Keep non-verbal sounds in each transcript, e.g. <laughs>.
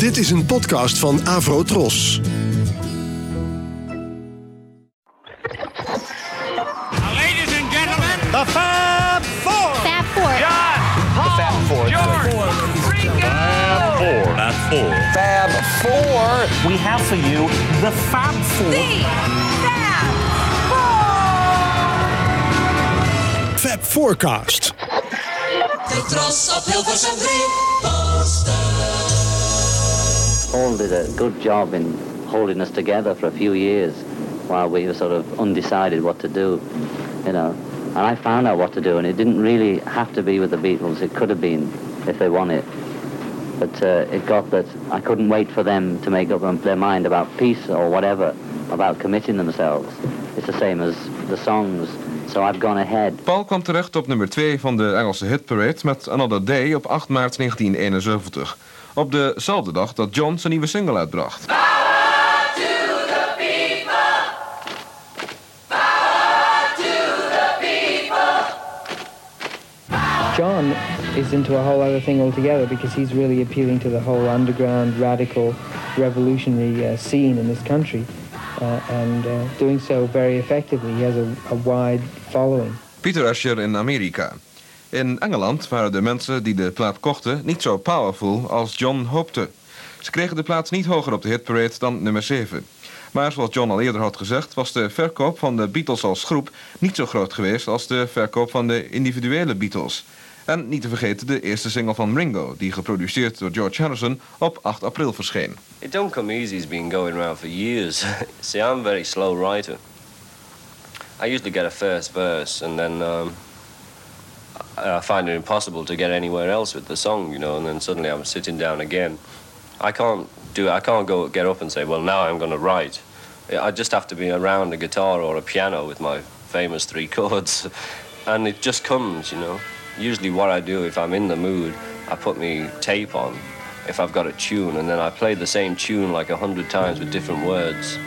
Dit is een podcast van Avro Tros. Ladies and gentlemen, The Fab Four. Fab Four. John, Paul, Fab Four. George, Ringo. Four. Fab Four. Fab Four. We have for you the Fab Four. Fab Forecast. De Tros op Hilversum 3 Paul did a good job in holding us together for a few years while we were sort of undecided what to do, you know. And I found out what to do, and it didn't really have to be with the Beatles. It could have been if they wanted. But uh, it got that I couldn't wait for them to make up their mind about peace or whatever, about committing themselves. It's the same as the songs. So I've gone ahead. Paul kwam terecht op nummer 2 van de Engelse hitparade met Another Day op 8 maart 1971. Op dezelfde dag dat John zijn nieuwe single uitbracht. John is into a whole other thing altogether because he's really appealing to the whole underground, radical, revolutionary uh, scene in this country, uh, and uh, doing so very effectively. He has a, a wide following. Peter Asher in Amerika. In Engeland waren de mensen die de plaat kochten niet zo powerful als John hoopte. Ze kregen de plaats niet hoger op de hitparade dan nummer 7. Maar zoals John al eerder had gezegd, was de verkoop van de Beatles als groep niet zo groot geweest als de verkoop van de individuele Beatles. En niet te vergeten de eerste single van Ringo, die geproduceerd door George Harrison op 8 april verscheen. It don't come easy. It's been going around for years. <laughs> See, I'm a very slow writer. I usually get a first verse, and then um, I find it impossible to get anywhere else with the song, you know. And then suddenly I'm sitting down again. I can't do. I can't go get up and say, "Well, now I'm going to write." I just have to be around a guitar or a piano with my famous three <laughs> chords, and it just comes, you know. Usually, what I do if I'm in the mood, I put me tape on if I've got a tune, and then I play the same tune like a hundred times with different words,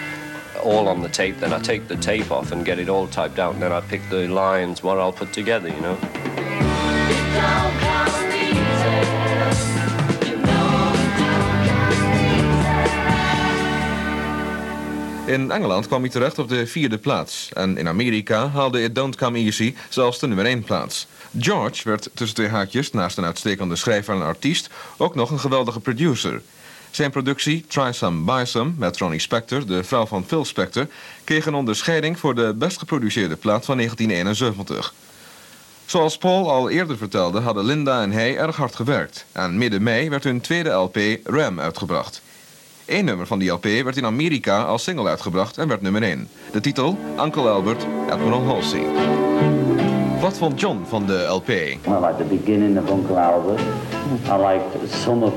all on the tape. Then I take the tape off and get it all typed out, and then I pick the lines what I'll put together, you know. In Engeland kwam hij terecht op de vierde plaats. En in Amerika haalde It Don't Come Easy zelfs de nummer 1 plaats. George werd tussen twee haakjes, naast een uitstekende schrijver en artiest, ook nog een geweldige producer. Zijn productie Try Some Buy Some met Ronnie Spector, de vrouw van Phil Spector, kreeg een onderscheiding voor de best geproduceerde plaat van 1971. Zoals Paul al eerder vertelde, hadden Linda en hij erg hard gewerkt. En midden mei werd hun tweede LP Ram uitgebracht. Eén nummer van die LP werd in Amerika als single uitgebracht en werd nummer 1. De titel Uncle Albert, Admiral Halsey. Wat vond John van de LP? I like the beginning of Uncle Albert. I liked some of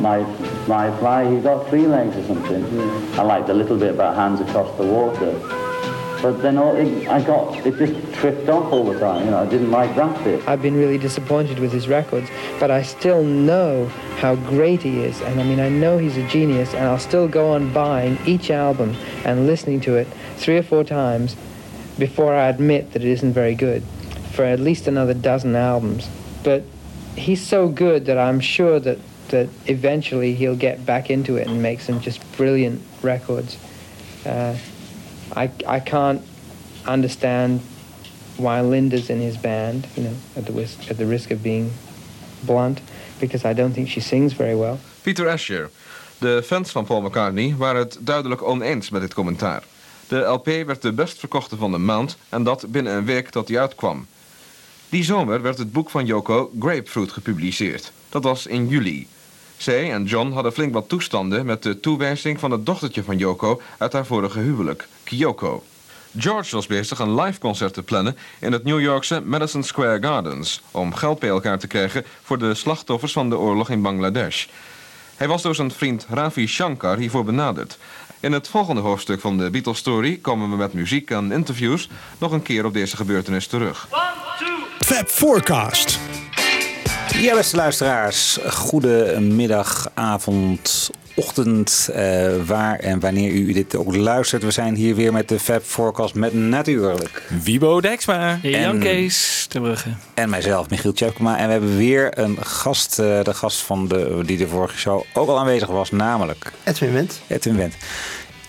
my my fly. He got three legs or something. I liked a little bit about hands across the water. But then all, it, I got it just tripped off all the time. You know, I didn't like that bit. I've been really disappointed with his records, but I still know how great he is. And I mean, I know he's a genius, and I'll still go on buying each album and listening to it three or four times before I admit that it isn't very good for at least another dozen albums. But he's so good that I'm sure that, that eventually he'll get back into it and make some just brilliant records. Uh, I, I can't understand why Linda's in his band, you know, at the, risk, at the risk of being blunt, because I don't think she sings very well. Peter Asher. De fans van Paul McCartney waren het duidelijk oneens met dit commentaar. De LP werd de best verkochte van de maand en dat binnen een week dat hij uitkwam. Die zomer werd het boek van Yoko Grapefruit gepubliceerd. Dat was in juli. Zij en John hadden flink wat toestanden met de toewijzing van het dochtertje van Yoko uit haar vorige huwelijk, Kyoko. George was bezig een live concert te plannen in het New Yorkse Madison Square Gardens om geld bij elkaar te krijgen voor de slachtoffers van de oorlog in Bangladesh. Hij was door zijn vriend Ravi Shankar hiervoor benaderd. In het volgende hoofdstuk van de Beatles Story komen we met muziek en interviews nog een keer op deze gebeurtenis terug. Fab Forecast. Ja, beste luisteraars. Goedemiddag, avond, ochtend, uh, waar en wanneer u dit ook luistert. We zijn hier weer met de Fab Forecast met natuurlijk... Wibo Dexma, En- Jan Kees de Brugge. En mijzelf, Michiel Tjepkema. En we hebben weer een gast, eh, de gast van de, die de vorige show ook al aanwezig was, namelijk Edwin Wendt. Edwin Wendt.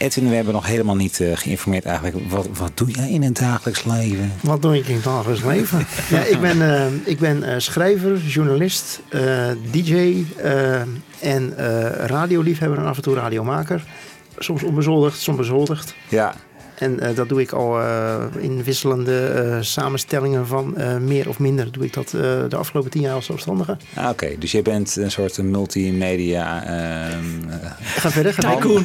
Edwin, we hebben nog helemaal niet eh, geïnformeerd eigenlijk. Wat, wat doe jij in het dagelijks leven? Wat doe ik in het dagelijks leven? <laughs> ja, ik ben, eh, ik ben eh, schrijver, journalist, DJ en radioliefhebber en af en toe radiomaker. Soms onbezoldigd, soms bezoldigd. Ja, En eh, dat doe ik al eh, in wisselende eh, samenstellingen van eh, meer of minder. Doe ik dat eh, de afgelopen tien jaar als zelfstandige. ah, oké. Dus je bent een soort multimedia... ehm, eh, Ga verder. Tycoon.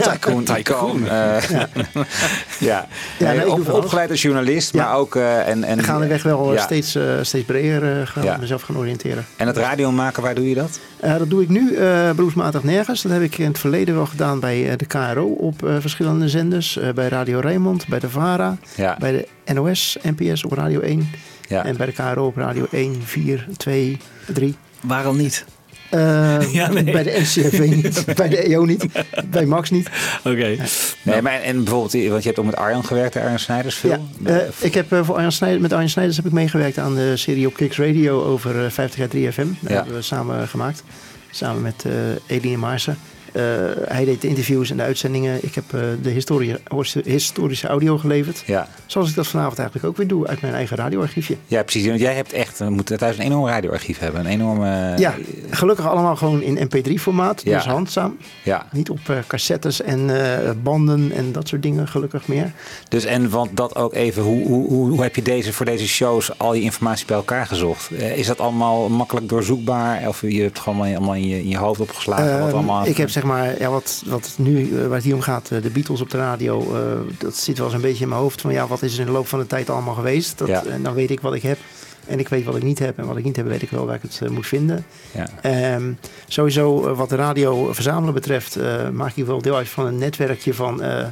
Tycoon. Tycoon. eh, ja. <laughs> Ja, Nee, op- opgeleid als journalist, Ja. maar ook... eh, en, en, gaandeweg wel Ja. steeds, eh, steeds breder eh, gaan, Ja. mezelf gaan oriënteren. En het radio maken, waar doe je dat? Eh, dat doe ik nu eh beroepsmatig nergens. Dat heb ik in het verleden wel gedaan bij eh, de KRO op eh, verschillende zenders. Eh, bij Radio Rijnmond, bij de VARA, Ja, bij de NOS, NPS op Radio 1. ja. En bij de KRO op Radio 1, 4, 2, 3. Waarom niet? Eh, <laughs> Ja, nee. Bij de NCRV niet, <laughs> bij de EO niet, bij Max niet. Oké. Nee, maar en bijvoorbeeld, want je hebt ook met Arjan gewerkt, Arjan Snijders veel. Ja, eh, ik heb eh, voor Arjan Snijders, met Arjan Snijders heb ik meegewerkt aan de serie op Kicks Radio over eh, 50 jaar 3FM. Dat Ja. hebben we samen gemaakt. Samen met eh Eline Maarsen. Eh, hij deed de interviews en de uitzendingen. Ik heb eh, de historie, historische audio geleverd. ja. Zoals ik dat vanavond eigenlijk ook weer doe uit mijn eigen radioarchiefje. ja, precies. Want jij hebt echt, we moeten thuis een enorm radioarchief hebben. Een enorme... ja, gelukkig allemaal gewoon in mp3-formaat. Ja. Dus handzaam. Ja, Niet op eh, cassettes en eh, banden en dat soort dingen, gelukkig meer. dus en want dat ook even, hoe, hoe, hoe, heb je deze, voor deze shows al je informatie bij elkaar gezocht? Eh, is dat allemaal makkelijk doorzoekbaar? Of je hebt het gewoon allemaal in je, in je hoofd opgeslagen? wat Ehm, allemaal ik heb zeg maar, ja, wat, wat nu, eh, waar het hier om gaat, eh, de Beatles op de radio, eh, dat zit wel eens een beetje in mijn hoofd van ja, wat is er in de loop van de tijd allemaal geweest? Dat, Ja. En dan weet ik wat ik heb en ik weet wat ik niet heb en wat ik niet heb weet ik wel waar ik het moet vinden. Ja. Ehm, sowieso wat de radio verzamelen betreft, maak ik wel deel uit van een netwerkje van eh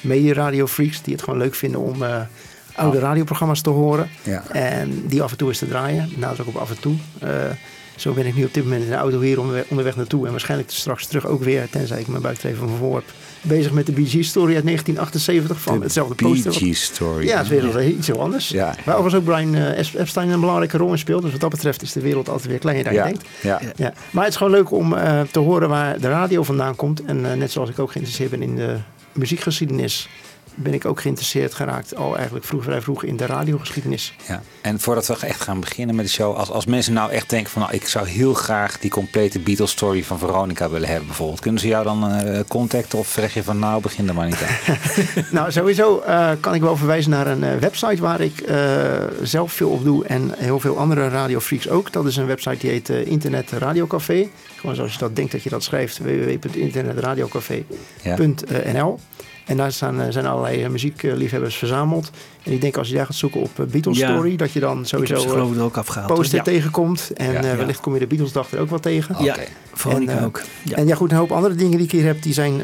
media freaks die het gewoon leuk vinden om oude Oh. radioprogramma's te horen. Ja. En die af en toe eens te draaien. Nadruk op af en toe. Zo ben ik nu op dit moment in de auto hier onderweg, naartoe. En waarschijnlijk straks terug ook weer, tenzij ik mijn buik even van voor heb. Bezig met de Bee Gees story uit 1978 van De hetzelfde Bee poster. Gees story. Ja, het is weer iets heel anders. Ja. Waar overigens ook Brian eh, Ep- Epstein een belangrijke rol in speelt. Dus wat dat betreft is de wereld altijd weer kleiner dan Ja. je denkt. Ja. Ja. Maar het is gewoon leuk om eh, te horen waar de radio vandaan komt. En eh, net zoals ik ook geïnteresseerd ben in de muziekgeschiedenis, ben ik ook geïnteresseerd geraakt al eigenlijk vroeg, vrij vroeg in de radiogeschiedenis. Ja. En voordat we echt gaan beginnen met de show, als, als mensen nou echt denken van nou, ik zou heel graag die complete Beatles story van Veronica willen hebben bijvoorbeeld. Kunnen ze jou dan eh, contacten of zeg je van nou, begin er maar niet aan? <laughs> Nou, sowieso eh, kan ik wel verwijzen naar een eh, website waar ik zelf veel op doe en heel veel andere radiofreaks ook. Dat is een website die heet Internet Radiocafé. Gewoon zoals je dat denkt dat je dat schrijft, www.internetradiocafé.nl. En daar staan, eh, zijn allerlei eh, muziekliefhebbers verzameld. En ik denk als je daar gaat zoeken op eh, Beatles Ja. Story, dat je dan sowieso geloof ik er ook afgehaald. poster Ja. tegenkomt. En Ja. wellicht kom je de Beatlesdag er ook wel tegen. Ja, Oké. Veronica En, ook. Ja. En ja, goed, een hoop andere dingen die ik hier heb, die zijn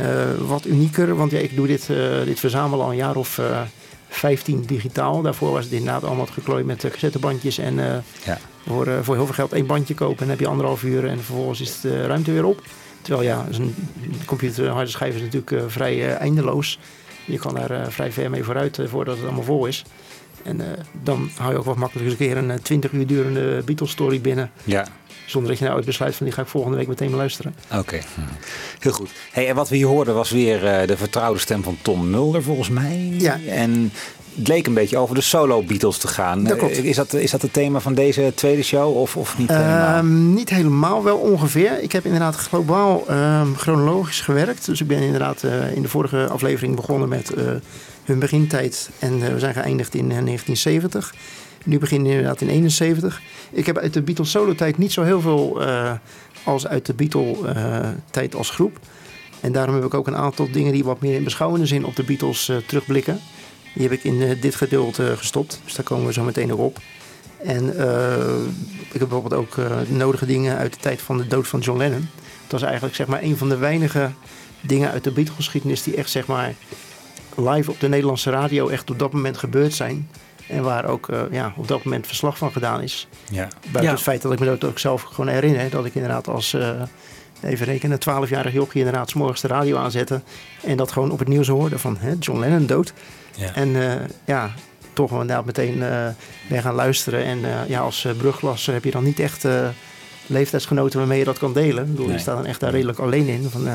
wat unieker. Want ja, ik doe dit, dit verzamelen al een jaar of eh 15 digitaal. Daarvoor was het inderdaad allemaal geklooid met cassettebandjes. En eh, Ja. voor, voor heel veel geld één bandje kopen. En dan heb je anderhalf uur en vervolgens is de ruimte weer op. Terwijl ja, zo'n computer, harde schijf is natuurlijk eh, vrij eh, eindeloos. Je kan daar eh, vrij ver mee vooruit voordat het allemaal vol is. En dan hou je ook wat makkelijk eens een keer een eh, 20 uur durende Beatles story binnen. Ja, Zonder dat je nou ooit besluit van die ga ik volgende week meteen beluisteren. oké. Heel goed. Hey, en wat we hier hoorden was weer de vertrouwde stem van Tom Mulder volgens mij. Ja. En het leek een beetje over de solo Beatles te gaan. Dat klopt. Is dat, is dat het thema van deze tweede show of, of niet helemaal? Ehm, niet helemaal, wel ongeveer. Ik heb inderdaad globaal ehm, chronologisch gewerkt. Dus ik ben inderdaad eh, in de vorige aflevering begonnen met eh, hun begintijd. En eh, we zijn geëindigd in eh, 1970. Nu beginnen we inderdaad in 71. Ik heb uit de Beatles solo-tijd niet zo heel veel als uit de Beatle-tijd als groep. En daarom heb ik ook een aantal dingen die wat meer in beschouwende zin op de Beatles terugblikken. Die heb ik in eh, dit gedeelte gestopt. Dus daar komen we zo meteen nog op. En eh, ik heb bijvoorbeeld ook eh, nodige dingen uit de tijd van de dood van John Lennon. Het was eigenlijk zeg maar een van de weinige dingen uit de Beatles-geschiedenis die echt zeg maar live op de Nederlandse radio echt op dat moment gebeurd zijn. En waar ook eh, ja, op dat moment verslag van gedaan is. Ja. Buiten Ja. het feit dat ik me dat ook zelf gewoon herinner. Dat ik inderdaad als, eh, even rekenen, 12-jarig jochie inderdaad 's morgens de radio aanzette. En dat gewoon op het nieuws hoorde van hè, John Lennon dood. Ja. En eh, ja, toch inderdaad meteen eh ben gaan luisteren. En eh, ja, als uh, brugklasser heb je dan niet echt eh, leeftijdsgenoten waarmee je dat kan delen. Ik bedoel, Nee. je staat dan echt daar redelijk alleen in. Van, eh,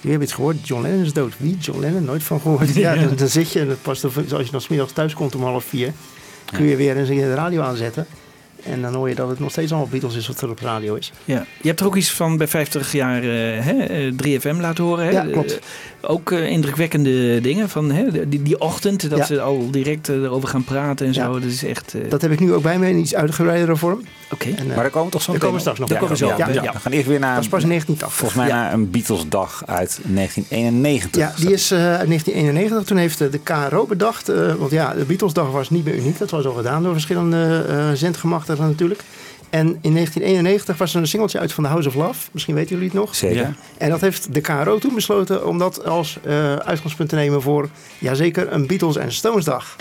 Wie heb je het gehoord? John Lennon is dood. Wie? John Lennon? Nooit van gehoord. <laughs> Ja, dan, dan zit je en als je dan smiddags thuis komt om half vier, kun je weer eens de radio aanzetten. En dan hoor je dat het nog steeds allemaal Beatles is wat er op radio is. Ja. Je hebt er ook iets van bij 50 jaar eh, hè, eh, 3FM laten horen. Hè? Ja, klopt. Ook eh, indrukwekkende dingen van hè, die, die ochtend, dat Ja. ze al direct eh, erover gaan praten en zo. Ja. Dat is echt... eh, Dat heb ik nu ook bij me in iets uitgebreidere vorm. Oké. En, Maar daar komen we toch zo daar meteen komen we straks nog. Daar komen we zo Ja, ja. We gaan eerst weer naar, Dat is pas in 1980. volgens mij Ja. naar een Beatles-dag uit 1991. Ja, die is eh, uit 1991. Toen heeft de KRO bedacht. eh, want ja, de Beatlesdag was niet meer uniek. Dat was al gedaan door verschillende eh zendgemachtigden natuurlijk. En in 1991 was er een singeltje uit van The House of Love. Misschien weten jullie het nog. Zeker. Ja. En dat heeft de KRO toen besloten om dat als eh, uitgangspunt te nemen voor, jazeker, een Beatles en Stones dag.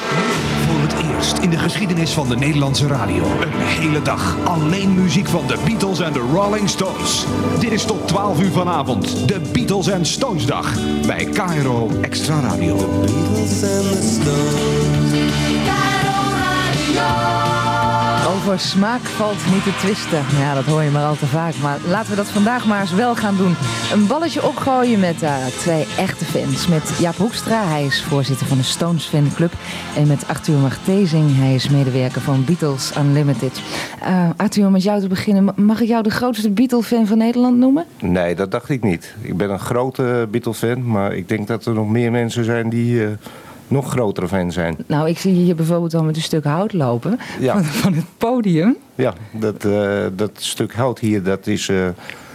Voor het eerst in de geschiedenis van de Nederlandse radio. Een hele dag alleen muziek van de Beatles en de Rolling Stones. Dit is tot 12 uur vanavond. De Beatles en Stones dag. Bij KRO Extra Radio. Over smaak valt niet te twisten. Ja, dat hoor je maar al te vaak. Maar laten we dat vandaag maar eens wel gaan doen. Een balletje opgooien met eh, twee echte fans. Met Jaap Hoekstra, hij is voorzitter van de Stones Fanclub. En met Arthur Martezing, hij is medewerker van Beatles Unlimited. Eh, Arthur, om met jou te beginnen. Ma- Mag ik jou de grootste Beatle-fan van Nederland noemen? Nee, dat dacht ik niet. Ik ben een grote Beatles-fan, maar ik denk dat er nog meer mensen zijn die eh, nog grotere fan zijn. Nou, ik zie je hier bijvoorbeeld al met een stuk hout lopen. Ja. Van, van het podium. Ja, dat, eh, dat stuk hout hier, dat is eh,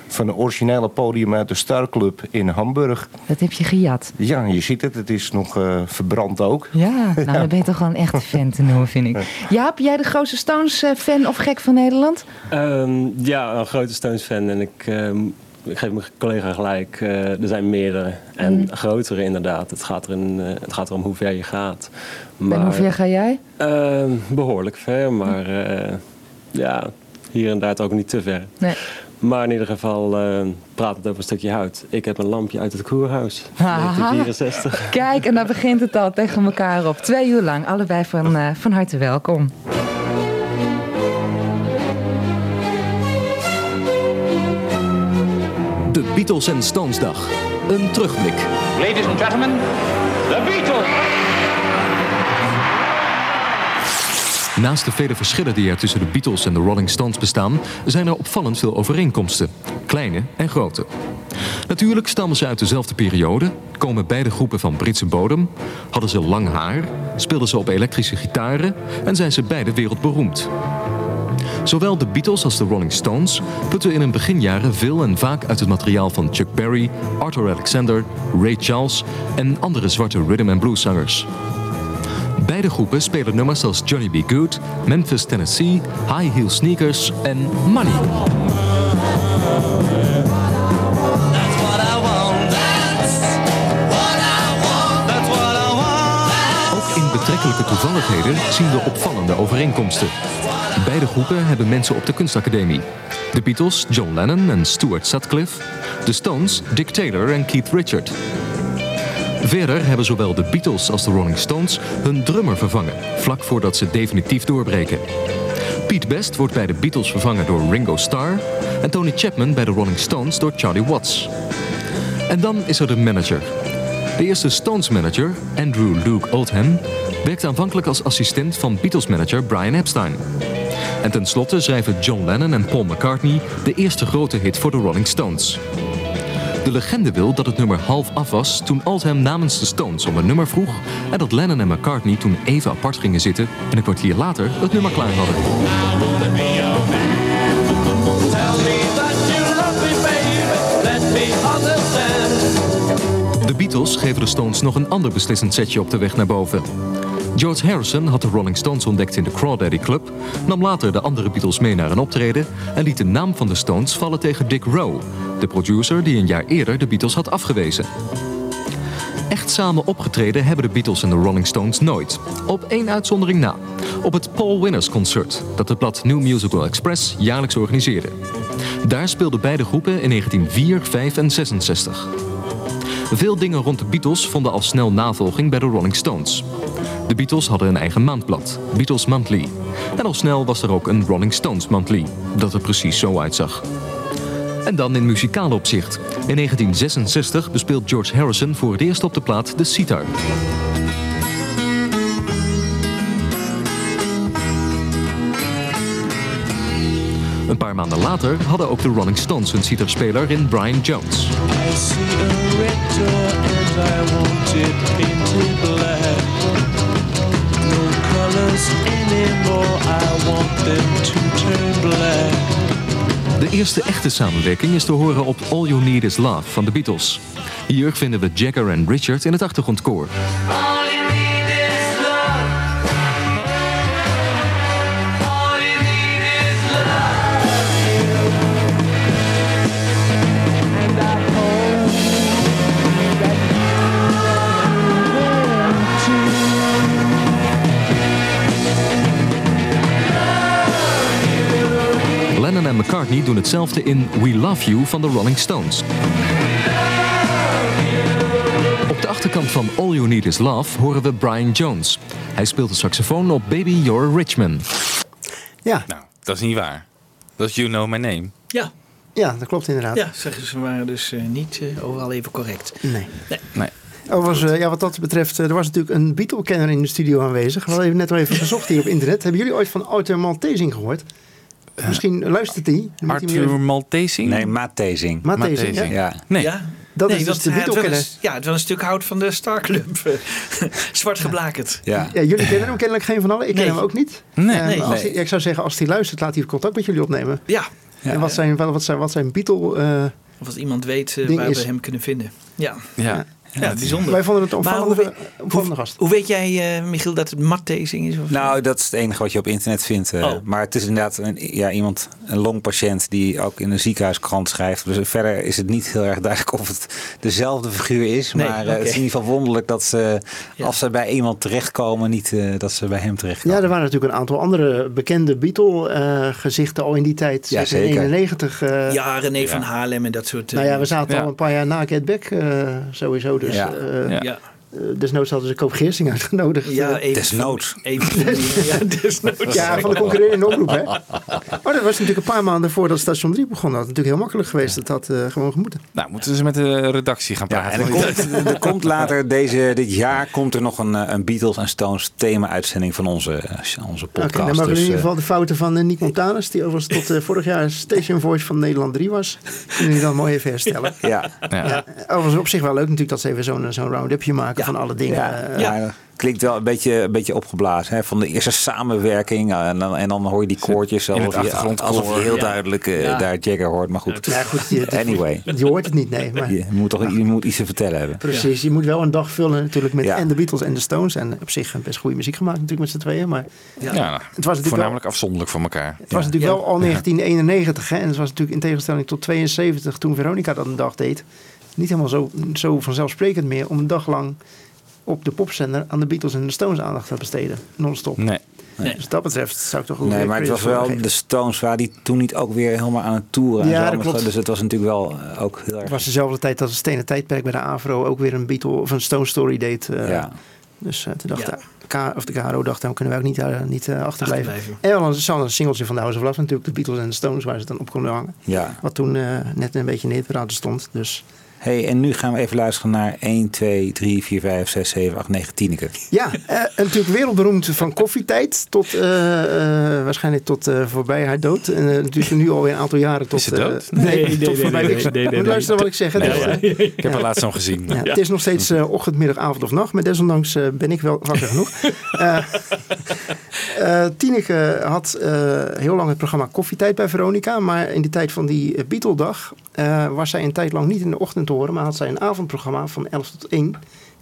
van een originele podium uit de Star Club in Hamburg. Dat heb je gejat. Ja, je ziet het, het is nog eh, verbrand ook. Ja, nou dan ben je toch wel een echte fan te noemen, vind ik. <laughs> Jaap, jij de grootste Stones-fan of gek van Nederland? Ehm, ja, een grote Stones-fan. En ik, ehm, ik geef mijn collega gelijk. eh, er zijn meerdere. En Mhm. grotere inderdaad. Het gaat, er in, eh, het gaat erom hoe ver je gaat. En hoe ver ga jij? ehm, behoorlijk ver, maar eh, ja, hier en daar ook niet te ver. Nee. Maar in ieder geval eh, praat het over een stukje hout. Ik heb een lampje uit het koerhuis. Haha. 1964. <laughs> Kijk, en daar begint het al tegen elkaar op. Twee uur lang, allebei van, van harte welkom. De Beatles en Stones dag. Een terugblik. Ladies and gentlemen, the Beatles. Naast de vele verschillen die er tussen de Beatles en de Rolling Stones bestaan, zijn er opvallend veel overeenkomsten. Kleine en grote. Natuurlijk stammen ze uit dezelfde periode, komen beide groepen van Britse bodem, hadden ze lang haar, speelden ze op elektrische gitaren en zijn ze beide wereldberoemd. Zowel de Beatles als de Rolling Stones putten in hun beginjaren veel en vaak uit het materiaal van Chuck Berry, Arthur Alexander, Ray Charles en andere zwarte rhythm and blues zangers. Beide groepen spelen nummers als Johnny B. Good, Memphis, Tennessee, High Heel Sneakers en Money. Ook in betrekkelijke toevalligheden zien we opvallende overeenkomsten. Beide groepen hebben mensen op de kunstacademie. De Beatles, John Lennon en Stuart Sutcliffe. De Stones, Dick Taylor en Keith Richard. Verder hebben zowel de Beatles als de Rolling Stones hun drummer vervangen, vlak voordat ze definitief doorbreken. Pete Best wordt bij de Beatles vervangen door Ringo Starr en Tony Chapman bij de Rolling Stones door Charlie Watts. En dan is er de manager. De eerste Stones manager, Andrew Luke Oldham, werkte aanvankelijk als assistent van Beatles manager Brian Epstein. En tenslotte schrijven John Lennon en Paul McCartney de eerste grote hit voor de Rolling Stones. De legende wil dat het nummer half af was toen Oldham namens de Stones om een nummer vroeg en dat Lennon en McCartney toen even apart gingen zitten en een kwartier later het nummer klaar hadden. De Beatles geven de Stones nog een ander beslissend setje op de weg naar boven. George Harrison had de Rolling Stones ontdekt in de Crawdaddy Club, nam later de andere Beatles mee naar een optreden en liet de naam van de Stones vallen tegen Dick Rowe, de producer die een jaar eerder de Beatles had afgewezen. Echt samen opgetreden hebben de Beatles en de Rolling Stones nooit. Op één uitzondering na. Op het Paul Winners Concert, dat het blad New Musical Express jaarlijks organiseerde. Daar speelden beide groepen in 1904, 5 en 66. Veel dingen rond de Beatles vonden al snel navolging bij de Rolling Stones. De Beatles hadden een eigen maandblad, Beatles Monthly. En al snel was er ook een Rolling Stones Monthly, dat er precies zo uitzag. En dan in muzikaal opzicht. In 1966 bespeelt George Harrison voor het eerst op de plaat de sitar. Een paar maanden later hadden ook de Rolling Stones een sitarspeler in Brian Jones. De eerste echte samenwerking is te horen op All You Need Is Love van de Beatles. Hier vinden we Jagger en Richard in het achtergrondkoor. McCartney doen hetzelfde in We Love You van de Rolling Stones. Op de achterkant van All You Need Is Love horen we Brian Jones. Hij speelt de saxofoon op Baby You're a Rich Man. Ja. Nou, dat is niet waar. Dat is You Know My Name. Ja. Ja, dat klopt inderdaad. Ja, zeggen ze waren dus eh, niet eh, overal even correct. Nee. Nee. nee. Overigens, eh, ja, wat dat betreft, er was natuurlijk een Beatle-kenner in de studio aanwezig. We hadden even net al even gezocht hier op internet. Hebben jullie ooit van Arthur Maltesing gehoord? Misschien luistert hij. Arthur Maltesing? Nee, Mattezing. Mattesing, ja. Ja. Nee. Ja? Dat nee, is dus de eens- Ja, het was een stuk hout van de Star Club. <laughs> Zwart geblakerd. Ja. Ja, jullie kennen hem kennelijk geen van allen. Ik ken hem ook niet. Nee. Eh, Nee. als hij- ik zou zeggen, als hij luistert, laat hij contact met jullie opnemen. Ja. en wat zijn, wat, zijn, wat zijn Beatle... eh, Of als iemand weet eh, waar is- we hem kunnen vinden. Ja. Ja. Ja, bijzonder. Wij vonden het opvallende, hoe, opvallende gast. hoe weet jij, eh, Michiel, dat het mattezing is? Of Nou, dat is het enige wat je op internet vindt. eh. Oh. Maar het is inderdaad een, ja, iemand, een longpatiënt die ook in een ziekenhuiskrant schrijft. Dus verder is het niet heel erg duidelijk of het dezelfde figuur is. Nee, maar eh, het oké. is in ieder geval wonderlijk dat ze, als ze bij iemand terechtkomen, niet eh, dat ze bij hem terechtkomen. Ja, er waren natuurlijk een aantal andere bekende Beatle-gezichten al in die tijd. Ja, zeker in zeker. 91. eh, ja, René van Haarlem en dat soort... Nou ja, we zaten ja. al een paar jaar na Get Back eh, sowieso. Dus Ja. eh, Ja. Eh, desnoods hadden ze Koop Geersing uitgenodigd. Ja, Eh, even Desnoods. Even, <laughs> ja, desnoods. ja, van de concurrerende <laughs> omroep, hè? Maar dat was natuurlijk een paar maanden voordat station 3 begon. Dat had natuurlijk heel makkelijk geweest. Dat had eh, gewoon gemoeten. Nou, moeten eens met de redactie gaan Ja, praten. en er komt, er komt later deze, dit jaar komt er nog een, een Beatles en Stones thema-uitzending van onze, onze podcast. dan mogen we in Dus, ieder geval de fouten van uh, Nick Montanus, die overigens tot vorig jaar Station Voice van Nederland 3 was, kunnen jullie dan mooi even herstellen. ja. Ja. Overigens op zich wel leuk natuurlijk dat ze even zo'n zo'n round-upje maken van alle dingen. Ja, eh, ja. klinkt wel een beetje, een beetje opgeblazen. Hè? Van de eerste samenwerking. eh, En dan, en dan hoor je die koortjes. Alsof je, alsof je heel Ja. duidelijk eh, Ja. daar Jagger hoort. Maar goed. Ja, goed je, Anyway. je hoort het niet, nee. Maar Je moet toch je moet iets te vertellen hebben. precies, je moet wel een dag vullen natuurlijk met Ja. en de Beatles en de Stones. En op zich best goede muziek gemaakt natuurlijk met z'n tweeën. Maar Ja, nou, het was natuurlijk voornamelijk afzonderlijk van elkaar. Het was natuurlijk wel al 1991 hè, en het was natuurlijk in tegenstelling tot 72 toen Veronica dat een dag deed. Niet helemaal zo, zo vanzelfsprekend meer om een dag lang op de popzender aan de Beatles en de Stones aandacht te besteden. Non-stop. Nee. Dus wat dat betreft zou ik toch ook Nee, maar het was wel geven. de Stones waar die toen niet ook weer helemaal aan het toeren. en Ja, zo. dat klopt. Dus het was natuurlijk wel eh, ook heel erg. Het was dezelfde tijd dat het Stenen Tijdperk bij de Avro ook weer een Beatle of een Stone Story deed. eh, Ja. Dus eh, toen dacht Ja. K, of de KRO dacht, dan kunnen wij ook niet, eh, niet eh, achterblijven. Achterblijven. En wel een, zal een singeltje van de House of Love natuurlijk, de Beatles en de Stones, waar ze dan op konden hangen. Ja. Wat toen eh, net een beetje in de stond. Dus Hey, en nu gaan we even luisteren naar 1, 2, 3, 4, 5, 6, 7, 8, 9, Tineke. Ja, eh, en natuurlijk wereldberoemd van koffietijd tot eh, eh, waarschijnlijk tot eh, voorbij haar dood. En natuurlijk nu alweer een aantal jaren tot. Is ze eh, dood? nee, Nee, <laughs> tot nee, nee, voorbij. nee, Ik- nee, nee, luisteren wat ik zeg. Dus, ja. <laughs> Ik heb er laatst zo'n gezien. ja, Het is nog steeds ochtend, middag, avond of nacht. Maar desondanks eh, ben ik wel wakker genoeg. <laughs> Eh eh, Tineke had eh, heel lang het programma Koffietijd bij Veronica. Maar in de tijd van die Beatle-dag eh, was zij een tijd lang niet in de ochtend te horen. Maar had zij een avondprogramma van 11 tot 1.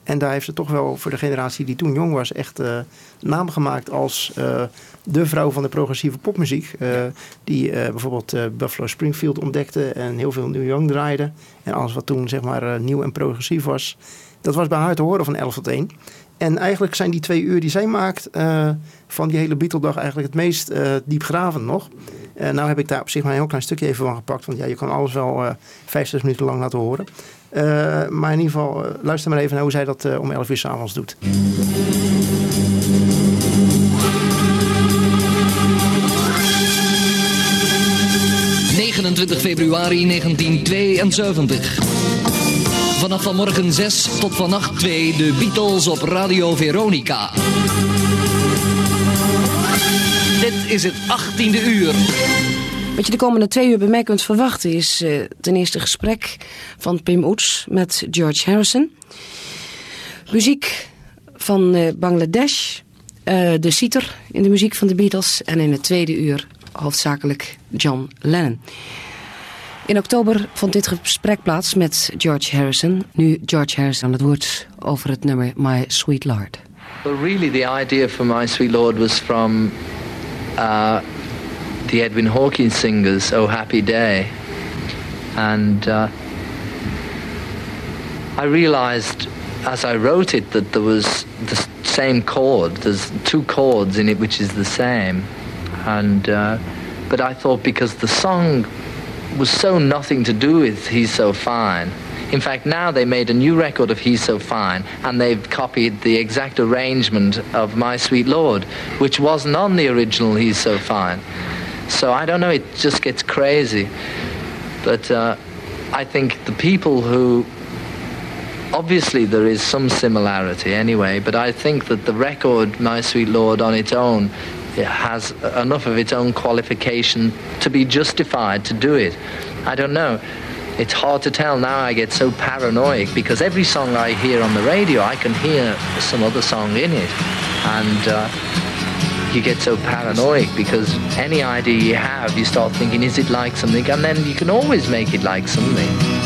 En daar heeft ze toch wel voor de generatie die toen jong was echt eh, naam gemaakt als eh, de vrouw van de progressieve popmuziek. eh, Die bijvoorbeeld Buffalo Springfield ontdekte en heel veel New Young draaide. En alles wat toen zeg maar nieuw en progressief was. Dat was bij haar te horen van 11 tot 1. En eigenlijk zijn die twee uur die zij maakt van die hele Beatle-dag eigenlijk het meest eh diepgravend nog. Eh nou heb ik daar op zich maar een heel klein stukje even van gepakt. Want ja, je kan alles wel eh vijf, zes minuten lang laten horen. Eh, maar in ieder geval, luister maar even naar hoe zij dat om 11 uur s'avonds doet. 29 februari 1972. Vanaf vanmorgen 6 tot vannacht 2 de Beatles op Radio Veronica. Dit is het 18e uur. Wat je de komende twee uur bij mij kunt verwachten is eh, ten eerste gesprek van Pim Oets met George Harrison. Muziek van eh, Bangladesh, eh, de citer in de muziek van de Beatles en in het tweede uur hoofdzakelijk John Lennon. In oktober vond dit gesprek plaats met George Harrison. Nu George Harrison aan het woord over het nummer My Sweet Lord. Well, really, the idea for My Sweet Lord was from uh, the Edwin Hawkins singers, Oh Happy Day. And uh, I realized as I wrote it that there was the same chord. There's two chords in it which is the same. And uh, but I thought because the song was so nothing to do with He's So Fine. In fact, now they made a new record of He's So Fine, and they've copied the exact arrangement of My Sweet Lord, which wasn't on the original He's So Fine. So I don't know, it just gets crazy. But uh, I think the people who obviously there is some similarity anyway, but I think that the record My Sweet Lord on its own it has enough of its own qualification to be justified to do it. I don't know. It's hard to tell now. I get so paranoid because every song I hear on the radio, I can hear some other song in it, and uh, you get so paranoid because any idea you have, you start thinking, is it like something? And then you can always make it like something.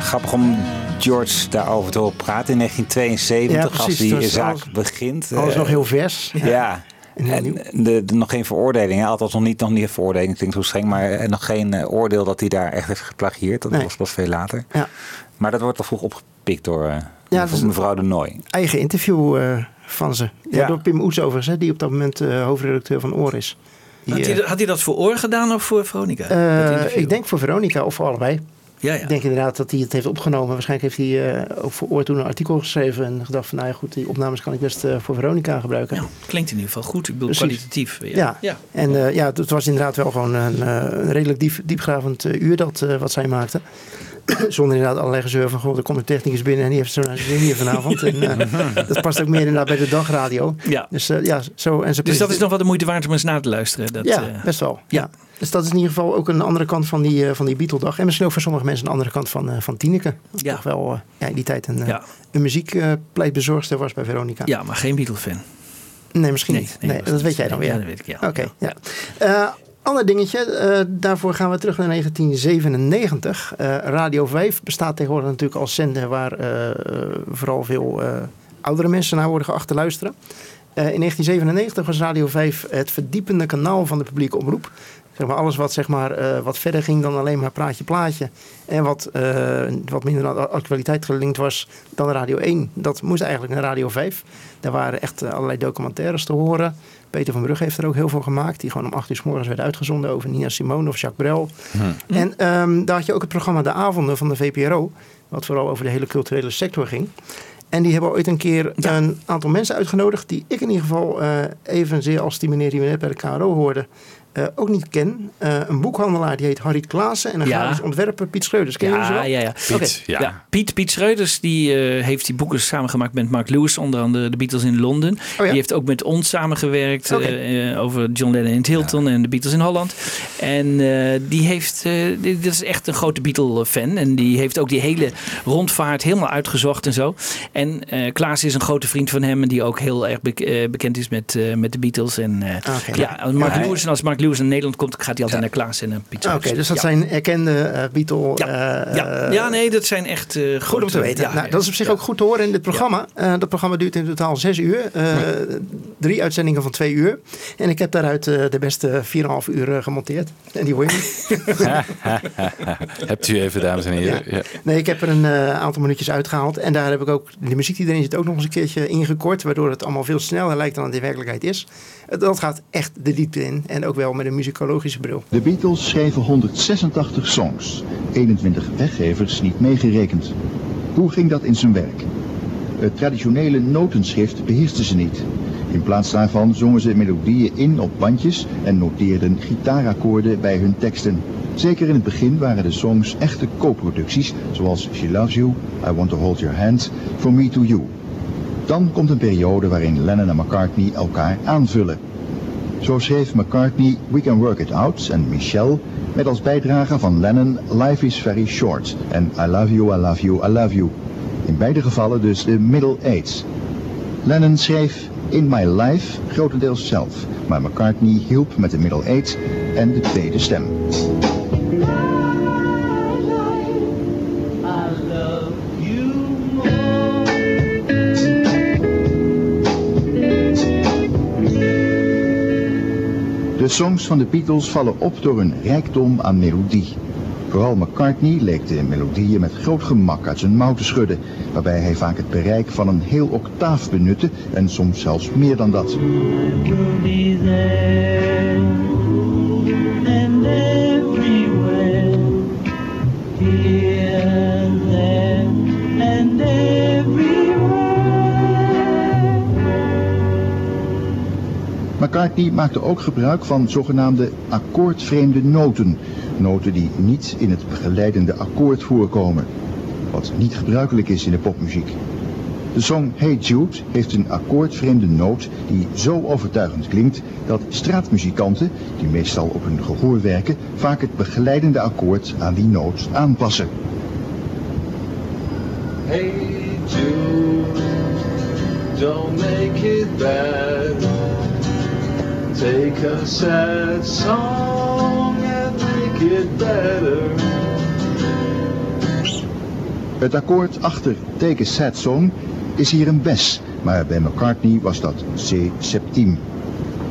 Grappig om George daarover te horen praten in 1972 Ja, als die is zaak alles- begint. alles Eh, nog heel vers. Ja. Ja. En de, de- nog geen veroordeling, hè? althans nog niet, nog niet een veroordeling, klinkt zo streng, maar eh, nog geen eh, oordeel dat hij daar echt heeft geplagieerd. Dat Nee. was pas veel later. Ja. Maar dat wordt toch vroeg opgepikt door eh, Ja, is- mevrouw de Nooy. Eigen interview eh, van ze. Ja. Ja. Door Pim Oets overigens, hè, die op dat moment eh, hoofdredacteur van Oor is. Die, Had eh, hij, had hij dat voor Oor gedaan of voor Veronica? Eh, ik denk voor Veronica of voor allebei. Ja, ja. Ik denk inderdaad dat hij het heeft opgenomen. Waarschijnlijk heeft hij eh, ook voor Oor toen een artikel geschreven. En gedacht van nou ja goed, die opnames kan ik best eh, voor Veronica gebruiken. Klinkt in ieder geval goed. Ik bedoel, Precies. kwalitatief. Ja. Ja. ja. En eh, ja, het was inderdaad wel gewoon een, een redelijk diep, diepgravend uur dat, wat zij maakte. <clears throat> Zonder inderdaad allerlei gezeur van, goh, er komt een technicus binnen en die heeft zo naar zijn zin hier vanavond. <laughs> en, dat past ook meer inderdaad bij de dagradio. Ja. Dus ja, zo. En ze Dus dat is nog wel de moeite waard om eens na te luisteren. Dat, ja, best wel. Ja. Dus dat is in ieder geval ook een andere kant van die, eh, van die Beatle-dag. En misschien ook voor sommige mensen een andere kant van, eh, van Tineke. Ja. toch wel eh, ja, in die tijd een, Ja. een muziekpleitbezorgster was bij Veronica. ja, maar geen Beatle-fan. Nee, misschien Nee, niet. nee, Nee, dat weet jij dan weer. Ja, dat weet ik, ja. Oké, ja. Eh, ander dingetje, daarvoor gaan we terug naar 1997. Eh, Radio 5 bestaat tegenwoordig natuurlijk als zender waar vooral veel oudere mensen naar worden geacht te luisteren. In 1997 was Radio 5 het verdiepende kanaal van de publieke omroep. Zeg maar alles wat, zeg maar, eh, wat verder ging dan alleen maar praatje plaatje. En wat, eh, wat minder aan de actualiteit gelinkt was dan Radio 1. Dat moest eigenlijk naar Radio 5. Daar waren echt eh, allerlei documentaires te horen. Peter van Brugge heeft er ook heel veel gemaakt. Die gewoon om 8 uur s morgens werd uitgezonden over Nina Simone of Jacques Brel. En ehm, daar had je ook het programma De Avonden van de VPRO. Wat vooral over de hele culturele sector ging. En die hebben ooit een keer een aantal mensen uitgenodigd. Die ik in ieder geval eh, evenzeer als die meneer die we net bij de KRO hoorden. Eh, ook niet ken. Eh, een boekhandelaar die heet Harry Klaassen en een Ja. grafisch ontwerper Piet Schreuders. Ken je ze Ja, wel? ja, ja. Oké. ja. Piet, Piet Schreuders die, eh, heeft die boeken samengemaakt met Mark Lewis, onder andere de Beatles in Londen. Die heeft ook met ons samengewerkt over John Lennon in het Hilton en de Beatles in Holland. En eh, die heeft, eh, dit is echt een grote Beatle-fan. En die heeft ook die hele rondvaart helemaal uitgezocht en zo. En eh Klaas is een grote vriend van hem en die ook heel erg bek- bekend is met, eh, met de Beatles. En eh, Oké. ja, als Mark Ja, Lewis, en als Mark Lewis in Nederland komt, gaat hij altijd naar Klaas en een Piet Ah, Oké, dus dat Ja. zijn erkende eh Beatle... Ja. eh, Ja. ja, nee, dat zijn echt eh, Goed grote- om te weten. Ja, nou, dat is op zich ook goed te horen in dit programma. Eh, dat programma duurt in totaal zes uur. Eh, Drie uitzendingen van twee uur. En ik heb daaruit eh, de beste 4,5 uur eh, gemonteerd. En die hoor je niet. <laughs> Hebt u even, dames en heren. Ja. Nee, ik heb er een eh, aantal minuutjes uitgehaald. En daar heb ik ook de muziek die erin zit ook nog eens een keertje ingekort. Waardoor het allemaal veel sneller lijkt dan het in werkelijkheid is. Dat gaat echt de diepte in. En ook wel met een muzikologische bril. De Beatles schreven 186 songs, 21 weggevers niet meegerekend. Hoe ging dat in zijn werk? Het traditionele notenschrift beheersten ze niet. In plaats daarvan zongen ze melodieën in op bandjes en noteerden gitaarakkoorden bij hun teksten. Zeker in het begin waren de songs echte co-producties, zoals She Loves You, I Want to Hold Your Hand, From Me to You. Dan komt een periode waarin Lennon en McCartney elkaar aanvullen. Zo schreef McCartney We Can Work It Out en Michelle met als bijdrage van Lennon Life is Very Short en I Love You, I Love You, I Love You. In beide gevallen dus de middle eight. Lennon schreef In My Life grotendeels zelf, maar McCartney hielp met de middle eight en de tweede stem. Songs van de Beatles vallen op door een rijkdom aan melodie. Vooral McCartney leek de melodieën met groot gemak uit zijn mouw te schudden, waarbij hij vaak het bereik van een heel octaaf benutte en soms zelfs meer dan dat. McCartney maakte ook gebruik van zogenaamde akkoordvreemde noten. Noten die niet in het begeleidende akkoord voorkomen. Wat niet gebruikelijk is in de popmuziek. De song Hey Jude heeft een akkoordvreemde noot die zo overtuigend klinkt dat straatmuzikanten, die meestal op hun gehoor werken, vaak het begeleidende akkoord aan die noot aanpassen. Hey Jude, don't make it bad. Take a sad song and make it better. Het akkoord achter Take a Sad Song is hier een bes, maar bij McCartney was dat C septiem.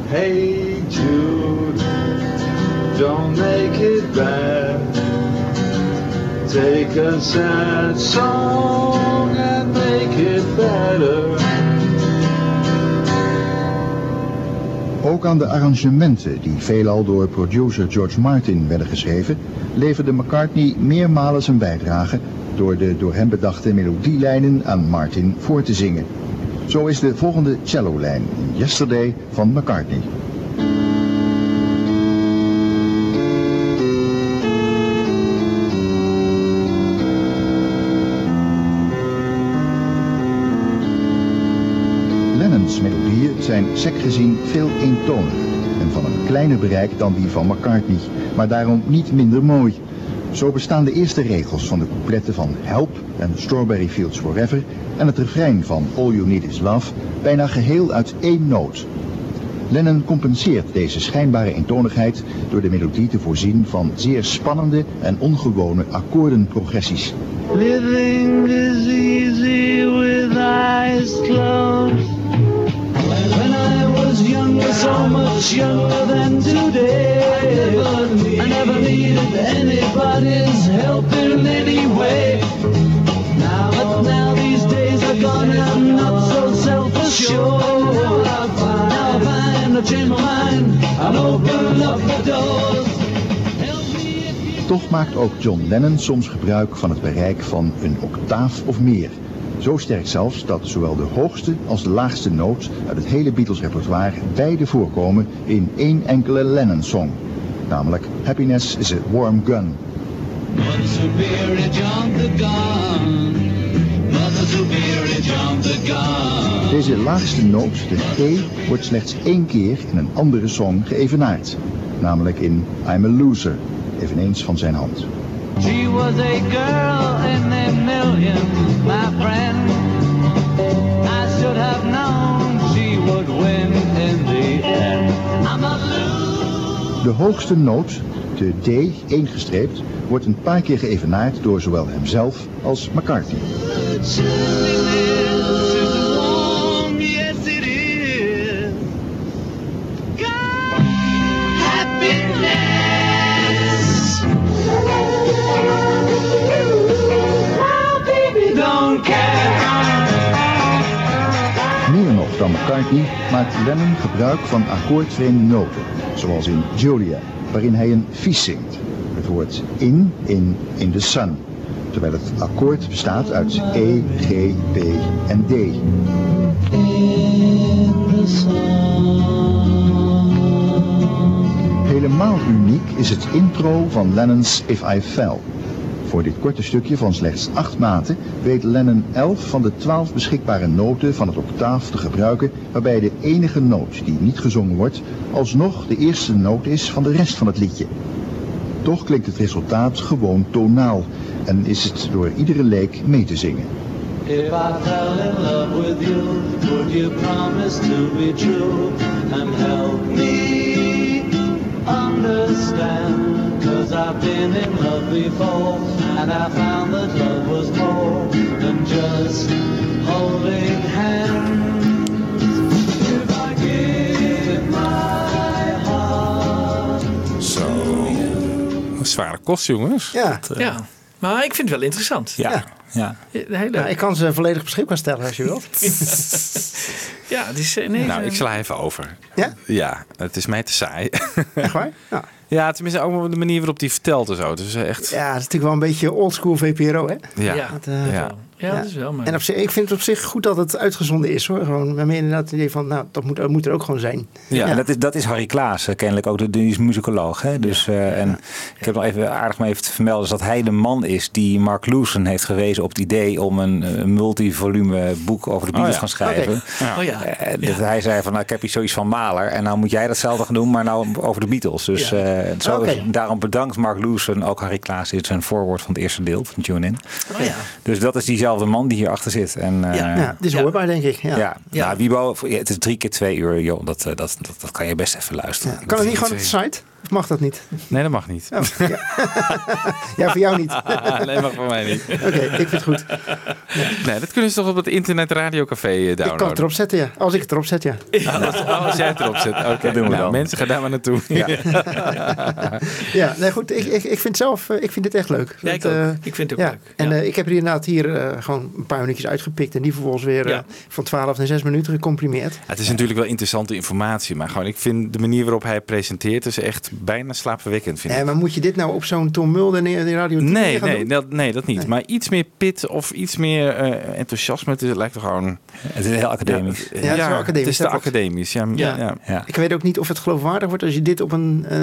Hey Jude, don't make it bad. Take a sad song and make it better. Ook aan de arrangementen, die veelal door producer George Martin werden geschreven, leverde McCartney meermalen zijn bijdrage door de door hem bedachte melodielijnen aan Martin voor te zingen. Zo is de volgende cellolijn in Yesterday van McCartney. Sec gezien veel eentoniger en van een kleiner bereik dan die van McCartney, maar daarom niet minder mooi. Zo bestaan de eerste regels van de coupletten van Help en Strawberry Fields Forever en het refrein van All You Need Is Love bijna geheel uit één noot. Lennon compenseert deze schijnbare eentonigheid door de melodie te voorzien van zeer spannende en ongewone akkoordenprogressies. Living is easy with eyes closed. I was so much younger than today. I never needed anybody's help in any way. Now, but now these days are gone I'm not so self-assured. Now I find I've changed my mind. I'm opening up the doors. Toch maakt ook John Lennon soms gebruik van het bereik van een octaaf of meer. Zo sterk zelfs dat zowel de hoogste als de laagste noot uit het hele Beatles repertoire beide voorkomen in één enkele Lennon-song. Namelijk Happiness is a Warm Gun. Deze laagste noot, de E, wordt slechts één keer in een andere song geëvenaard. Namelijk in I'm a Loser, eveneens van zijn hand. She was a girl in a million, my friend. I should have known she would win in the end. I'm a loser. De hoogste noot, de D, ingestreept, wordt een paar keer geëvenaard door zowel hemzelf als McCartney. Dan McCartney maakt Lennon gebruik van akkoordvreemde noten, zoals in Julia, waarin hij een vies zingt. Het woord in in in the sun, terwijl het akkoord bestaat uit E, G, B en D. Helemaal uniek is het intro van Lennon's If I Fell. Voor dit korte stukje van slechts acht maten weet Lennon 11 van de 12 beschikbare noten van het octaaf te gebruiken, waarbij de enige noot die niet gezongen wordt, alsnog de eerste noot is van de rest van het liedje. Toch klinkt het resultaat gewoon tonaal en is het door iedere leek mee te zingen. If I fell in love with you, would you promise to be true and help me understand? Cause I've been in love before and I found that love was more than just holding hands. If I give my heart Zo. Een zware kost, jongens. Ja. Dat, eh, Ja, maar ik vind het wel interessant. Ja. ja. Hele... Ja, ik kan ze volledig beschikbaar stellen als je wilt. <laughs> ja, het is... eh, Nee, nou, eh, ik sla even over. Ja? Ja, het is mij te saai. Echt waar? Ja. Ja, tenminste ook de manier waarop hij vertelt en zo. Dus echt... Ja, het is natuurlijk wel een beetje oldschool VPRO, hè? Ja. Ja, Dat, eh, Ja. Ja, dat is wel. Maar... En op zich, ik vind het op zich goed dat het uitgezonden is, hoor. Gewoon, waarmee inderdaad het idee van, nou, dat moet, dat moet er ook gewoon zijn. Ja, en dat is, dat is Harry Klaas, eh, kennelijk ook de, die is muzikoloog. Hè? Dus, eh, en ik heb nog even aardig maar even te vermelden is dat hij de man is die Mark Lewson heeft gewezen op het idee om een, eh, multivolume boek over de Beatles ja. te gaan schrijven. Ja. Oh ja. Eh, dat Hij zei van, nou, ik heb hier zoiets van Maler en nou moet jij datzelfde gaan doen, maar nou over de Beatles. Dus Ja. zo is- daarom bedankt Mark Lewson, ook Harry Klaas is zijn voorwoord van het eerste deel van Tune In. Oh ja. Dus dat is diezelfde man die hierachter zit. En, eh, Ja. Ja, het is Ja. hoorbaar, denk ik. Ja. ja, Ja. Nou, Wiebo, ja, het is drie keer twee uur, joh. Dat, eh, dat, dat, dat kan je best even luisteren. Ja. Kan het niet gewoon op de site? Of mag dat niet? Nee, dat mag niet. Oh, ja. <laughs> ja, voor jou niet. <laughs> nee, mag voor mij niet. Oké, ik vind het goed. Nee, dat kunnen ze toch op het internet radiocafé eh, Ik kan downloaden? het erop zetten, ja. Als ik het erop zet, <laughs> ja. Als, als jij het erop zet. Oké, Dat doen we nou, dan. mensen, ga daar maar naartoe. Ja. Ja, nee, goed. Ik, ik, ik vind zelf, eh, ik vind dit echt leuk. Ja, ik Dat, ook. eh, Ik vind het ook ja. leuk. En eh, ik heb er inderdaad hier eh, gewoon een paar minuutjes uitgepikt. En die vervolgens weer van 12 naar 6 minuten gecomprimeerd. Het is natuurlijk wel interessante informatie, maar gewoon, ik vind de manier waarop hij presenteert is echt bijna slaapverwekkend. Vind ik. maar moet je dit nou op zo'n Tom Mulder in Radio 10 Nee, gaan nee, doen? dat, nee, dat niet. Maar iets meer pit of iets meer eh, enthousiasme. Het is- lijkt er gewoon... Het is heel academisch. Ja, het is wel academisch, Het is te academisch. Ja, Ja. ja. Ja. Ik weet ook niet of het geloofwaardig wordt als je dit op een eh,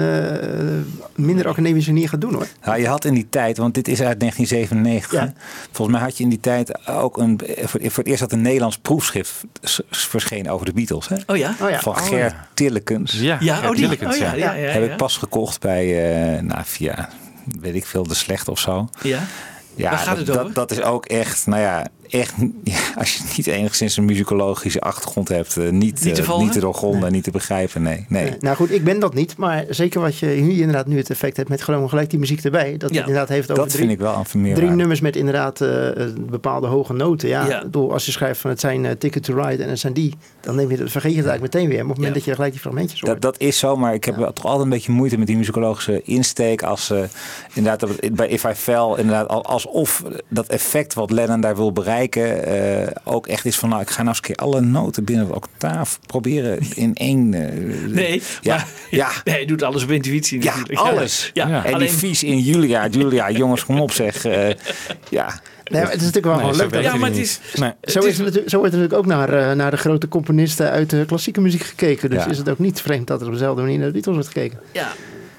minder academische manier gaat doen hoor. Nou, je had in die tijd, want dit is uit 1997. Ja. hè? Volgens mij had je in die tijd ook een. Voor, voor het eerst dat een Nederlands proefschrift verscheen over de Beatles. Hè? Oh ja? Oh ja. Van Oh, Gert ja. Tillekens. Ja, Ja, oh, die. Oh ja, ja, ja. Heb ja. ik pas gekocht bij, eh, nou, via, weet ik veel, de slecht of zo. Ja? Ja, dat, dat is ook echt, nou ja, echt, <laughs> ja, als je niet enigszins een muzikologische achtergrond hebt, eh, niet, Niet te eh, volgen? niet te doorgronden, niet te begrijpen, nee. nee. Nee. Nou goed, ik ben dat niet. Maar zeker wat je hier inderdaad nu het effect hebt met gewoon gelijk die muziek erbij. Dat Ja. het inderdaad heeft over Dat drie, vind ik wel een drie nummers met inderdaad eh, bepaalde hoge noten. Ja, Ja. Bedoel, als je schrijft van het zijn Ticket to Ride en het zijn die. Dan neem je, dat- vergeet je het eigenlijk meteen weer. Maar op het moment Ja. dat je gelijk die fragmentjes hoort. Dat, dat is zo, maar ik heb wel toch altijd een beetje moeite met die muzikologische insteek. Als ze inderdaad bij If I Fell inderdaad al- als alsof dat effect wat Lennon daar wil bereiken eh, ook echt is van nou ik ga nou eens een keer alle noten binnen de octaaf proberen in één. eh, Nee, ja, maar, ja. <laughs> Nee, hij doet alles op intuïtie Ja, natuurlijk. alles. Ja, En alleen- die vies in Julia, Julia, jongens, kom op zeg. eh, ja. Nee, maar het is natuurlijk wel Nee, leuk. dat- werkt het. Nee. Zo, is het, natuurlijk- zo wordt er natuurlijk ook naar, naar de grote componisten uit de klassieke muziek gekeken. Dus Ja. is het ook niet vreemd dat er op dezelfde manier naar de Beatles wordt gekeken. Ja,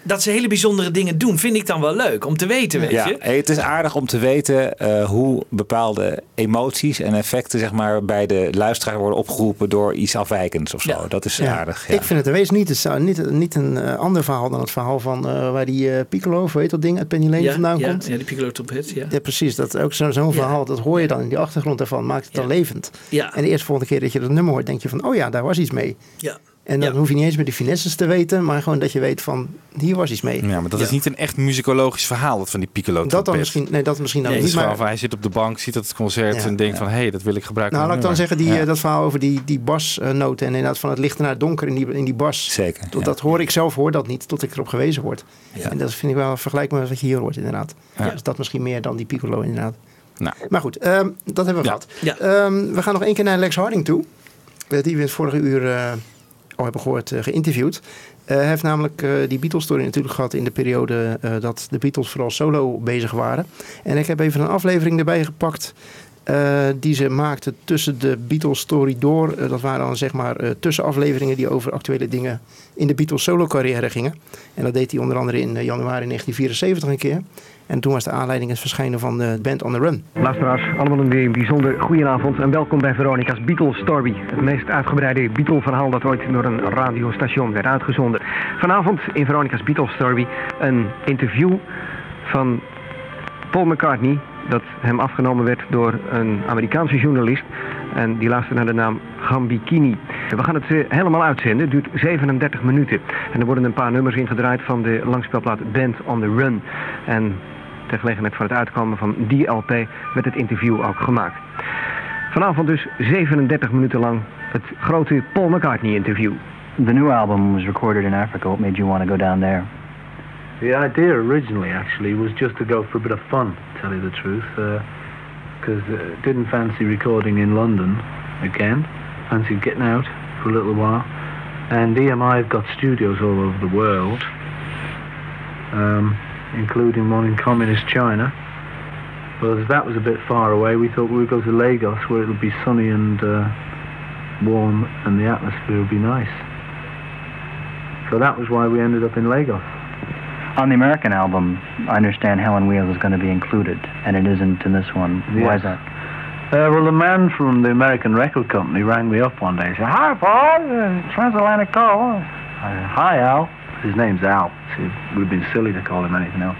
dat ze hele bijzondere dingen doen, vind ik dan wel leuk om te weten, weet Ja, je. het is aardig om te weten eh, hoe bepaalde emoties en effecten zeg maar, bij de luisteraar worden opgeroepen door iets afwijkends of zo. Dat is Ja. aardig. Ja. Ik vind het er wees niet, het zou niet, niet een eh, ander verhaal dan het verhaal van eh, waar die Piccolo, of weet dat ding, uit Penny Lane ja, vandaan ja, komt. ja, die piccolo trompet, ja. Ja, precies. Dat is ook zo- zo'n verhaal, dat hoor je dan in die achtergrond daarvan, maakt het dan levend. Ja. En de eerste volgende keer dat je dat nummer hoort, denk je van, oh ja, daar was iets mee. Ja. En dan hoef je niet eens meer de finesses te weten, maar gewoon dat je weet van, hier was iets mee. Ja, maar dat is niet een echt muzikologisch verhaal, dat van die piccolo Dat dan misschien, nee, dat misschien dan Het niet. Maar, van, hij zit op de bank, ziet dat het concert Ja, en denkt ja. van, hé, hey, dat wil ik gebruiken. nou, laat ik dan zeggen, die, eh, dat verhaal over die, die basnoten en inderdaad van het lichte naar het donker in die, in die bas. Zeker. Dat, dat hoor ik zelf, hoor dat niet, tot ik erop gewezen word. En dat vind ik wel vergelijkbaar met wat je hier hoort, inderdaad. Ja. Dus dat misschien meer dan die piccolo, inderdaad. Nou. Maar goed, ehm, dat hebben we gehad. Ehm, we gaan nog één keer naar Lex Harding toe. Die we in het vorige uur eh, al hebben gehoord, eh, geïnterviewd. Eh, hij heeft namelijk eh, die Beatles-story natuurlijk gehad in de periode dat de Beatles vooral solo bezig waren. En ik heb even een aflevering erbij gepakt die ze maakten tussen de Beatles-story door. Eh, dat waren dan zeg maar eh, tussenafleveringen die over actuele dingen in de Beatles solo-carrière gingen. En dat deed hij onder andere in januari 1974 een keer. En toen was de aanleiding het verschijnen van de Band on the Run. Luisteraars, allemaal een weer bijzonder goedenavond en welkom bij Veronica's Beatles Story. Het meest uitgebreide Beatle-verhaal dat ooit door een radiostation werd uitgezonden. Vanavond in Veronica's Beatles Story een interview van Paul McCartney dat hem afgenomen werd door een Amerikaanse journalist. En die luisterde naar de naam Gambikini. We gaan het eh, helemaal uitzenden. Het duurt 37 minuten. En er worden een paar nummers ingedraaid van de langspeelplaat Band on the Run. En ter gelegenheid van het uitkomen van die LP werd het interview ook gemaakt. Vanavond dus 37 minuten lang het grote Paul McCartney interview. The new album was recorded in Africa. What made you want to go down there? The idea originally, actually, was just to go for a bit of fun, to tell you the truth, because uh, didn't fancy recording in London again. Fancied getting out for a little while. And EMI have got studios all over the world, um, including one in communist China. But as that was a bit far away, we thought we would go to Lagos, where it'll be sunny and uh, warm, and the atmosphere will be nice. So that was why we ended up in Lagos. On the American album, I understand Helen Wheels is going to be included, and it isn't in this one. Why is that? Uh, well, the man from the American record company rang me up one day and said, Hi, Paul, uh, transatlantic call. Said, Hi, Al. His name's Al. It would have been silly to call him anything else.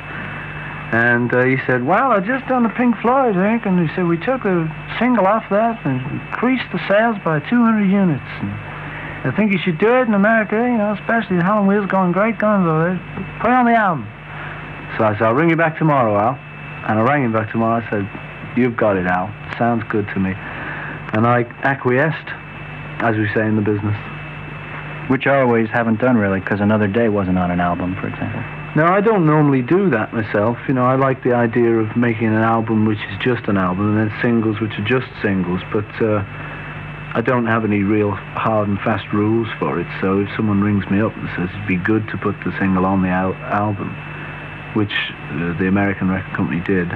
And uh, he said, Well, I just done the Pink Floyd, I think. And he said, We took the single off that and increased the sales by 200 units. And I think you should do it in America, you know, especially Helen Wheels going great guns over there. Put on the album. So I said, I'll ring you back tomorrow, Al. And I rang him back tomorrow. I said, You've got it, Al. Sounds good to me. And I acquiesced, as we say in the business. Which I always haven't done really, because Another Day wasn't on an album, for example. Now, I don't normally do that myself. You know, I like the idea of making an album which is just an album and then singles which are just singles, but uh, I don't have any real hard and fast rules for it. So if someone rings me up and says it'd be good to put the single on the al- album, which uh, the American record company did,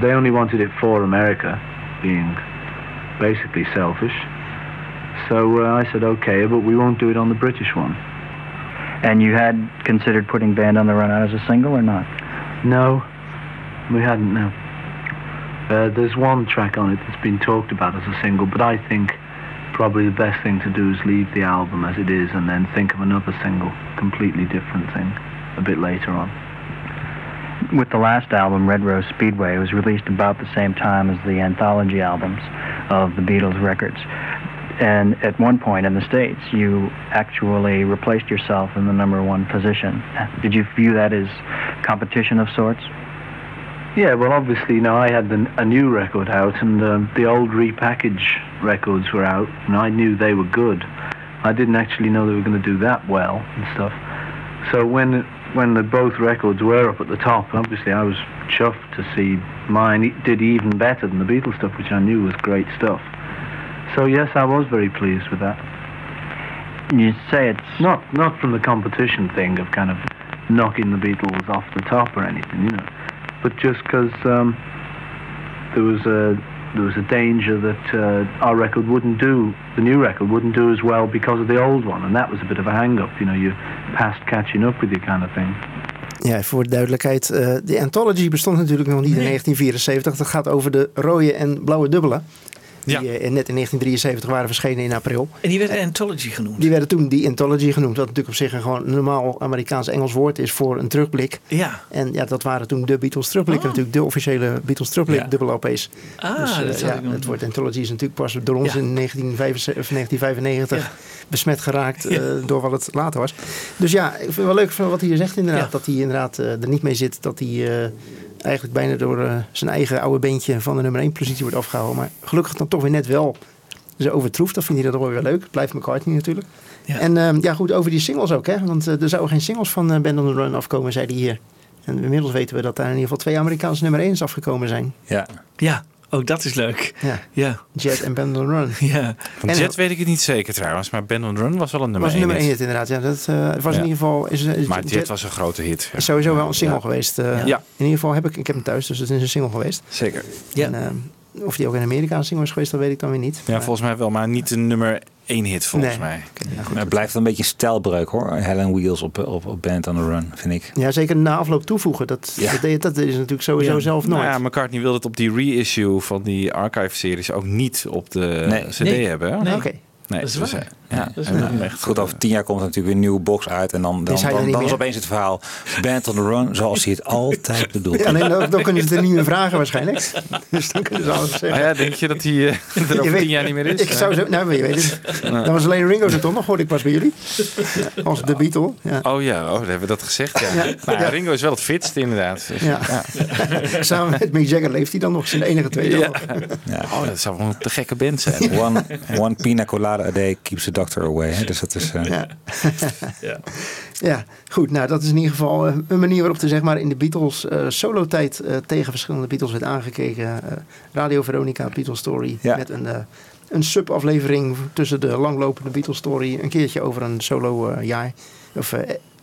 they only wanted it for America, being basically selfish. So uh, I said, okay, but we won't do it on the British one. And you had considered putting Band on the Run out as a single or not? No, we hadn't, no. Uh, there's one track on it that's been talked about as a single, but I think probably the best thing to do is leave the album as it is and then think of another single, completely different thing, a bit later on. With the last album, Red Rose Speedway, it was released about the same time as the anthology albums of the Beatles records. And at one point in the States, you actually replaced yourself in the number one position. Did you view that as competition of sorts? Yeah, well, obviously, you know, I had the, a new record out, and um, the old repackage records were out, and I knew they were good. I didn't actually know they were going to do that well and stuff. So when when the both records were up at the top, obviously I was chuffed to see mine did even better than the Beatles stuff, which I knew was great stuff. So yes, I was very pleased with that. You say it's not not from the competition thing of kind of knocking the Beatles off the top or anything, you know, but just because um, there was a there was a danger that uh, our record wouldn't do, the new record wouldn't do as well because of the old one, and that was a bit of a hang-up, you know, you're past catching up with you kind of thing. Ja, voor de duidelijkheid. eh, de Anthology bestond natuurlijk nog niet in 1974. Dat gaat over de rode en blauwe dubbelen. Die eh, net in 1973 waren verschenen in april. En die werd Anthology genoemd. Die werden toen die Anthology genoemd. Wat natuurlijk op zich een gewoon normaal Amerikaans-Engels woord is voor een terugblik. Ja. En ja, dat waren toen de Beatles terugblikken. Natuurlijk de officiële Beatles terugblik Ja. dubbel LP's. Ah, dus, eh, dat had ja, het woord Anthology is natuurlijk pas door ons in 1995, of 1995 besmet geraakt eh, door wat het later was. Dus ja, ik vind het wel leuk van wat hij hier zegt inderdaad. Dat hij inderdaad eh, er niet mee zit. Dat hij eh, eigenlijk bijna door eh, zijn eigen oude beentje van de nummer 1 positie wordt afgehouden. Maar gelukkig dan toch weer net wel ze overtroeft. Dat vindt hij dat wel weer leuk. Blijft McCartney natuurlijk. En ehm, ja goed, over die singles ook. Hè? Want eh, er zouden geen singles van eh, Band on the Run afkomen, zei hij hier. En inmiddels weten we dat daar in ieder geval twee Amerikaanse nummer 1's afgekomen zijn. Ja. Ja, ook dat is leuk. Ja. Ja. Jet en Band on Run. Ja. Van En- Jet weet ik het niet zeker trouwens, maar Ben on Run was wel een nummer was een 1 nummer 1 hit. hit inderdaad. Ja, dat eh, was Ja. in ieder geval... Is, is Maar Jet was een grote hit. is sowieso wel een single Ja. geweest. eh. Ja. In ieder geval heb ik, ik heb hem thuis, dus het is een single geweest. Zeker. En, ehm, of die ook in Amerika een single is geweest, dat weet ik dan weer niet. Ja, volgens mij wel, maar niet een nummer 1 hit volgens Nee. mij. Maar het blijft een beetje een stijlbreuk hoor. Helen Wheels op, op, op Band on the Run, vind ik. Ja, zeker na afloop toevoegen. Dat, Ja. dat, deed- dat is natuurlijk sowieso Ja. zelf nooit. Nou ja, McCartney wilde het op die reissue van die archive-series ook niet op de Nee. CD Nee. hebben. hè? Nee. Oké. Nee, Dat is waar. Ja, Dat is waar. echt, Goed, over tien jaar komt er natuurlijk weer een nieuwe box uit. En dan, dan, dan, dan is opeens het verhaal Band on the Run zoals hij het <laughs> altijd bedoelt. Ja, nee, dan, dan kunnen ze het er niet meer vragen waarschijnlijk. <laughs> Dus dan kunnen ze alles zeggen. Ah ja, denk je dat hij eh, <laughs> er over weet- tien jaar niet meer is? Ik zou zo, nou, je weet het. Dan was alleen Ringo er toch nog, hoorde ik pas bij jullie. Ja, als de Beatle. Ja. Oh ja, oh, dan hebben we dat gezegd. Ja. Ja. Ja, Ja. Ringo is wel het fitst inderdaad. Dus, Ja. Samen met Mick Jagger leeft hij dan nog zijn enige twee. Ja. Oh, dat zou wel een te gekke band zijn. One, one pina colada a day keeps the doctor away. Hè? Dus dat is... eh, Ja. Ja, goed. Nou, dat is in ieder geval eh, een manier waarop er zeg maar, in de Beatles eh solo-tijd eh, tegen verschillende Beatles werd aangekeken. Eh, Radio Veronica, Beatles Story. Ja. Met een, eh, een sub-aflevering tussen de langlopende Beatles Story. Een keertje over een solo-jaar. of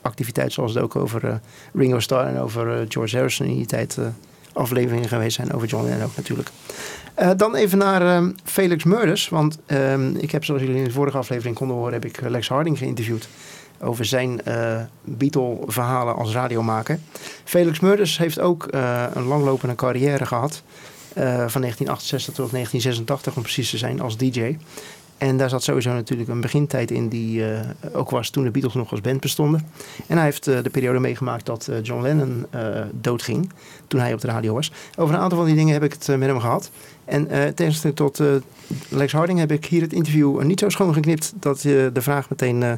activiteit zoals het ook over eh, Ringo Starr en over George Harrison in die tijd eh, afleveringen geweest zijn. Over John Lennon ook natuurlijk. Eh, dan even naar ehm, Felix Murders. Want ehm, ik heb, zoals jullie in de vorige aflevering konden horen, heb ik eh, Lex Harding geïnterviewd. Over zijn eh Beatle-verhalen als radiomaker. Felix Murders heeft ook een langlopende carrière gehad. eh, van 1968 tot 1986 om precies te zijn als DJ. En daar zat sowieso natuurlijk een begintijd in die eh, ook was toen de Beatles nog als band bestonden. En hij heeft eh, de periode meegemaakt dat eh, John Lennon eh, doodging toen hij op de radio was. Over een aantal van die dingen heb ik het met hem gehad. En eh tegenstelling tot eh, Lex Harding heb ik hier het interview niet zo schoon geknipt dat je de vraag meteen eh,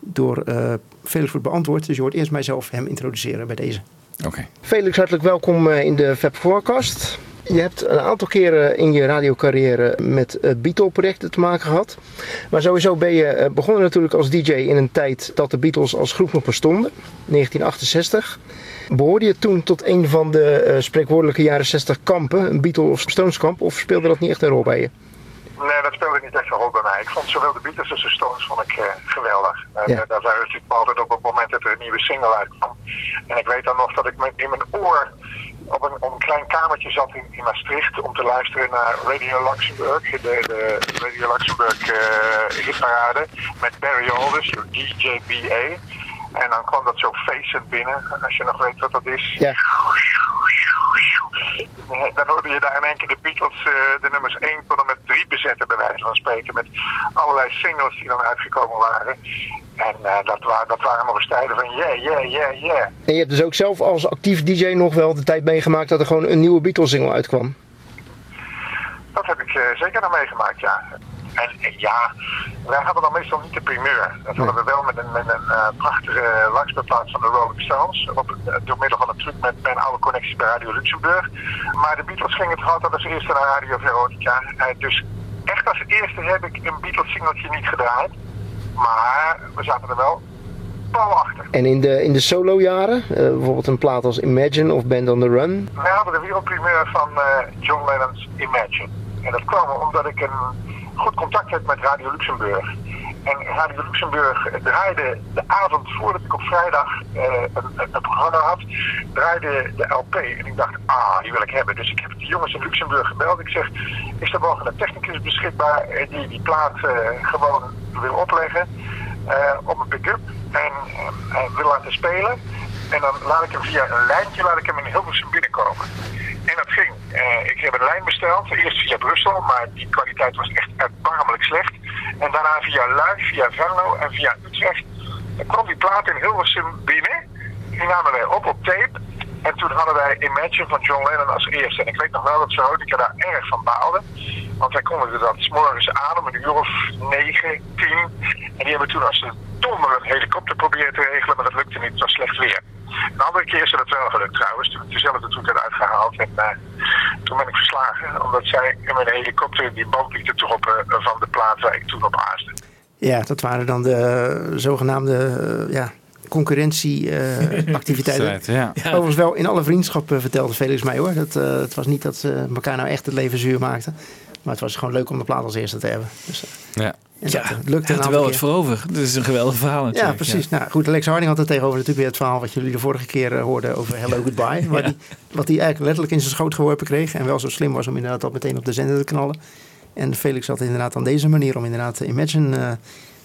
door eh, Felix wordt beantwoord. Dus je hoort eerst mijzelf hem introduceren bij deze. Oké. Felix, hartelijk welkom eh, in de Fab Forecast. Je hebt een aantal keren in je radiocarrière met Beatle-projecten te maken gehad. Maar sowieso ben je eh, begonnen natuurlijk als DJ in een tijd dat de Beatles als groep nog bestonden, 1968. Behoorde je toen tot een van de eh, spreekwoordelijke jaren 60 kampen, een Beatle- of Stones kamp, of speelde dat niet echt een rol bij je? Nee, dat speelde niet echt een rol bij mij. Ik vond zowel de Beatles als de Stones vond ik, eh, geweldig. En, Ja. eh, daar waren we natuurlijk altijd op het moment dat er een nieuwe single uitkwam. En ik weet dan nog dat ik in mijn oor op een, op een klein kamertje zat in, in Maastricht om te luisteren naar Radio Luxemburg, de, de Radio Luxemburg eh hitparade, met Barry Alders, DJBA. En dan kwam dat zo feestend binnen, als je nog weet wat dat is. Ja. Dan hoorde je daar in één keer de Beatles eh, de nummers 1 tot en met 3 bezetten, bij wijze van spreken. Met allerlei singles die dan uitgekomen waren. En eh, dat, waren, dat waren nog eens tijden van yeah, yeah, yeah, yeah. En je hebt dus ook zelf als actief DJ nog wel de tijd meegemaakt dat er gewoon een nieuwe Beatles-single uitkwam. Dat heb ik eh, zeker nog meegemaakt, ja. En eh, ja, wij hadden dan meestal niet de primeur. Dat hadden we wel met een, met een eh, prachtige langspeelplaats van de Rolling Stones. Op, door middel van een truc met mijn oude connectie bij Radio Luxemburg. Maar de Beatles gingen toch altijd als eerste naar Radio Veronica. Dus echt als eerste heb ik een Beatles singeltje niet gedraaid. Maar we zaten er wel pal achter. En in de, in de solo-jaren, eh, bijvoorbeeld een plaat als Imagine of Band on the Run. We hadden de wereldprimeur van eh, John Lennon's Imagine. En dat kwam omdat ik een goed contact heb met Radio Luxemburg. En Radio Luxemburg draaide de avond voordat ik op vrijdag eh, een, een, programma had, draaide de LP. En ik dacht, ah, die wil ik hebben. Dus ik heb de jongens in Luxemburg gebeld. Ik zeg, is er mogelijk een technicus beschikbaar eh, die die plaat eh, gewoon wil opleggen eh, op een pick-up en wil laten spelen. En dan laat ik hem via een lijntje laat ik hem in Hilversum binnenkomen. En dat ging. Eh, ik heb een lijn besteld, eerst via Brussel, maar die kwaliteit was echt erbarmelijk slecht. En daarna via Luik, via Venlo en via Utrecht. Dan kwam die plaat in Hilversum binnen. Die namen wij op op tape. En toen hadden wij Imagine van John Lennon als eerste. En ik weet nog wel dat Veronica daar erg van baalde. Want wij konden dat s morgens aan om een uur of negen, tien. En die hebben toen als een donder een helikopter proberen te regelen, maar dat lukte niet. Het was slecht weer. Een andere keer is het wel gelukt trouwens. Toen ik dezelfde troep had uitgehaald. En eh, toen ben ik verslagen. Omdat zij in mijn helikopter die band lieten toeroepen eh, van de plaat waar ik toen op aaste. Ja, dat waren dan de eh, zogenaamde ja, concurrentieactiviteiten. <laughs> Ja. Overigens wel in alle vriendschap eh, vertelde Felix mij hoor. Dat, eh, het was niet dat ze elkaar nou echt het leven zuur maakten. Maar het was gewoon leuk om de plaat als eerste te hebben. Dus, eh, Ja. en Ja, dat, eh, had er wel wat voor over. Dat is een geweldig verhaal Ja, natuurlijk. precies. Nou goed, Alex Harding had er tegenover natuurlijk weer het verhaal wat jullie de vorige keer eh, hoorden over Hello Goodbye. <laughs> Waar Ja. die, wat hij eigenlijk letterlijk in zijn schoot geworpen kreeg. En wel zo slim was om inderdaad dat meteen op de zender te knallen. En Felix had inderdaad aan deze manier om inderdaad Imagine eh,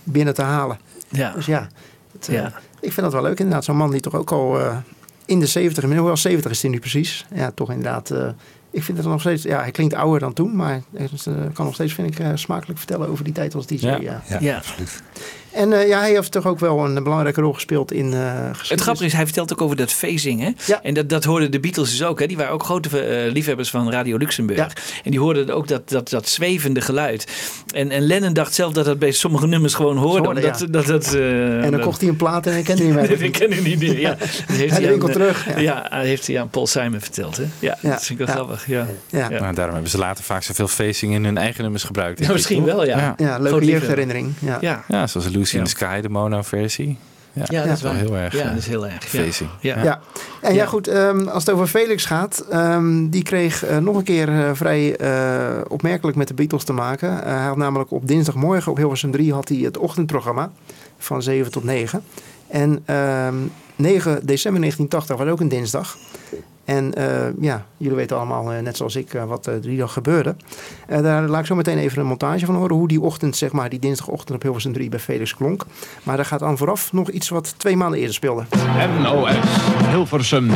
binnen te halen. Ja. Dus ja, het, eh, Ja. Ik vind dat wel leuk inderdaad. Zo'n man die toch ook al eh, in de 70, inmiddels wel 70 is hij nu precies. Ja, toch inderdaad. eh, ik vind het nog steeds, ja, hij klinkt ouder dan toen, maar hij eh, kan nog steeds, vind ik, smakelijk vertellen over die tijd als DJ. Ja, Ja. absoluut. En eh, ja, hij heeft toch ook wel een belangrijke rol gespeeld in eh geschiedenis. Het grappige is, hij vertelt ook over dat phasing. Hè? En dat, dat hoorden de Beatles dus ook. Hè? Die waren ook grote eh, liefhebbers van Radio Luxemburg. En die hoorden ook dat, dat, dat zwevende geluid. En, en Lennon dacht zelf dat dat bij sommige nummers gewoon hoorde. hoorde, omdat, ja. dat, dat, eh, En dan dat- kocht hij een plaat en hij kende niet meer. <laughs> ik ken hem niet meer. Ja. <laughs> Dat heeft Ja, hij winkel aan, terug, Ja. ja. hij heeft hij aan Paul Simon verteld. Hè? Ja, Ja. dat vind ik wel Ja. grappig. Ja. Ja. Nou, daarom hebben ze later vaak zoveel facing in hun eigen nummers gebruikt. Ja, misschien wel, ja. Ja, leuke jeugdherinnering. Ja. Ja. Ja, zoals Lucy in the Sky, de mono-versie. Ja, Ja, dat is wel heel erg. Ja, eh, dat is heel erg, ja. Ja. Ja. En ja, goed, ehm, als het over Felix gaat, ehm, die kreeg eh, nog een keer eh, vrij eh, opmerkelijk met de Beatles te maken. Eh, hij had namelijk op dinsdagmorgen op Hilversum 3 had hij het ochtendprogramma van 7 tot 9. En ehm, 9 december 1980 was ook een dinsdag. En eh, ja, jullie weten allemaal, eh, net zoals ik, eh, wat eh, die dag gebeurde. Eh, daar laat ik zo meteen even een montage van horen. Hoe die ochtend, zeg maar, die dinsdagochtend op Hilversum 3 bij Felix klonk. Maar daar gaat aan vooraf nog iets wat twee maanden eerder speelde. NOS Hilversum.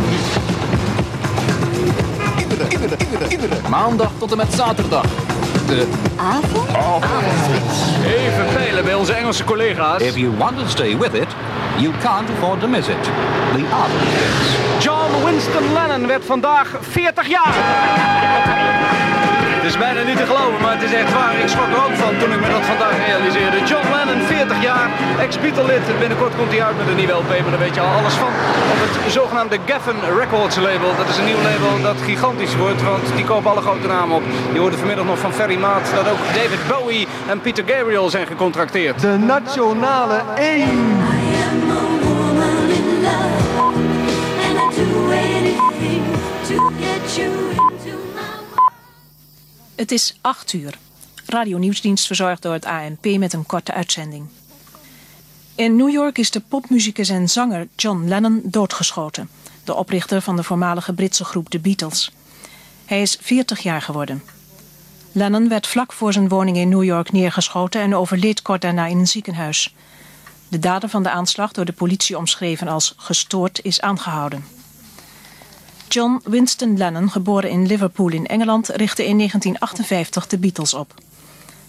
Maandag tot en met zaterdag. De avond? Even peilen bij onze Engelse collega's. If you want to stay with it, you can't afford to miss it. The avondspits. John Winston Lennon werd vandaag 40 jaar. Het is bijna niet te geloven, maar het is echt waar. Ik schrok er ook van toen ik me dat vandaag realiseerde. John Lennon, 40 jaar, ex-Beatle-lid. Binnenkort komt hij uit met een nieuwe LP, maar daar weet je al alles van. Op het zogenaamde Geffen Records label. Dat is een nieuw label dat gigantisch wordt, want die kopen alle grote namen op. Je hoorde vanmiddag nog van Ferry Maat dat ook David Bowie en Peter Gabriel zijn gecontracteerd. De nationale 1. Het is 8 uur. Radio Nieuwsdienst verzorgd door het ANP met een korte uitzending. In New York is de popmuzikus en zanger John Lennon doodgeschoten. De oprichter van de voormalige Britse groep The Beatles. Hij is 40 jaar geworden. Lennon werd vlak voor zijn woning in New York neergeschoten en overleed kort daarna in een ziekenhuis. De dader van de aanslag, door de politie omschreven als gestoord, is aangehouden. John Winston Lennon, geboren in Liverpool in Engeland, richtte in 1958 de Beatles op.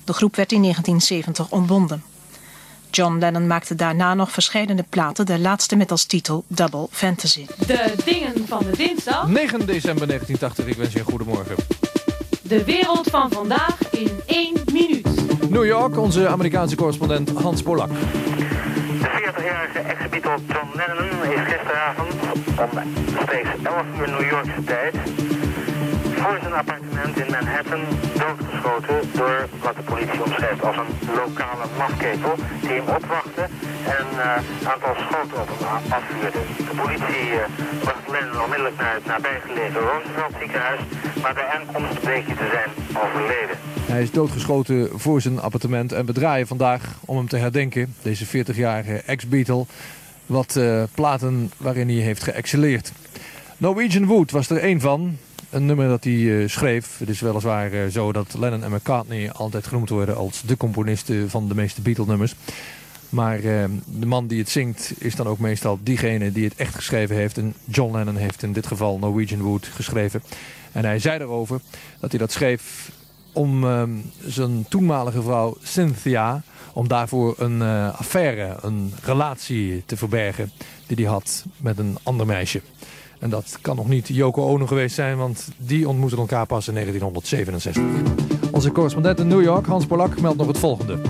De groep werd in 1970 ontbonden. John Lennon maakte daarna nog verschillende platen, de laatste met als titel Double Fantasy. De dingen van de dinsdag. 9 december 1980, ik wens je een goedemorgen. De wereld van vandaag in één minuut. New York, onze Amerikaanse correspondent Hans Polak. De 40-jarige ex-Beatle John Lennon is gisteravond om steeds 11 uur New Yorkse tijd voor zijn appartement in Manhattan doodgeschoten door wat de politie omschrijft als een lokale mafketel die hem opwachtte en een eh, aantal schoten op hem afvuurde. De politie eh, bracht Lennon onmiddellijk naar het nabijgelegen Roosevelt ziekenhuis, maar bij aankomst bleek hij te zijn overleden. Hij is doodgeschoten voor zijn appartement en we draaien vandaag om hem te herdenken, deze 40-jarige ex-Beatle, wat eh, platen waarin hij heeft geëxceleerd. Norwegian Wood was er één van. Een nummer dat hij eh, schreef. Het is weliswaar eh, zo dat Lennon en McCartney altijd genoemd worden als de componisten van de meeste Beatle-nummers. Maar de man die het zingt is dan ook meestal diegene die het echt geschreven heeft. En John Lennon heeft in dit geval Norwegian Wood geschreven. En hij zei erover dat hij dat schreef om ehm, zijn toenmalige vrouw Cynthia... om daarvoor een eh, affaire, een relatie te verbergen... die hij had met een ander meisje. En dat kan nog niet Yoko Ono geweest zijn... want die ontmoetten elkaar pas in 1967. Onze correspondent in New York, Hans Polak, meldt nog het volgende.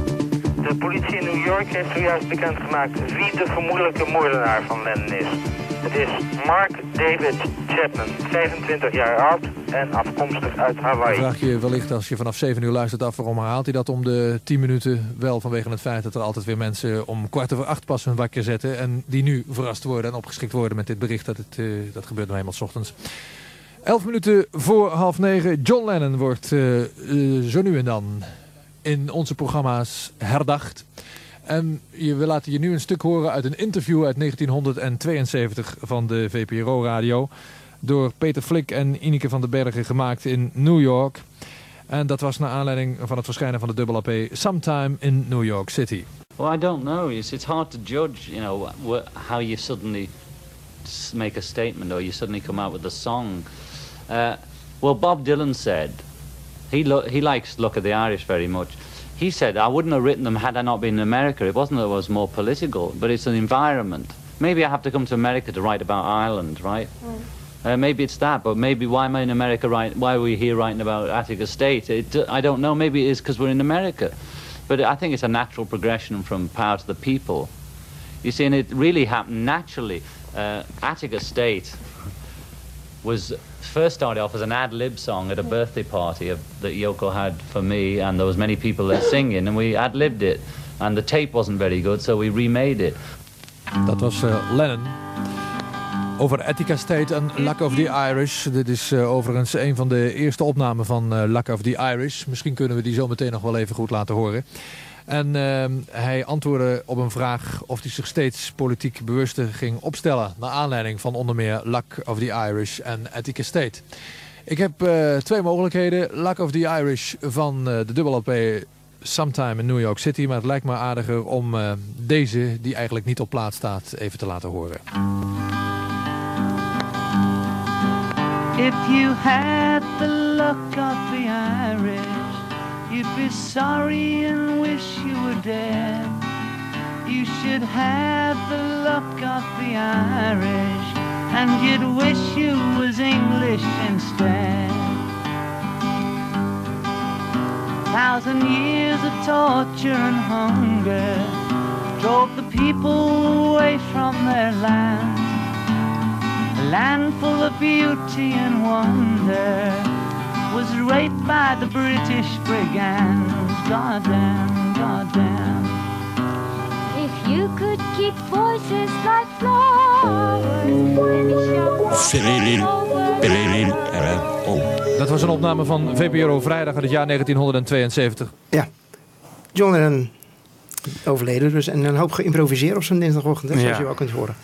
De politie in New York heeft zojuist bekendgemaakt wie de vermoedelijke moordenaar van Lennon is. Het is Mark David Chapman, 25 jaar oud en afkomstig uit Hawaii. vraag je wellicht als je vanaf 7 uur luistert af... waarom herhaalt hij dat om de 10 minuten? Wel vanwege het feit dat er altijd weer mensen om kwart over acht pas hun wakker zetten... en die nu verrast worden en opgeschikt worden met dit bericht. Dat, het, eh, dat gebeurt nou eenmaal 's ochtends. 11 minuten voor half negen. John Lennon wordt eh, eh, zo nu en dan in onze programma's herdacht. En we laten je nu een stuk horen uit een interview uit 1972 van de VPRO-radio. Door Peter Flik en Ineke van den Bergen gemaakt in New York. En dat was naar aanleiding van het verschijnen van de dubbel AP Sometime in New York City. Well, I don't know. It's, it's hard to judge, you know, how you suddenly s- make a statement or you suddenly come out with a song. Uh, well, Bob Dylan said he lo- he likes Look at the Irish very much. He said I wouldn't have written them had I not been in America. It wasn't that it was more political, but it's an environment. Maybe I have to come to America to write about Ireland, right? Uh, maybe it's that, but maybe why am I in America? Right? Why are we here writing about Attica State? It, I don't know. Maybe it is because we're in America, but I think it's a natural progression from power to the people. You see, and it really happened naturally. Uh, Attica State was first started off as an ad lib song at a birthday party of, that Yoko had for me, and there was many people there singing, and we ad libbed it. And the tape wasn't very good, so we remade it. Dat was eh, Lennon. Over Attica State en Luck of the Irish. Dit is eh, overigens een van de eerste opnamen van eh, Luck of the Irish. Misschien kunnen we die zo meteen nog wel even goed laten horen. En ehm, hij antwoordde op een vraag of hij zich steeds politiek bewuster ging opstellen. Naar aanleiding van onder meer Luck of the Irish en Attica State. Ik heb eh, twee mogelijkheden. Luck of the Irish van de dubbel LP Sometime in New York City. Maar het lijkt me aardiger om deze, die eigenlijk niet op plaats staat, even te laten horen. If you had the luck of the Irish, you'd be sorry and wish you were dead. You should have the luck of the Irish, and you'd wish you was English instead. Thousand years of torture and hunger drove the people away from their land. Land full of beauty and wonder was raped by the British brigands. Goddamn, goddamn. If you could keep voices like flowers, Dat was een opname van VPRO Vrijdag uit het jaar 1972. Ja. John Lennon overleden dus. En een hoop geïmproviseerd op zijn dinsdagochtend, zoals Ja. je wel kunt horen.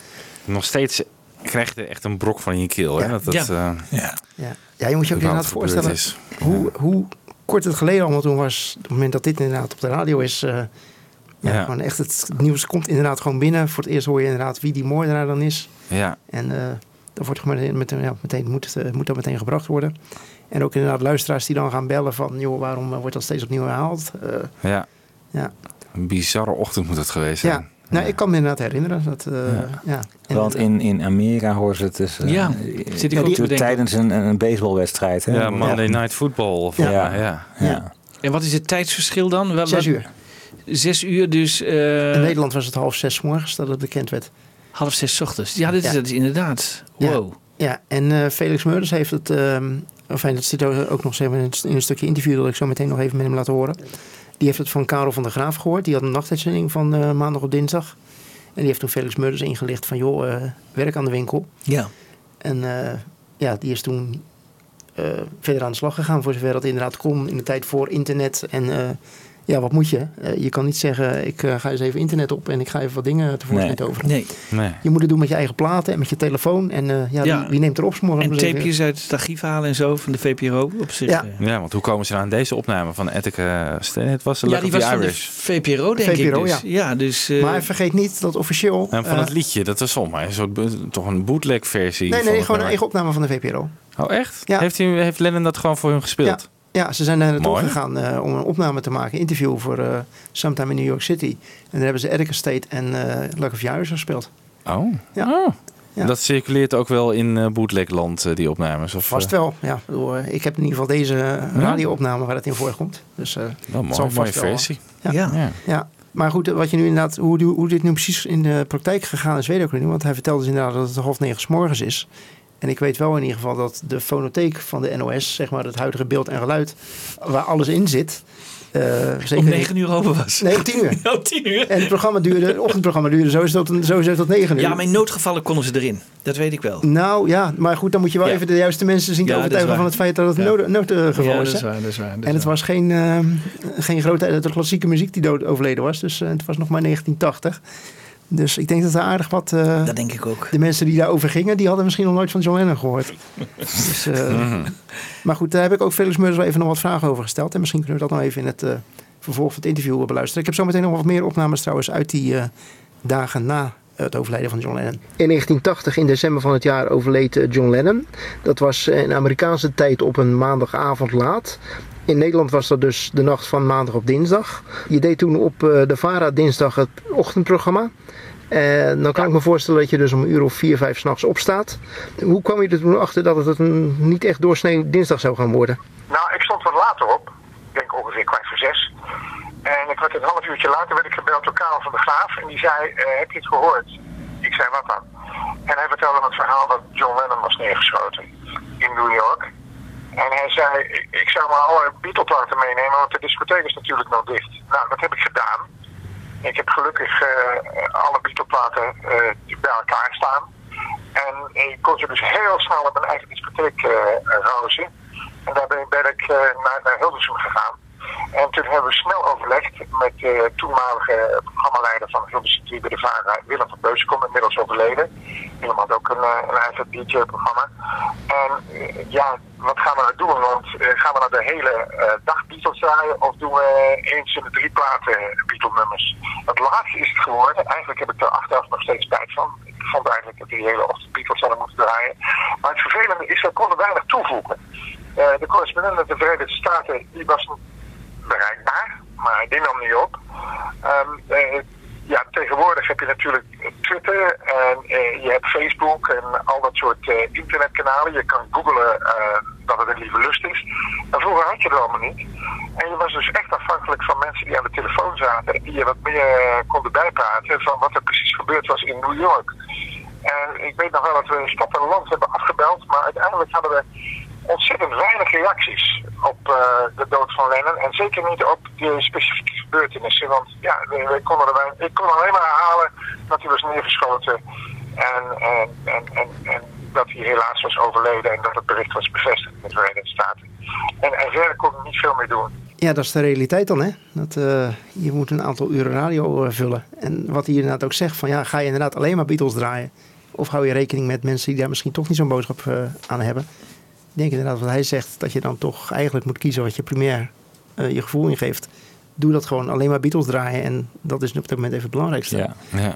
Nog steeds krijg je er echt een brok van in je keel. Hè? Dat, dat, Ja. eh, Ja. Ja, je moet je ook inderdaad voorstellen is. hoe, hoe kort het geleden allemaal toen was. Op het moment dat dit inderdaad op de radio is. eh, ja, Ja. Gewoon echt het nieuws komt inderdaad gewoon binnen. Voor het eerst hoor je inderdaad wie die moordenaar dan is. Ja. En eh dat wordt meteen, meteen, ja, meteen, moet, het, eh, moet dat meteen gebracht worden. En ook inderdaad luisteraars die dan gaan bellen van... joh, waarom wordt dat steeds opnieuw herhaald? Eh, ja. ja. Een bizarre ochtend moet het geweest zijn. Nou, ik kan me inderdaad herinneren. Dat, eh, ja. Want in, in Amerika horen ze het dus... eh, Ja, zit ik ook tijdens een, een baseballwedstrijd. Hè? Ja, Monday Night Football. Of, Ja. ja. Ja. Ja. En wat is het tijdsverschil dan? Wel, Zes uur. Zes uur, dus... eh, In Nederland was het half zes 's morgens dat het bekend werd. Half zes 's ochtends. Ja, dit is, dat is inderdaad. Wow. Ja, en eh, Felix Meurders heeft het ehm, Enfin, dat zit ook nog zeg maar, in een- in een stukje interview dat ik zo meteen nog even met hem laat horen. Die heeft het van Karel van der Graaf gehoord. Die had een nachtuitzending van eh, maandag op dinsdag. En die heeft toen Felix Murders ingelicht van, joh, eh, werk aan de winkel. Ja. En eh, ja, die is toen verder aan de slag gegaan voor zover dat inderdaad kon in de tijd voor internet. En ja, wat moet je? Eh, je kan niet zeggen, ik eh, ga eens even internet op en ik ga even wat dingen tevoorschijn Nee. toveren. Nee. Nee. Je moet het doen met je eigen platen en met je telefoon. En eh, ja, Ja. Wie, wie neemt er op? En tapejes uit het archief halen en zo van de VPRO op zich. Ja. Ja, want hoe komen ze nou aan deze opname van Attica Steen? Het was de Ja, die was van de Irish. VPRO, denk ik VPRO, dus. ja. Ja, dus... eh, Maar vergeet niet dat officieel... En van het liedje, dat was volgens mij een soort, toch een bootleg versie. Nee, nee, gewoon een eigen opname van de VPRO. Oh, echt? Ja. Heeft, hij, heeft Lennon dat gewoon voor hun gespeeld? Ja, ze zijn daar naartoe gegaan eh, om een opname te maken. Interview voor eh Sometime in New York City. En daar hebben ze Attica State en eh Luck of Yours gespeeld. Oh. Ja. Ja. Dat circuleert ook wel in eh bootlegland, die opnames? Of, Vast wel, ja. Ik bedoel, Ik heb in ieder geval deze radio-opname waar het in voorkomt. Dus, eh, Wel mooi, mooie versie. Ja. Ja. Ja. ja. Maar goed, wat je nu inderdaad, hoe, hoe dit nu precies in de praktijk gegaan is, weet ik ook niet. Want hij vertelde dus inderdaad dat het half negen 's morgens is. En ik weet wel in ieder geval dat de fonotheek van de NOS, zeg maar het huidige beeld en geluid, waar alles in zit. eh, zeker om negen uur open was. Nee, om tien uur. <laughs> Tien uur. En het programma duurde, het ochtendprogramma duurde sowieso tot, sowieso tot negen uur. Ja, maar in noodgevallen konden ze erin. Dat weet ik wel. Nou ja, maar goed, dan moet je wel Ja. even de juiste mensen zien te Ja, overtuigen van het feit dat het nood, noodgeval is. dat is hè? waar, dat is waar, dat is en het was geen, eh, geen grote de klassieke muziek die dood overleden was. Dus eh, het was nog maar 1980. Dus ik denk dat er aardig wat... eh, Dat denk ik ook. De mensen die daarover gingen, die hadden misschien nog nooit van John Lennon gehoord. <laughs> dus, eh. Maar goed, daar heb ik ook Felix Murders wel even nog wat vragen over gesteld. En misschien kunnen we dat nog even in het eh, vervolg van het interview beluisteren. Ik heb zometeen nog wat meer opnames trouwens uit die eh, dagen na het overlijden van John Lennon. In 1980, in december van het jaar, overleed John Lennon. Dat was eh, in Amerikaanse tijd op een maandagavond laat. In Nederland was dat dus de nacht van maandag op dinsdag. Je deed toen op eh, de VARA dinsdag het ochtendprogramma. En dan kan ik me voorstellen dat je dus om een uur of vier, vijf s'nachts opstaat. Hoe kwam je er toen achter dat het niet echt doorsnee dinsdag zou gaan worden? Nou, ik stond wat later op. Ik denk ongeveer kwart voor zes. En ik werd een half uurtje later werd ik gebeld door Karel van der Graaf. En die zei, eh, heb je het gehoord? Ik zei, wat dan? En hij vertelde me het verhaal dat John Lennon was neergeschoten in New York. En hij zei, ik, zou maar alle Beatle-platen meenemen, want de discotheek is natuurlijk nog dicht. Nou, dat heb ik gedaan. Ik heb gelukkig eh, alle Beatle-platen eh, bij elkaar staan. En ik kon ze dus heel snel op mijn eigen discotheek eh rozen. En daar ben, ik naar, naar gegaan. En toen hebben we snel overlegd met de toenmalige programmaleider van Hilversum 3 bij de VARA, Willem van Beuzenkom, inmiddels overleden. Willem had ook een, eh, een eigen DJ-programma. En eh, ja, wat gaan we nou doen? Want eh, gaan we nou de hele dag Beatles draaien of doen we eens in de drie platen Beatle-nummers? Het laatste is het geworden. Eigenlijk heb ik er achteraf nog steeds spijt van. Ik vond eigenlijk dat die hele ochtend Beatles zouden moeten draaien. Maar het vervelende is, we konden weinig toevoegen. De correspondent uit de Verenigde Staten die was bereikbaar, maar die nam niet op. Ehm, eh, ja, tegenwoordig heb je natuurlijk Twitter en eh, je hebt Facebook en al dat soort eh, internetkanalen. Je kan googlen dat het een lieve lust is. En vroeger had je dat allemaal niet. En je was dus echt afhankelijk van mensen die aan de telefoon zaten en die je wat meer konden bijpraten van wat er precies gebeurd was in New York. En ik weet nog wel dat we stad en land hebben afgebeld, maar uiteindelijk hadden we ontzettend weinig reacties op eh, de dood van Lennon. En zeker niet op de specifieke gebeurtenissen. Want ja, we konden er, ik kon alleen maar herhalen dat hij was neergeschoten. En, en, en, dat hij helaas was overleden. En dat het bericht was bevestigd in de Verenigde Staten. En, en verder kon ik niet veel meer doen. Ja, dat is de realiteit dan, hè? Dat, eh, je moet een aantal uren radio eh, vullen. En wat hij inderdaad ook zegt, van ja, ga je inderdaad alleen maar Beatles draaien? Of hou je rekening met mensen die daar misschien toch niet zo'n boodschap aan hebben? Ik denk inderdaad wat hij zegt, dat je dan toch eigenlijk moet kiezen wat je primair eh, je gevoel ingeeft. Doe dat gewoon alleen maar Beatles draaien en dat is op dit moment even het belangrijkste. Ja. Ja.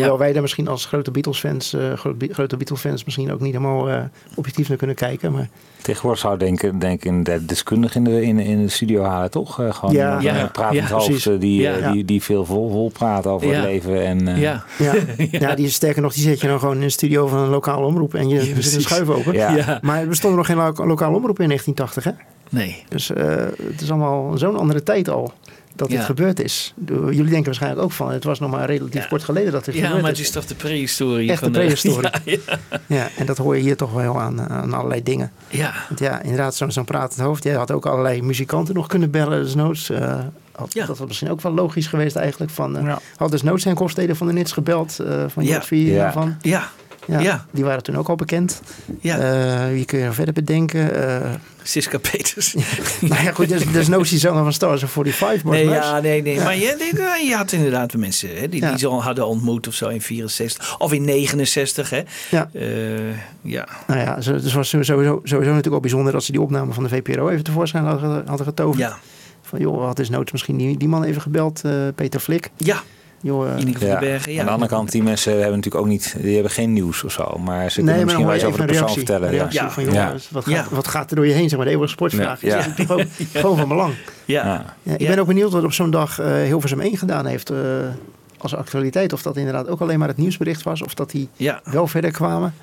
Hoewel wij daar misschien als grote Beatles-fans, eh, gro- grote Beatles-fans misschien ook niet helemaal eh, objectief naar kunnen kijken. Maar Tegenwoordig zou ik denken, denk ik een derde deskundige in de, in, in de studio halen, toch? Eh, gewoon Ja. Ja. een pratend Ja, hoofd die, Ja. die, die veel vol, vol praat over Ja. het leven. En, Ja. <laughs> Ja. ja. die is sterker nog, die zet je dan gewoon in een studio van een lokale omroep en je zit een schuif open. Ja. Ja. Maar er bestond nog geen lo- lokale omroep in 1980, hè? Nee. Dus het is allemaal zo'n andere tijd al dat Ja. dit gebeurd is. Jullie denken waarschijnlijk ook van, het was nog maar relatief kort geleden dat dit Ja, gebeurd maar is. het is toch de prehistorie Echt de van prehistorie. <laughs> Ja, ja. Ja, en dat hoor je hier toch wel aan, aan allerlei dingen. Ja. Want ja, inderdaad, zo'n zo'n pratend hoofd. Je had ook allerlei muzikanten nog kunnen bellen, desnoods. eh had, Dat was misschien ook wel logisch geweest eigenlijk. Van, eh Had desnoods zijn Hofstede van de Nits gebeld. eh, van Ja. Jotvi Ja. van. Ja. Ja, Ja. Die waren toen ook al bekend. Ja. Eh, wie kun je verder bedenken? Eh, Siska Peters. <laughs> nou ja, goed, des, desnoods die zanger van Stars of 45. Bart Nee, ja, nee, nee. Ja. Maar je, je had inderdaad mensen hè, die, die ze al hadden ontmoet of zo in 64. Of in 69, hè. Ja. Eh, ja. Nou ja, het was sowieso, sowieso natuurlijk ook bijzonder dat ze die opname van de VPRO even tevoorschijn hadden, hadden getoverd. Ja. Van joh, had is noods misschien die, die man even gebeld, Peter Flik. Ja. Joh, Inigo Bergen, ja. Aan de andere kant, die mensen hebben natuurlijk ook niet, die hebben geen nieuws of zo. Maar ze Nee, kunnen misschien wel je iets over de een persoon reactie, vertellen. een reactie ja. van wat, gaat, wat gaat er door je heen, zeg maar, de eeuwige sportvraag. Ja. Is natuurlijk gewoon, <laughs> gewoon van belang. Ja. Ja, ik ben ook benieuwd wat op zo'n dag eh Hilversum 1 gedaan heeft eh, als actualiteit. Of dat inderdaad ook alleen maar het nieuwsbericht was. Of dat die Ja. wel verder kwamen.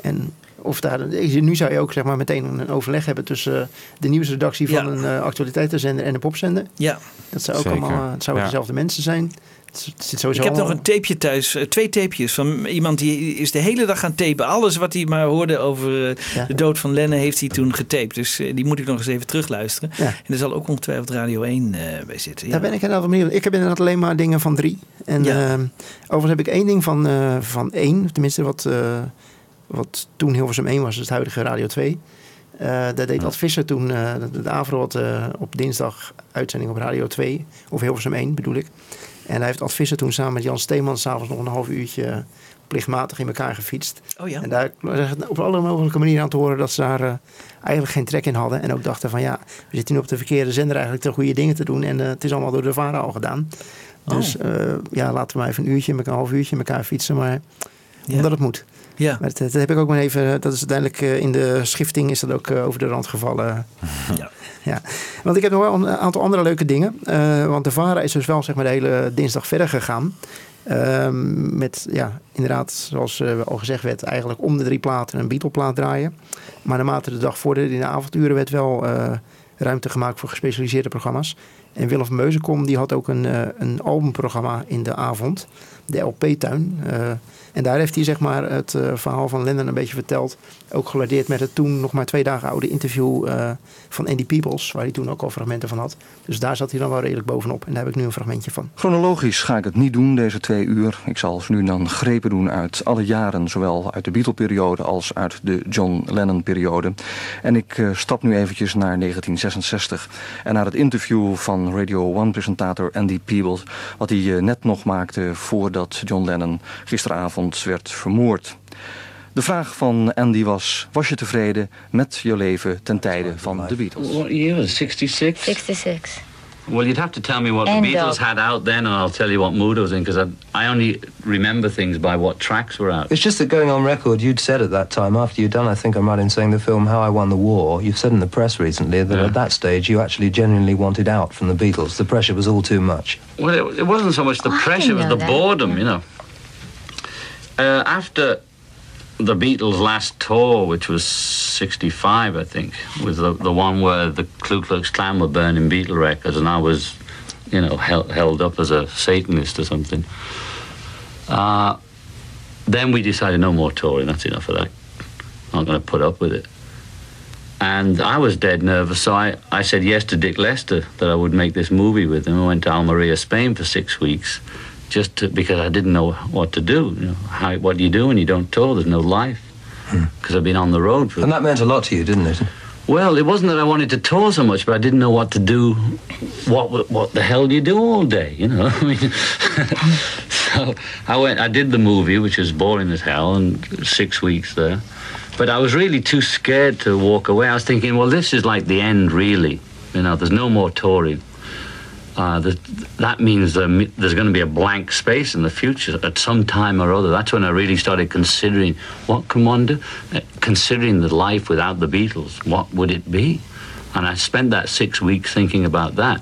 En of daar, nu zou je ook zeg maar, meteen een overleg hebben tussen eh, de nieuwsredactie van Ja. een eh, actualiteitenzender en de popzender. Ja. Dat zou ook Zeker. allemaal, het zouden Ja. dezelfde mensen zijn. Zit- Ik heb nog een tapeje thuis, eh, twee tapejes van iemand die is de hele dag gaan tapen. Alles wat hij maar hoorde over eh, de dood van Lennon heeft hij toen getaped. Dus eh, die moet ik nog eens even terugluisteren. Ja. En er zal ook ongetwijfeld Radio 1 eh, bij zitten. Ja. Daar ben ik inderdaad benieuwd. Ik heb inderdaad alleen maar dingen van drie. En Ja. eh, overigens heb ik één ding van, van één. Tenminste, wat, wat toen Hilversum 1 was, dus het huidige Radio 2. Eh daar deed Ad Visser toen, de, de Avro had op dinsdag uitzending op Radio 2. Of Hilversum 1 bedoel ik. En hij heeft Ad Visser toen samen met Jan Steeman s'avonds nog een half uurtje plichtmatig in elkaar gefietst. Oh ja. En daar op alle mogelijke manieren aan te horen dat ze daar eh, eigenlijk geen trek in hadden. En ook dachten van ja, we zitten nu op de verkeerde zender eigenlijk de goede dingen te doen. En eh, het is allemaal door de varen al gedaan. Oh. Dus eh, ja, laten we maar even een uurtje, een half uurtje met elkaar fietsen. Maar omdat het moet. Ja. Maar dat, dat heb ik ook maar even, dat is uiteindelijk eh, in de schifting is dat ook eh, over de rand gevallen. <laughs> Ja. Ja, want ik heb nog wel een aantal andere leuke dingen. Eh, want de VARA is dus wel zeg maar, de hele dinsdag verder gegaan. Ehm, met, ja, inderdaad, zoals eh, al gezegd werd, eigenlijk om de drie platen een Beatle-plaat draaien. Maar naarmate de dag vorderde in de avonduren werd wel eh, ruimte gemaakt voor gespecialiseerde programma's. En Willem Meuzenkom die had ook een, eh, een albumprogramma in de avond, de LP-tuin. En daar heeft hij zeg maar, het eh, verhaal van Lennon een beetje verteld. Ook gelardeerd met het toen nog maar twee dagen oude interview eh, van Andy Peebles, waar hij toen ook al fragmenten van had. Dus daar zat hij dan wel redelijk bovenop. En daar heb ik nu een fragmentje van. Chronologisch ga ik het niet doen, deze twee uur. Ik zal nu dan grepen doen uit alle jaren, zowel uit de Beatle-periode als uit de John Lennon-periode. En ik eh, stap nu eventjes naar 1966 en naar het interview van Radio 1-presentator Andy Peebles, wat hij net nog maakte voordat John Lennon gisteravond werd vermoord. De vraag van Andy was: Was je tevreden met je leven ten tijde van de Beatles? What year was it? 66? 66. Well, you'd have to tell me what End the Beatles of. had out then, and I'll tell you what mood I was in, because I, I only remember things by what tracks were out. It's just that going on record, you'd said at that time, after you'd done, I think I'm right in saying the film How I Won the War, you've said in the press recently that Yeah. at that stage you actually genuinely wanted out from the Beatles. The pressure was all too much. Well, it, it wasn't so much the Oh, pressure, it was the that. boredom, you know. Uh, after the Beatles' last tour, which was 65, I think, was the, the one where the Ku Klux Klan were burning Beatle records, and I was, you know, held, held up as a Satanist or something. Uh, then we decided no more touring, that's enough of that. I'm not going to put up with it. And I was dead nervous, so I, I said yes to Dick Lester that I would make this movie with him. I went to Almeria, Spain for six weeks, just to, because I didn't know what to do. You know, how, what do you do when you don't tour? There's no life. Hmm. Because I've been on the road for. And that meant a lot to you, didn't it? Well, it wasn't that I wanted to tour so much, but I didn't know what to do. What what the hell do you do all day? You know, <laughs> I mean. <laughs> so I went. I did the movie, which was boring as hell, and six weeks there. But I was really too scared to walk away. I was thinking, well, this is like the end, really. You know, there's no more touring. Uh, that, that means there, there's going to be a blank space in the future at some time or other. That's when I really started considering what can one do? Uh, considering the life without the Beatles, what would it be? And I spent that six weeks thinking about that.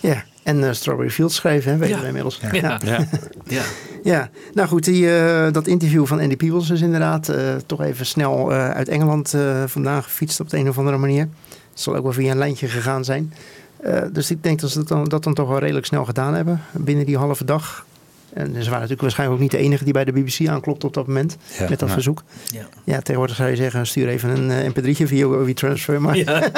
Ja, en eh, Strawberry Fields schrijven, hè, weten Ja. we inmiddels. Ja. Ja. Ja. <laughs> Ja, nou goed, die, eh, dat interview van Andy Peebles is inderdaad eh, toch even snel eh, uit Engeland eh, vandaan gefietst op de een of andere manier. Het zal ook wel via een lijntje gegaan zijn. Eh, dus ik denk dat ze dat dan, dat dan toch wel redelijk snel gedaan hebben. Binnen die halve dag. En ze waren natuurlijk waarschijnlijk ook niet de enige die bij de BBC aanklopte op dat moment. Ja. met dat Ja. verzoek. Ja. ja, tegenwoordig zou je zeggen, stuur even een eh, mp3'tje via WeTransfer. Maar <laughs> Ja.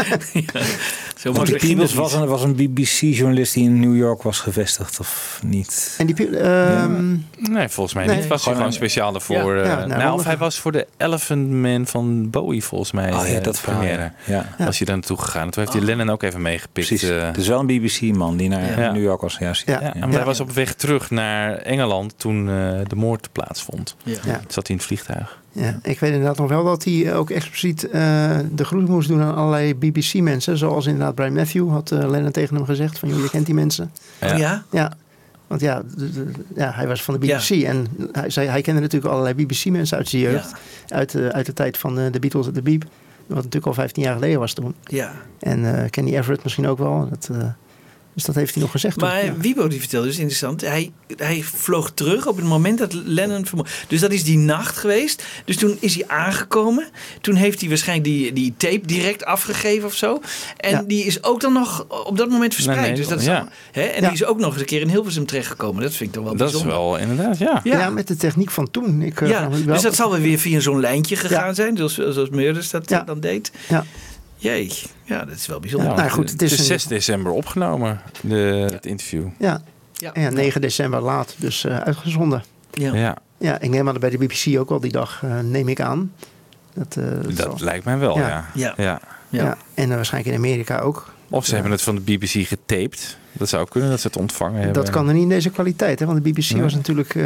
Zo Want die Peebles was een, was een BBC-journalist die in New York was gevestigd, of niet? En die, ehm, Nee, volgens mij Nee. niet. Was hij Gewoon speciaal ervoor. Ja, eh, ja, nou, nou, of hij was voor de Elephant Man van Bowie, volgens mij. Oh ja, eh, dat verhaal, première. ja. Was hij daar naartoe gegaan. En Toen heeft hij Lennon ook even meegepikt. Precies. eh. Dus wel een BBC-man die naar Ja. New York was. Ja. Ja, maar hij was op weg terug naar Engeland toen eh, de moord plaatsvond. Ja. Ja. Zat hij in het vliegtuig. Ja, ik weet inderdaad nog wel dat hij ook expliciet eh, de groet moest doen aan allerlei BBC-mensen. Zoals inderdaad Brian Matthew had eh, Lennon tegen hem gezegd: van je kent die mensen. Oh ja? Ja, want ja, de- de- ja hij was van de BBC en hij, zei, hij kende natuurlijk allerlei BBC-mensen uit zijn jeugd. Uit, de- uit de tijd van de, de Beatles en de Beep. Wat natuurlijk al 15 jaar geleden was toen. Ja. En eh, Kenny Everett misschien ook wel. Dat, eh, dus dat heeft hij nog gezegd. Maar Ja. Wiebo die vertelde, dus interessant. Hij, hij vloog terug op het moment dat Lennon vermoord. Dus dat is die nacht geweest. Dus toen is hij aangekomen. Toen heeft hij waarschijnlijk die, die tape direct afgegeven of zo. En Ja. die is ook dan nog op dat moment verspreid. Nee, nee, dus dat is ja. dan- hè? En Ja. die is ook nog eens een keer in Hilversum terechtgekomen. Dat vind ik toch wel Dat is bijzonder. wel inderdaad, ja. Ja. Ja. met de techniek van toen. Ik, eh, Ja, dus dat zal wel weer via zo'n lijntje gegaan Ja. zijn. Zoals, zoals Meurders dat Ja. dan deed. Ja. Jee, ja, dat is wel bijzonder. Ja, nou goed, het is een- 6 december opgenomen, de, het interview. Ja. Ja. En ja, 9 december laat dus eh, uitgezonden. Ja. Ja, Ja, ik neem aan dat bij de BBC ook wel die dag, eh, neem ik aan. Dat, eh, dat lijkt mij wel, Ja. ja. Ja. ja. ja. En waarschijnlijk in Amerika ook. Of ze hebben het van de BBC getaped. Dat zou kunnen, dat ze het ontvangen hebben. Dat kan er niet in deze kwaliteit, hè? want de BBC Nee. was natuurlijk, ehm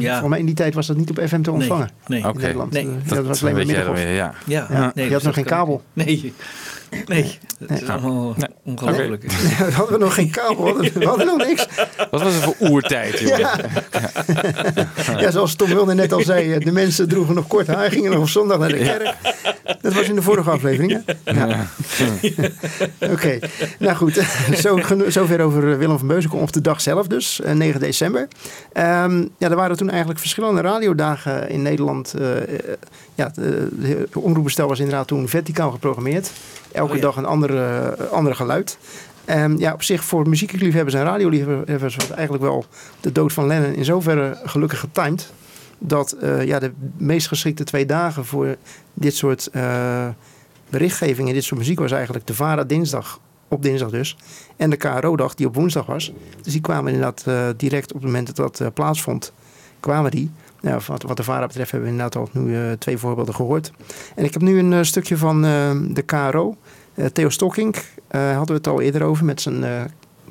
Ja. volgens mij in die tijd was dat niet op FM te ontvangen. Nee. In. Nederland. Nee. Dat, dat was alleen maar weer, ja. Ja, Ja, nee, je had dus nog geen kabel. Nee, nee, dat is allemaal nee. ongelooflijk. <laughs> hadden we nog geen kabel, hadden we hadden nog niks. Wat was het voor oertijd, joh. Ja. ja, zoals Tom Wilde net al zei, eh, de mensen droegen nog kort haar, gingen nog op zondag naar de kerk. Dat was in de vorige aflevering, hè? Ja. Oké, nou goed, <laughs> zo, zover over eh, Willem van Beuzenkom op de dag zelf dus, eh, 9 december. Ehm, ja, er waren toen eigenlijk verschillende radiodagen in Nederland. eh, eh, ja, de, de omroepbestel was inderdaad toen verticaal geprogrammeerd. Elke Oh ja. dag een andere, andere geluid. Ehm, ja, op zich voor muziekliefhebbers en radioliefhebbers was eigenlijk wel de dood van Lennon in zoverre gelukkig getimed. Dat eh, ja, de meest geschikte twee dagen voor dit soort eh, berichtgeving en dit soort muziek was eigenlijk de VARA dinsdag, op dinsdag dus. En de KRO-dag die op woensdag was. Dus die kwamen inderdaad eh, direct op het moment dat dat plaatsvond, kwamen die. Nou, wat, wat de VARA betreft hebben we inderdaad al nu eh, twee voorbeelden gehoord. En ik heb nu een eh, stukje van eh, de KRO. Eh, Theo Stocking eh, hadden we het al eerder over met zijn eh,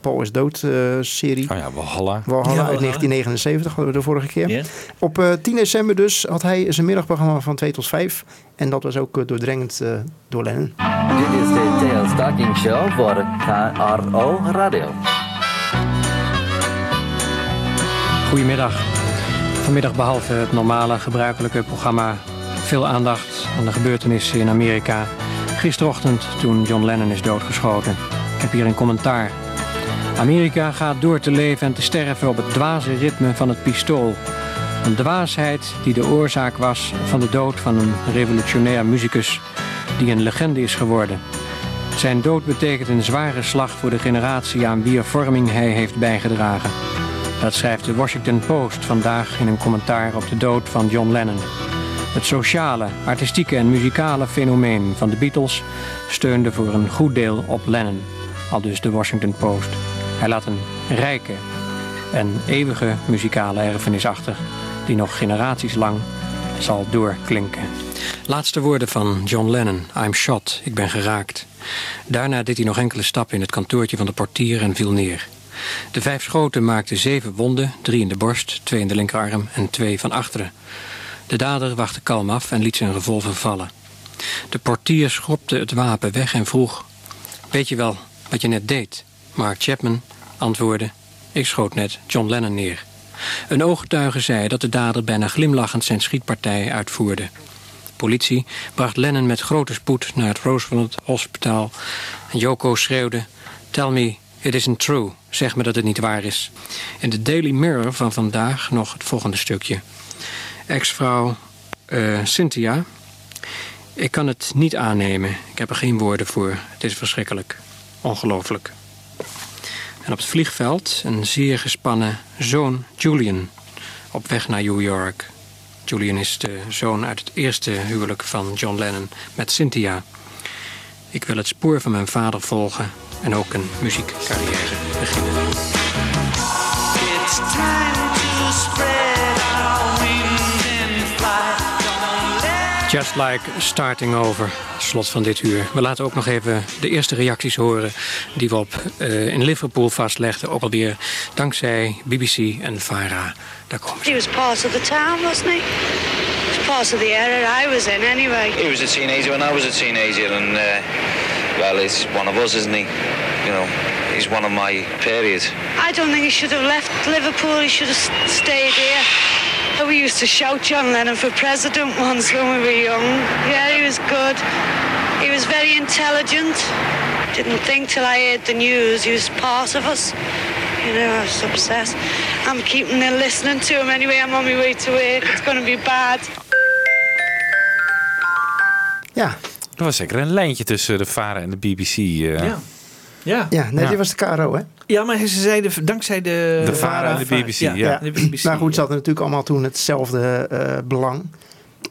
Paul is dood eh, serie. Oh ja, Walhalla. Walhalla Ja, uit Walhalla. 1979 hadden we de vorige keer. Op eh, 10 december dus had hij zijn middagprogramma van 2 tot 5. En dat was ook doordringend eh, door Lennon. Dit is de Theo Stocking Show voor KRO Radio. Goedemiddag. Vanmiddag behalve het normale gebruikelijke programma veel aandacht aan de gebeurtenissen in Amerika. Gisterochtend toen John Lennon is doodgeschoten. Ik heb hier een commentaar. Amerika gaat door te leven en te sterven op het dwaze ritme van het pistool. Een dwaasheid die de oorzaak was van de dood van een revolutionair muzikus die een legende is geworden. Zijn dood betekent een zware slag voor de generatie aan wier vorming hij heeft bijgedragen. Dat schrijft de Washington Post vandaag in een commentaar op de dood van John Lennon. Het sociale, artistieke en muzikale fenomeen van de Beatles steunde voor een goed deel op Lennon, al dus de Washington Post. Hij laat een rijke en eeuwige muzikale erfenis achter, die nog generaties lang zal doorklinken. Laatste woorden van John Lennon. I'm shot, ik ben geraakt. Daarna deed hij nog enkele stappen in het kantoortje van de portier en viel neer. De vijf schoten maakten zeven wonden, drie in de borst, twee in de linkerarm en twee van achteren. De dader wachtte kalm af en liet zijn revolver vallen. De portier schopte het wapen weg en vroeg... Weet je wel wat je net deed? Mark Chapman antwoordde... Ik schoot net John Lennon neer. Een ooggetuige zei dat de dader bijna glimlachend zijn schietpartij uitvoerde. Politie bracht Lennon met grote spoed naar het Roosevelt Hospitaal. En Joko schreeuwde... Tell me it isn't true. Zeg me dat het niet waar is. In de Daily Mirror van vandaag nog het volgende stukje. Ex-vrouw eh, Cynthia Ik kan het niet aannemen. Ik heb er geen woorden voor. Het is verschrikkelijk. Ongelooflijk. En op het vliegveld een zeer gespannen zoon Julian op weg naar New York. Julian is de zoon uit het eerste huwelijk van John Lennon met Cynthia. Ik wil het spoor van mijn vader volgen en ook een muziekcarrière beginnen. It's time to spread our wings and fly. Don't let Just like starting over, slot van dit uur. We laten ook nog even de eerste reacties horen die we op, eh, in Liverpool vastlegden. Ook alweer dankzij BBC en VARA. Daar komen ze. He was part of the town, wasn't he? Part of the era I was in anyway. He was a teenager when I was a teenager, and uh, well, he's one of us, isn't he? You know, he's one of my period. I don't think he should have left Liverpool. He should have stayed here. We used to shout John Lennon for president once when we were young. Yeah, he was good. He was very intelligent. Didn't think till I heard the news. He was part of us. You know, I was upset. I'm keeping on listening to him anyway. I'm on my way to work. It's going to be bad. Ja. Er was zeker een lijntje tussen de VARA en de BBC. eh. Ja. Ja. Ja, nee, Ja. dit was de KRO, hè? Ja, maar ze zeiden dankzij de... De VARA en de BBC, ja. de BBC. Maar goed, ze hadden natuurlijk allemaal toen hetzelfde eh, belang.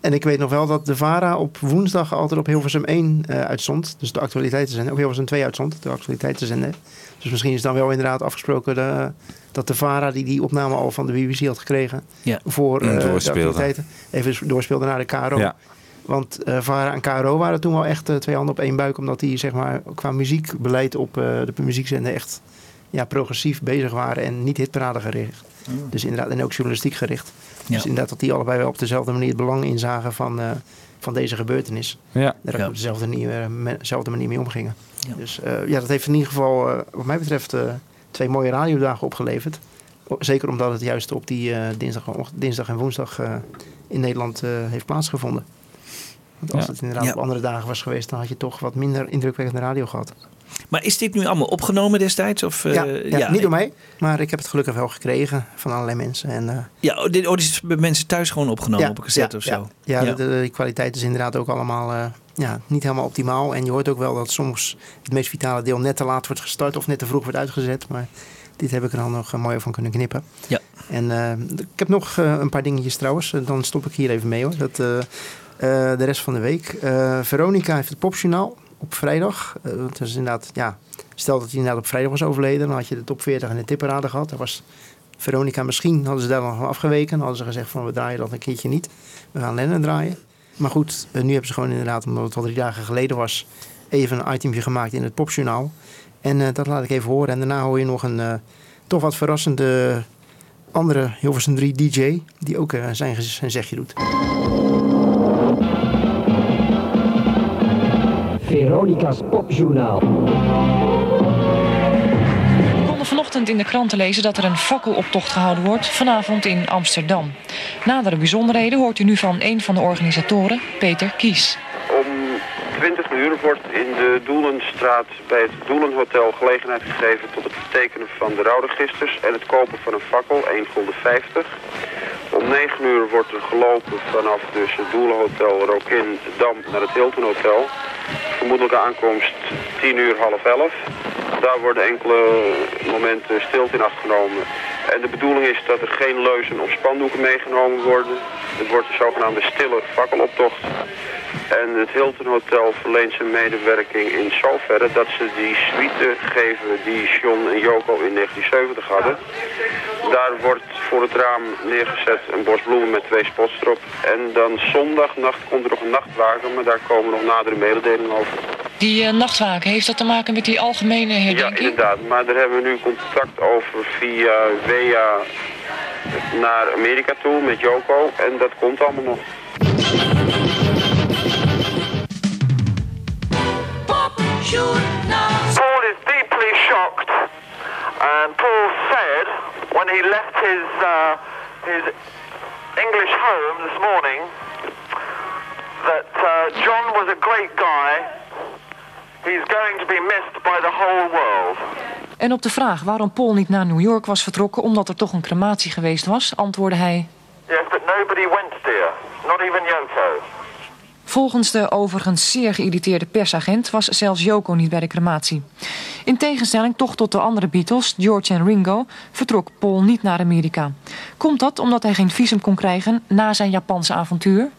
En ik weet nog wel dat de VARA op woensdag altijd op Hilversum 1 eh, uitstond. Dus de actualiteitenzender. Op Hilversum 2 uitstond, de actualiteitenzender. Dus misschien is dan wel inderdaad afgesproken de- dat de VARA die die opname al van de BBC had gekregen... Ja. voor Mm, eh, de actualiteiten, even doorspeelde naar de KRO. Ja. Want eh, VARA en KRO waren toen wel echt eh, twee handen op één buik. Omdat die zeg maar, qua muziekbeleid op eh, de muziekzender echt ja, progressief bezig waren. En niet hitparade gericht. Dus inderdaad, en ook journalistiek gericht. Dus inderdaad dat die allebei wel op dezelfde manier het belang inzagen van, eh, van deze gebeurtenis. Ja. Daar ook Ja. op dezelfde manier, me- dezelfde manier mee omgingen. Dus eh, ja, dat heeft in ieder geval, eh, wat mij betreft, eh, twee mooie radiodagen opgeleverd. Zeker omdat het juist op die eh, dinsdag, dinsdag en woensdag eh, in Nederland eh, heeft plaatsgevonden. Want als Ja. het inderdaad Ja. op andere dagen was geweest, dan had je toch wat minder indrukwekkende radio gehad. Maar is dit nu allemaal opgenomen destijds? Of, eh, ja, ja, niet door mij, maar ik heb het gelukkig wel gekregen van allerlei mensen. En, eh, Ja, oh, dit, oh, dit is bij mensen thuis gewoon opgenomen op een cassette of zo. Ja, ja, De, de, kwaliteit is inderdaad ook allemaal eh, ja, niet helemaal optimaal. En je hoort ook wel dat soms het meest vitale deel net te laat wordt gestart of net te vroeg wordt uitgezet. Maar dit heb ik er dan nog uh, mooi van kunnen knippen. Ja. En uh, ik heb nog uh, een paar dingetjes trouwens. Dan stop ik hier even mee hoor. Dat, uh, de rest van de week. Veronica heeft het popjournaal op vrijdag. dat is inderdaad, ja, stel dat hij inderdaad op vrijdag was overleden. Dan had je de top 40 en de tipperade gehad. Daar was Veronica misschien, hadden ze daar nog van afgeweken. Hadden ze gezegd van we draaien dat een keertje niet. We gaan Lennon draaien. Maar goed, nu hebben ze gewoon inderdaad, omdat het al drie dagen geleden was, even een itemje gemaakt in het popjournaal. En uh, dat laat ik even horen. En daarna hoor je nog een toch wat verrassende andere Hilversum 3 DJ, die ook zijn, zijn zegje doet. Veronica's Popjournaal. We konden vanochtend in de kranten lezen dat er een fakkeloptocht gehouden wordt vanavond in Amsterdam. Nadere bijzonderheden hoort u nu van een van de organisatoren, Peter Kies. Om 20 uur wordt in de Doelenstraat bij het Doelenhotel gelegenheid gegeven tot het tekenen van de rouwregisters en het kopen van een fakkel, 1 gulden 50. Om 9 uur wordt er gelopen vanaf dus het Doelenhotel Rokin Dam naar het Hilton Hotel. Vermoedelijke aankomst 10 uur half 11. Daar worden enkele momenten stilte in acht genomen. En de bedoeling is dat er geen leuzen of spandoeken meegenomen worden. Het wordt een zogenaamde stille fakkeloptocht. En het Hilton Hotel verleent zijn medewerking in zoverre dat ze die suite geven die John en Joko in 1970 hadden. Daar wordt voor het raam neergezet een bos bloemen met twee spots erop. En dan zondagnacht komt er nog een nachtwagen, maar daar komen nog nadere mededelingen over. Die uh, nachtwaken, heeft dat te maken met die algemene herdenking? Ja, inderdaad. Maar daar hebben we nu contact over via WEA naar Amerika toe met Joko. En dat komt allemaal nog. Paul is deeply shocked, and Paul said when he left his uh, his English home this morning that uh, John was a great guy. He's going to be missed by the whole world. En op de vraag waarom Paul niet naar New York was vertrokken omdat er toch een crematie geweest was, antwoordde hij: Yes, but nobody went, dear. Not even Yoko. Volgens de overigens zeer geïrriteerde persagent was zelfs Yoko niet bij de crematie. In tegenstelling toch tot de andere Beatles, George en Ringo, vertrok Paul niet naar Amerika. Komt dat omdat hij geen visum kon krijgen na zijn Japanse avontuur?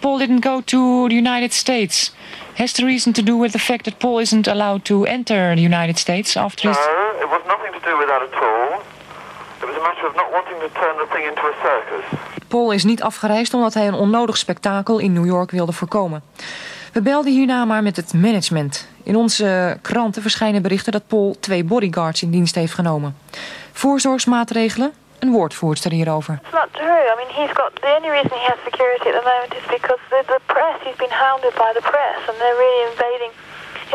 Paul didn't go to the United States. Has the reason to do with the fact that Paul isn't allowed to enter the United States after his... No, it was nothing to do with that at all. It was a matter of not wanting to turn the thing into a circus. Paul is niet afgereisd omdat hij een onnodig spektakel in New York wilde voorkomen. We belden hierna maar met het management. In onze kranten verschijnen berichten dat Paul twee bodyguards in dienst heeft genomen. Voorzorgsmaatregelen? Een woordvoerster hierover. It's not true. I mean, he's got the only reason he has security at the moment is because the, the press. He's been hounded by the press, and they're really invading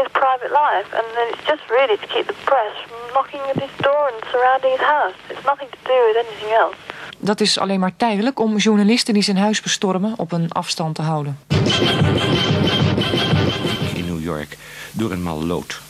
his private life. And then it's just really to keep the press from knocking at his door and surrounding his house. It's nothing to do with anything else. Dat is alleen maar tijdelijk om journalisten die zijn huis bestormen op een afstand te houden. in New York door een malloot. Door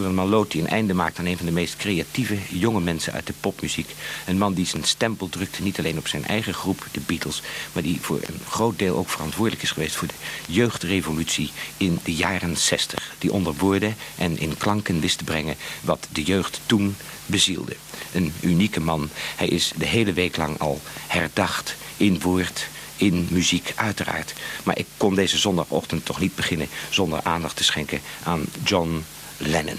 malloot die een einde maakt aan een van de meest creatieve jonge mensen uit de popmuziek. Een man die zijn stempel drukte niet alleen op zijn eigen groep, de Beatles, maar die voor een groot deel ook verantwoordelijk is geweest voor de jeugdrevolutie in de jaren 60. Die onder woorden en in klanken wist te brengen wat de jeugd toen bezielde. Een unieke man. Hij is de hele week lang al herdacht in woord, in muziek uiteraard. Maar ik kon deze zondagochtend toch niet beginnen zonder aandacht te schenken aan John Lennon.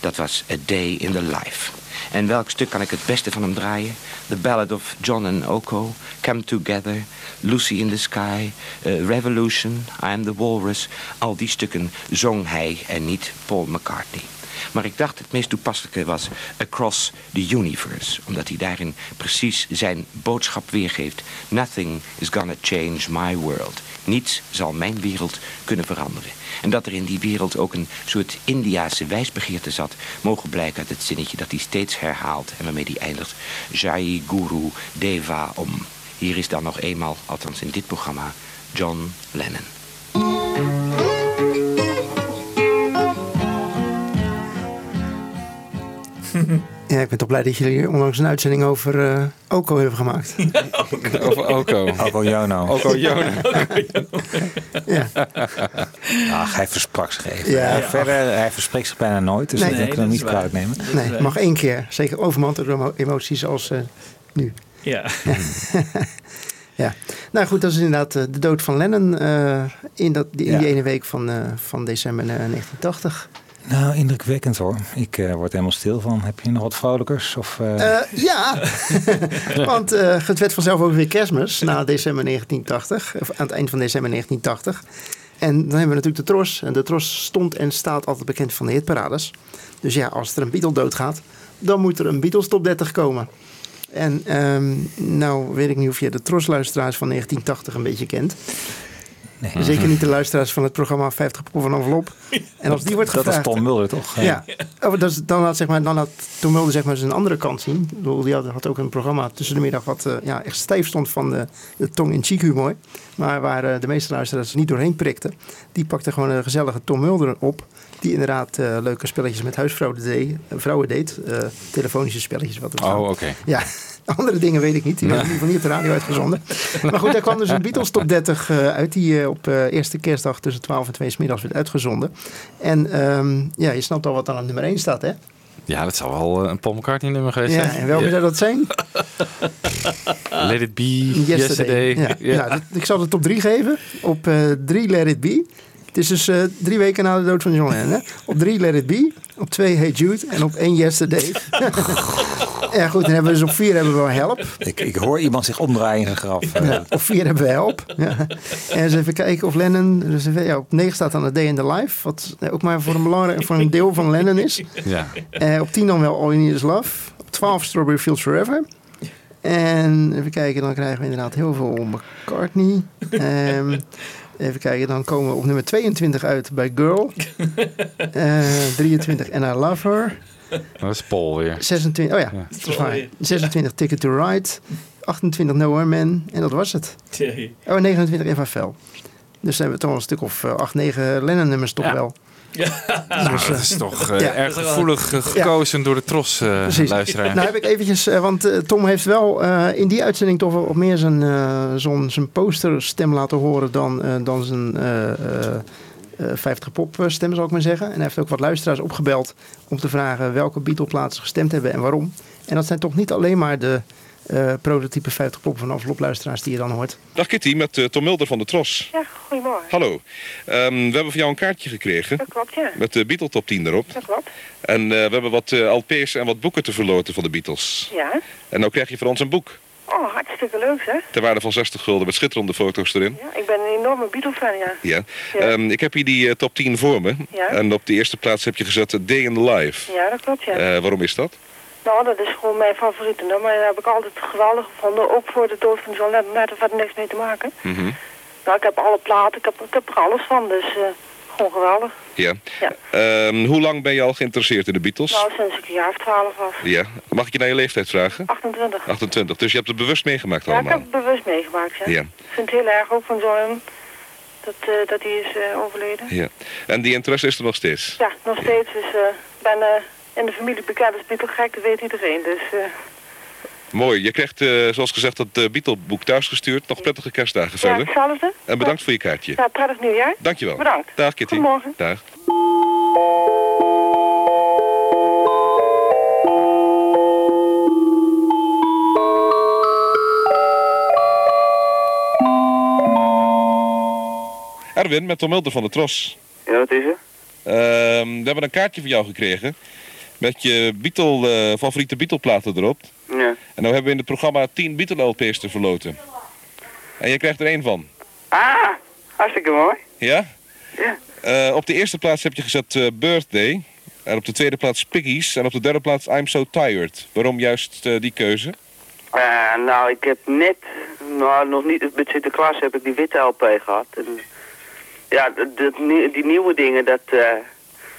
Dat was A Day in the Life. En welk stuk kan ik het beste van hem draaien? The Ballad of John and Oko, Come Together, Lucy in the Sky, eh, Revolution, I Am the Walrus. Al die stukken zong hij en niet Paul McCartney. Maar ik dacht het meest toepasselijke was Across the Universe. Omdat hij daarin precies zijn boodschap weergeeft. Nothing is gonna change my world. Niets zal mijn wereld kunnen veranderen. En dat er in die wereld ook een soort Indiase wijsbegeerte zat... mogen blijken uit het zinnetje dat hij steeds herhaalt... en waarmee hij eindigt. Jai Guru Deva Om. Hier is dan nog eenmaal, althans in dit programma, John Lennon. Ja, ik ben toch blij dat jullie onlangs een uitzending over eh Oko hebben gemaakt. <laughs> Over Oko. Oko Jono. <laughs> <laughs> Oko Jono. ja. Ach, hij versprak zich even. Ja, verder, hij verspreekt zich bijna nooit, dus Nee. dat Nee, we dat niet kwalijk nemen. Nee, mag één keer. Zeker overmand door emo- emoties als eh, nu. Ja. ja. Nou goed, dat is inderdaad eh, de dood van Lennon eh, in, dat, in Ja. die ene week van, eh, van december eh, 1980. Nou, indrukwekkend hoor. Ik eh, word helemaal stil van. Heb je nog wat vrolijkers? Of, eh, Eh, ja, <laughs> want het werd vanzelf ook weer kerstmis na december 1980. Of aan het eind van december 1980. En dan hebben we natuurlijk de Tros. En de Tros stond en staat altijd bekend van de hitparades. Dus ja, als er een Beatle doodgaat, dan moet er een Beatles top 30 komen. En ehm, nou weet ik niet of je de Tros-luisteraars van 1980 een beetje kent. Nee. Zeker niet de luisteraars van het programma 50 Pop van Envelop. En als die wordt dat gevraagd... is Tom Mulder, toch? Ja, Oh, dat is, dan had, zeg maar, dan had Tom Mulder zeg maar, zijn andere kant zien. Ik bedoel, Die had, had ook een programma tussen de middag wat eh, ja, echt stijf stond van de, de tong in cheek humor. Maar waar eh, de meeste luisteraars niet doorheen prikten. Die pakte gewoon een gezellige Tom Mulder op. Die inderdaad eh, leuke spelletjes met huisvrouwen deed. vrouwen deed eh, telefonische spelletjes. Wat Oh, oké. Ja, <laughs> andere dingen weet ik niet. Die ieder geval niet op de radio uitgezonden. Maar goed, daar kwam dus een Beatles top 30 eh, uit. Die eh, op eh, eerste kerstdag tussen 12 en 2 's middags werd uitgezonden. En ehm, ja, je snapt al wat aan nummer 1 staat, hè? Ja, dat zou wel een Paul McCartney nummer geweest Ja, zijn. en welke zou dat zijn? <laughs> Let It Be, Yesterday. Ja. Nou, dat- ik zal de top 3 geven. Op 3 Let It Be. Het is dus eh, drie weken na de dood van John Lennon. Hè? Op 3 Let It Be. Op 2 Hey Jude. En op 1 Yesterday. ja goed, dan hebben we dus op 4 hebben we wel Help. ik, ik hoor iemand zich omdraaien in zijn graf. Eh, Ja, op 4 hebben we Help. Ja. En eens even kijken of Lennon... Dus even, ja, op 9 staat dan A Day in the Life. Wat eh, ook maar voor een, belangrijk, voor een deel van Lennon is. Ja. Eh, op 10 dan wel All You Need Is Love. Op 12 Strawberry Fields Forever. En even kijken, dan krijgen we inderdaad heel veel McCartney. Ehm, even kijken, dan komen we op nummer 22 uit bij Girl. <laughs> Eh 23 And I Love Her. Dat is Paul weer. 26, oh ja, dat is waar. 26 Ticket to Ride. 28 Nowhere Man. En dat was het. Oh, en 29 Eva Fell. Dus dan hebben we toch wel een stuk of 8, 9 Lennon nummers toch Ja. wel. Nou, Dus, dat eh, is toch eh, ja. erg gevoelig gekozen door de tros Precies. luisteraar. Nou heb ik eventjes, want Tom heeft wel in die uitzending toch wel op meer zijn, zo'n, zijn posterstem laten horen dan, dan zijn eh, eh, eh, 50 pop stem, zal ik maar zeggen. En hij heeft ook wat luisteraars opgebeld om te vragen welke Beatle-plaatsen ze gestemd hebben en waarom. En dat zijn toch niet alleen maar de eh, prototype 50 pop van envelopluisteraars die je dan hoort. Dag Kitty, met eh, Tom Mulder van de Tros. Ja, goedemorgen. Hallo. Ehm, we hebben voor jou een kaartje gekregen. Dat klopt, ja. Met de Beatle Top 10 erop. Dat klopt. En eh, we hebben wat eh, LP's en wat boeken te verloten van de Beatles. Ja. En nou krijg je van ons een boek. Oh, hartstikke leuk, zeg. Ter waarde van 60 gulden met schitterende foto's erin. Ja, ik ben een enorme Beatle-fan, ja. Ja. Ja. Ehm, ik heb hier die top 10 voor me. Ja. En op de eerste plaats heb je gezet Day in the Life. Ja, dat klopt, ja. Eh, waarom is dat? Nou, dat is gewoon mijn favoriete nummer. Dat heb ik altijd geweldig gevonden. Ook voor de dood van John Lennon. Daar heeft niks mee te maken. Mhm. Nou, ik heb alle platen. Ik heb, ik heb er alles van. Dus eh, gewoon geweldig. Ja. Ja. Ehm, hoe lang ben je al geïnteresseerd in de Beatles? Nou, sinds ik een jaar of twaalf was. Ja. Mag ik je naar je leeftijd vragen? 28. 28. Dus je hebt het bewust meegemaakt Ja, ik allemaal? heb het bewust meegemaakt, ja. Ja. Ik vind het heel erg ook van John dat, eh, dat hij is eh, overleden. Ja. En die interesse is er nog steeds? Ja, nog steeds. Dus ik ben in de familie bekend als Beatle gek, dat weet iedereen. Dus eh, Mooi. Je krijgt, eh, zoals gezegd, dat uh, Beatle-boek thuisgestuurd. Nog prettige kerstdagen ja, verder. hetzelfde. En bedankt voor je kaartje. Ja, prettig nieuwjaar. Dankjewel. Bedankt. Dag Kitty. Goedemorgen. Dag. Erwin, met Tom Mulder van de Tros. Ja, wat is er? Ehm, we hebben een kaartje van jou gekregen. Met je Beatle, eh, favoriete Beatle-platen erop. Ja. En nou hebben we in het programma 10 Beatle-LP's te verloten. En je krijgt er één van. Ah, hartstikke mooi. Ja? Ja. Eh, op de eerste plaats heb je gezet eh, Birthday. En op de tweede plaats Piggies. En op de derde plaats I'm So Tired. Waarom juist die keuze? Eh, nou, ik heb net, nou nog niet, met Sinterklaas heb ik die witte LP gehad. En, ja, dat, die nieuwe dingen, dat,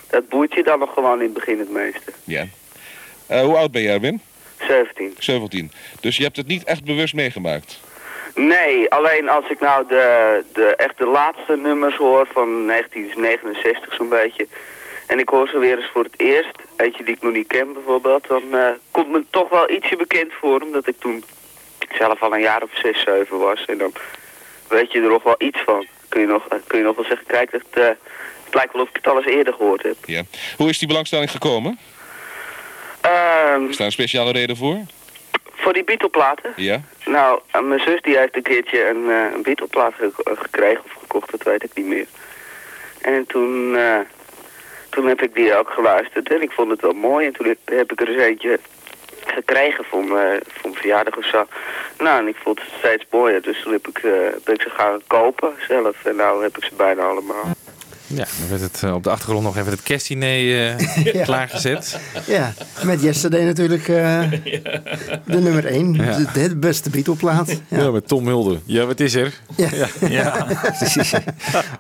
dat boeit je dan nog gewoon in het begin het meeste. Ja. Eh, hoe oud ben je, Erwin? 17. 17. Dus je hebt het niet echt bewust meegemaakt? Nee, alleen als ik nou de, de, echt de laatste nummers hoor van 1969 zo'n beetje. En ik hoor ze weer eens voor het eerst, eentje die ik nog niet ken bijvoorbeeld, dan eh, komt me toch wel ietsje bekend voor, omdat ik toen zelf al een jaar of 6, 7 was. En dan weet je er nog wel iets van. Kun je nog, eh, kun je nog wel zeggen, kijk, eh, het lijkt wel of ik het al eens eerder gehoord heb. Ja. Hoe is die belangstelling gekomen? Ehm, Is daar een speciale reden voor? voor die Beatle-platen? Ja. Nou, eh, mijn zus die heeft een keertje een, eh, een Beatle-plaat ge- gekregen of gekocht, dat weet ik niet meer. En toen, eh, toen heb ik die ook geluisterd en ik vond het wel mooi. En toen heb, heb ik er eens eentje gekregen voor mijn, voor mijn verjaardag of zo. Nou, en ik vond het steeds mooier, dus toen heb ik, eh, ben ik ze gaan kopen zelf. En nou heb ik ze bijna allemaal. Ja, dan werd het eh, op de achtergrond nog even het kerstdiner eh, <laughs> Ja. klaargezet. Ja, met Yesterday natuurlijk eh, <laughs> de nummer 1. Ja. De, de beste Beatle-plaat. Ja. met Tom Mulder. Ja, wat is er? Ja. ja. <laughs> precies. Je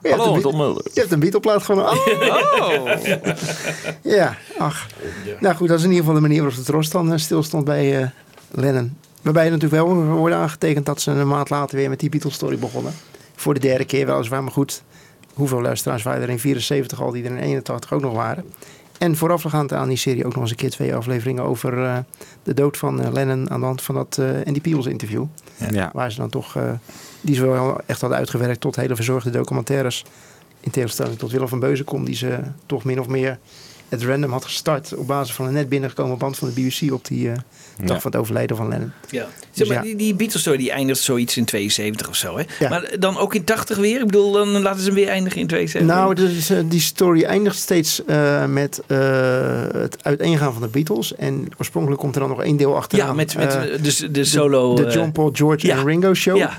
hebt Hallo, een Tom Mulder. Je hebt een Beatle-plaat gewonnen. Oh. Ja, ach. Nou goed, dat is in ieder geval de manier waarop de tros dan stilstond bij eh, Lennon. Waarbij natuurlijk wel wordt aangetekend dat ze een maand later weer met die Beatles-story begonnen. Voor de derde keer weliswaar, maar goed. Hoeveel luisteraars waren er in 74 al die er in 81 ook nog waren? En voorafgaand aan die serie ook nog eens een keer twee afleveringen over eh, de dood van eh, Lennon aan de hand van dat eh Andy Peels interview. Ja. Waar ze dan toch, eh, die ze wel echt hadden uitgewerkt tot hele verzorgde documentaires. In tegenstelling tot Willem van Beuzenkom, die ze toch min of meer het random had gestart. Op basis van een net binnengekomen band van de BBC op die eh, dag Ja. van het overlijden van Lennon. Ja. Dus Zeg maar, ja. die, die Beatles story die eindigt zoiets in 72 of zo. Hè? Ja. Maar dan ook in 80 weer? Ik bedoel, dan laten ze hem weer eindigen in 72. Nou, dus, eh, die story eindigt steeds eh, met eh, het uiteengaan van de Beatles. En oorspronkelijk komt er dan nog één deel achteraan. Ja, met- met, dus de solo, De, eh, John, Paul, George ja. en Ringo show. Ja.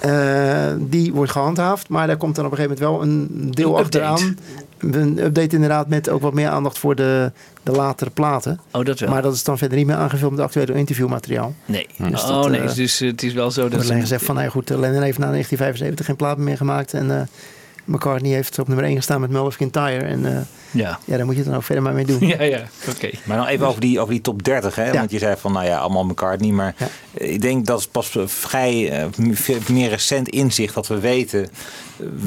Eh, die wordt gehandhaafd, maar daar komt dan op een gegeven moment wel een deel Een achteraan. Een update inderdaad met ook wat meer aandacht voor de, de latere platen. Oh, dat wel. Maar dat is dan verder niet meer aangevuld met actuele interviewmateriaal. Nee. Dus oh dat, nee, eh, dus eh, het is wel zo dat wordt ze... alleen gezegd van, nou ja, goed, Lennon heeft na 1975 geen plaat meer gemaakt. En eh, McCartney heeft op nummer 1 gestaan met Melvin Tire. En eh, ja. ja, daar moet je het dan ook verder maar mee doen. <laughs> Ja, ja, oké. Maar dan even over die, over die top 30, hè? Want je zei van, nou ja, allemaal McCartney. Maar ik denk dat het pas vrij eh, meer recent inzicht dat we weten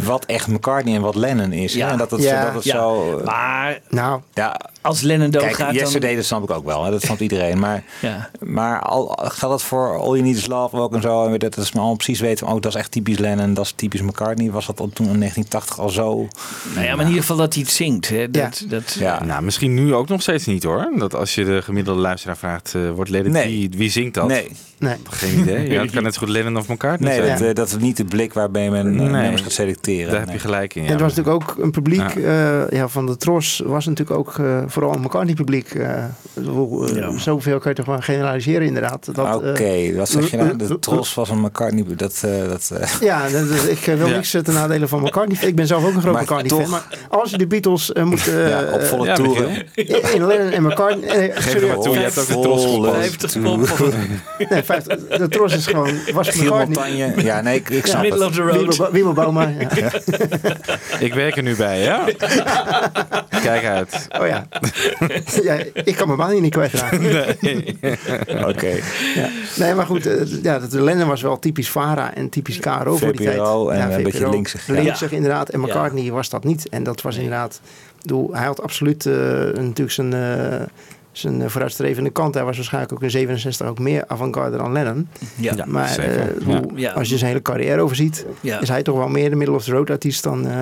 wat echt McCartney en wat Lennon is. Ja. hè? Dat het, Ja. dat het Ja. zo... Maar nou, ja, als Lennon Kijk, doodgaat dan... Yesterday, dat snap ik ook wel. Hè? Dat snapt iedereen. Maar, Ja. maar al, gaat dat voor All You Need Is Love ook en zo? En dat is maar al precies weten van, oh, dat is echt typisch Lennon, dat is typisch McCartney. Was dat al toen in 1980 al zo? Nou ja, maar in ieder geval dat hij het zingt. Hè? Dat, dat, Ja. Nou, misschien nu ook nog steeds niet hoor. Dat als je de gemiddelde luisteraar vraagt, eh, wordt Lennon Nee. wie, wie zingt dat? Nee. Nee. Geen idee. <laughs> Ja, het kan net zo goed Lennon of McCartney Nee, zijn. dat, eh, dat is niet de blik waarbij men eh, Nee. nummers gaat selecteren. Daar heb je gelijk in. En Ja. het was natuurlijk ook een publiek Ja. eh, ja, van de Tros was natuurlijk ook eh, vooral een McCartney publiek. eh, hoe, eh, Zoveel kan je toch wel generaliseren inderdaad. Dat, Oké, eh, wat zeg je nou? De tros was een McCartney. Dat, eh, dat, eh, <laughs> Ja, dat, dat- ik wil Ja. niks ten nadele van McCartney. Ik ben zelf ook een groot Maar McCartney-fan. toch- Maar als je de Beatles eh, moet... Ja, op volle toeren. In, in Lennon en McCartney... eh, Geef sorry, maar toe, je hebt ook de tros Volle gewonnen. 50 toeren. pop. Nee, 50, de Tros is gewoon... Was Giel. Montagne. Ja, nee, ik, ik snap Middle het. of the road. Wiebel, Wiebel Bauma. Ja. <laughs> Ik werk er nu bij, ja? <laughs> Kijk uit. Oh ja. <laughs> ja. Ik kan mijn baan hier niet kwijtraken. Nee. Oké. Ja. Nee, maar goed. eh, Ja, de Lennon was wel typisch Vara en typisch KRO voor die tijd. VPRO en ja, een beetje linksig, ja. Linksig inderdaad. En McCartney was dat niet. En dat was inderdaad... hij had absoluut eh, natuurlijk zijn... eh, zijn eh, vooruitstrevende kant. Hij was waarschijnlijk ook in 67 ook meer avant-garde dan Lennon. Ja, maar zeker. eh, Ja. als je zijn hele carrière overziet, Ja. is hij toch wel meer de middle of the road artiest dan, eh,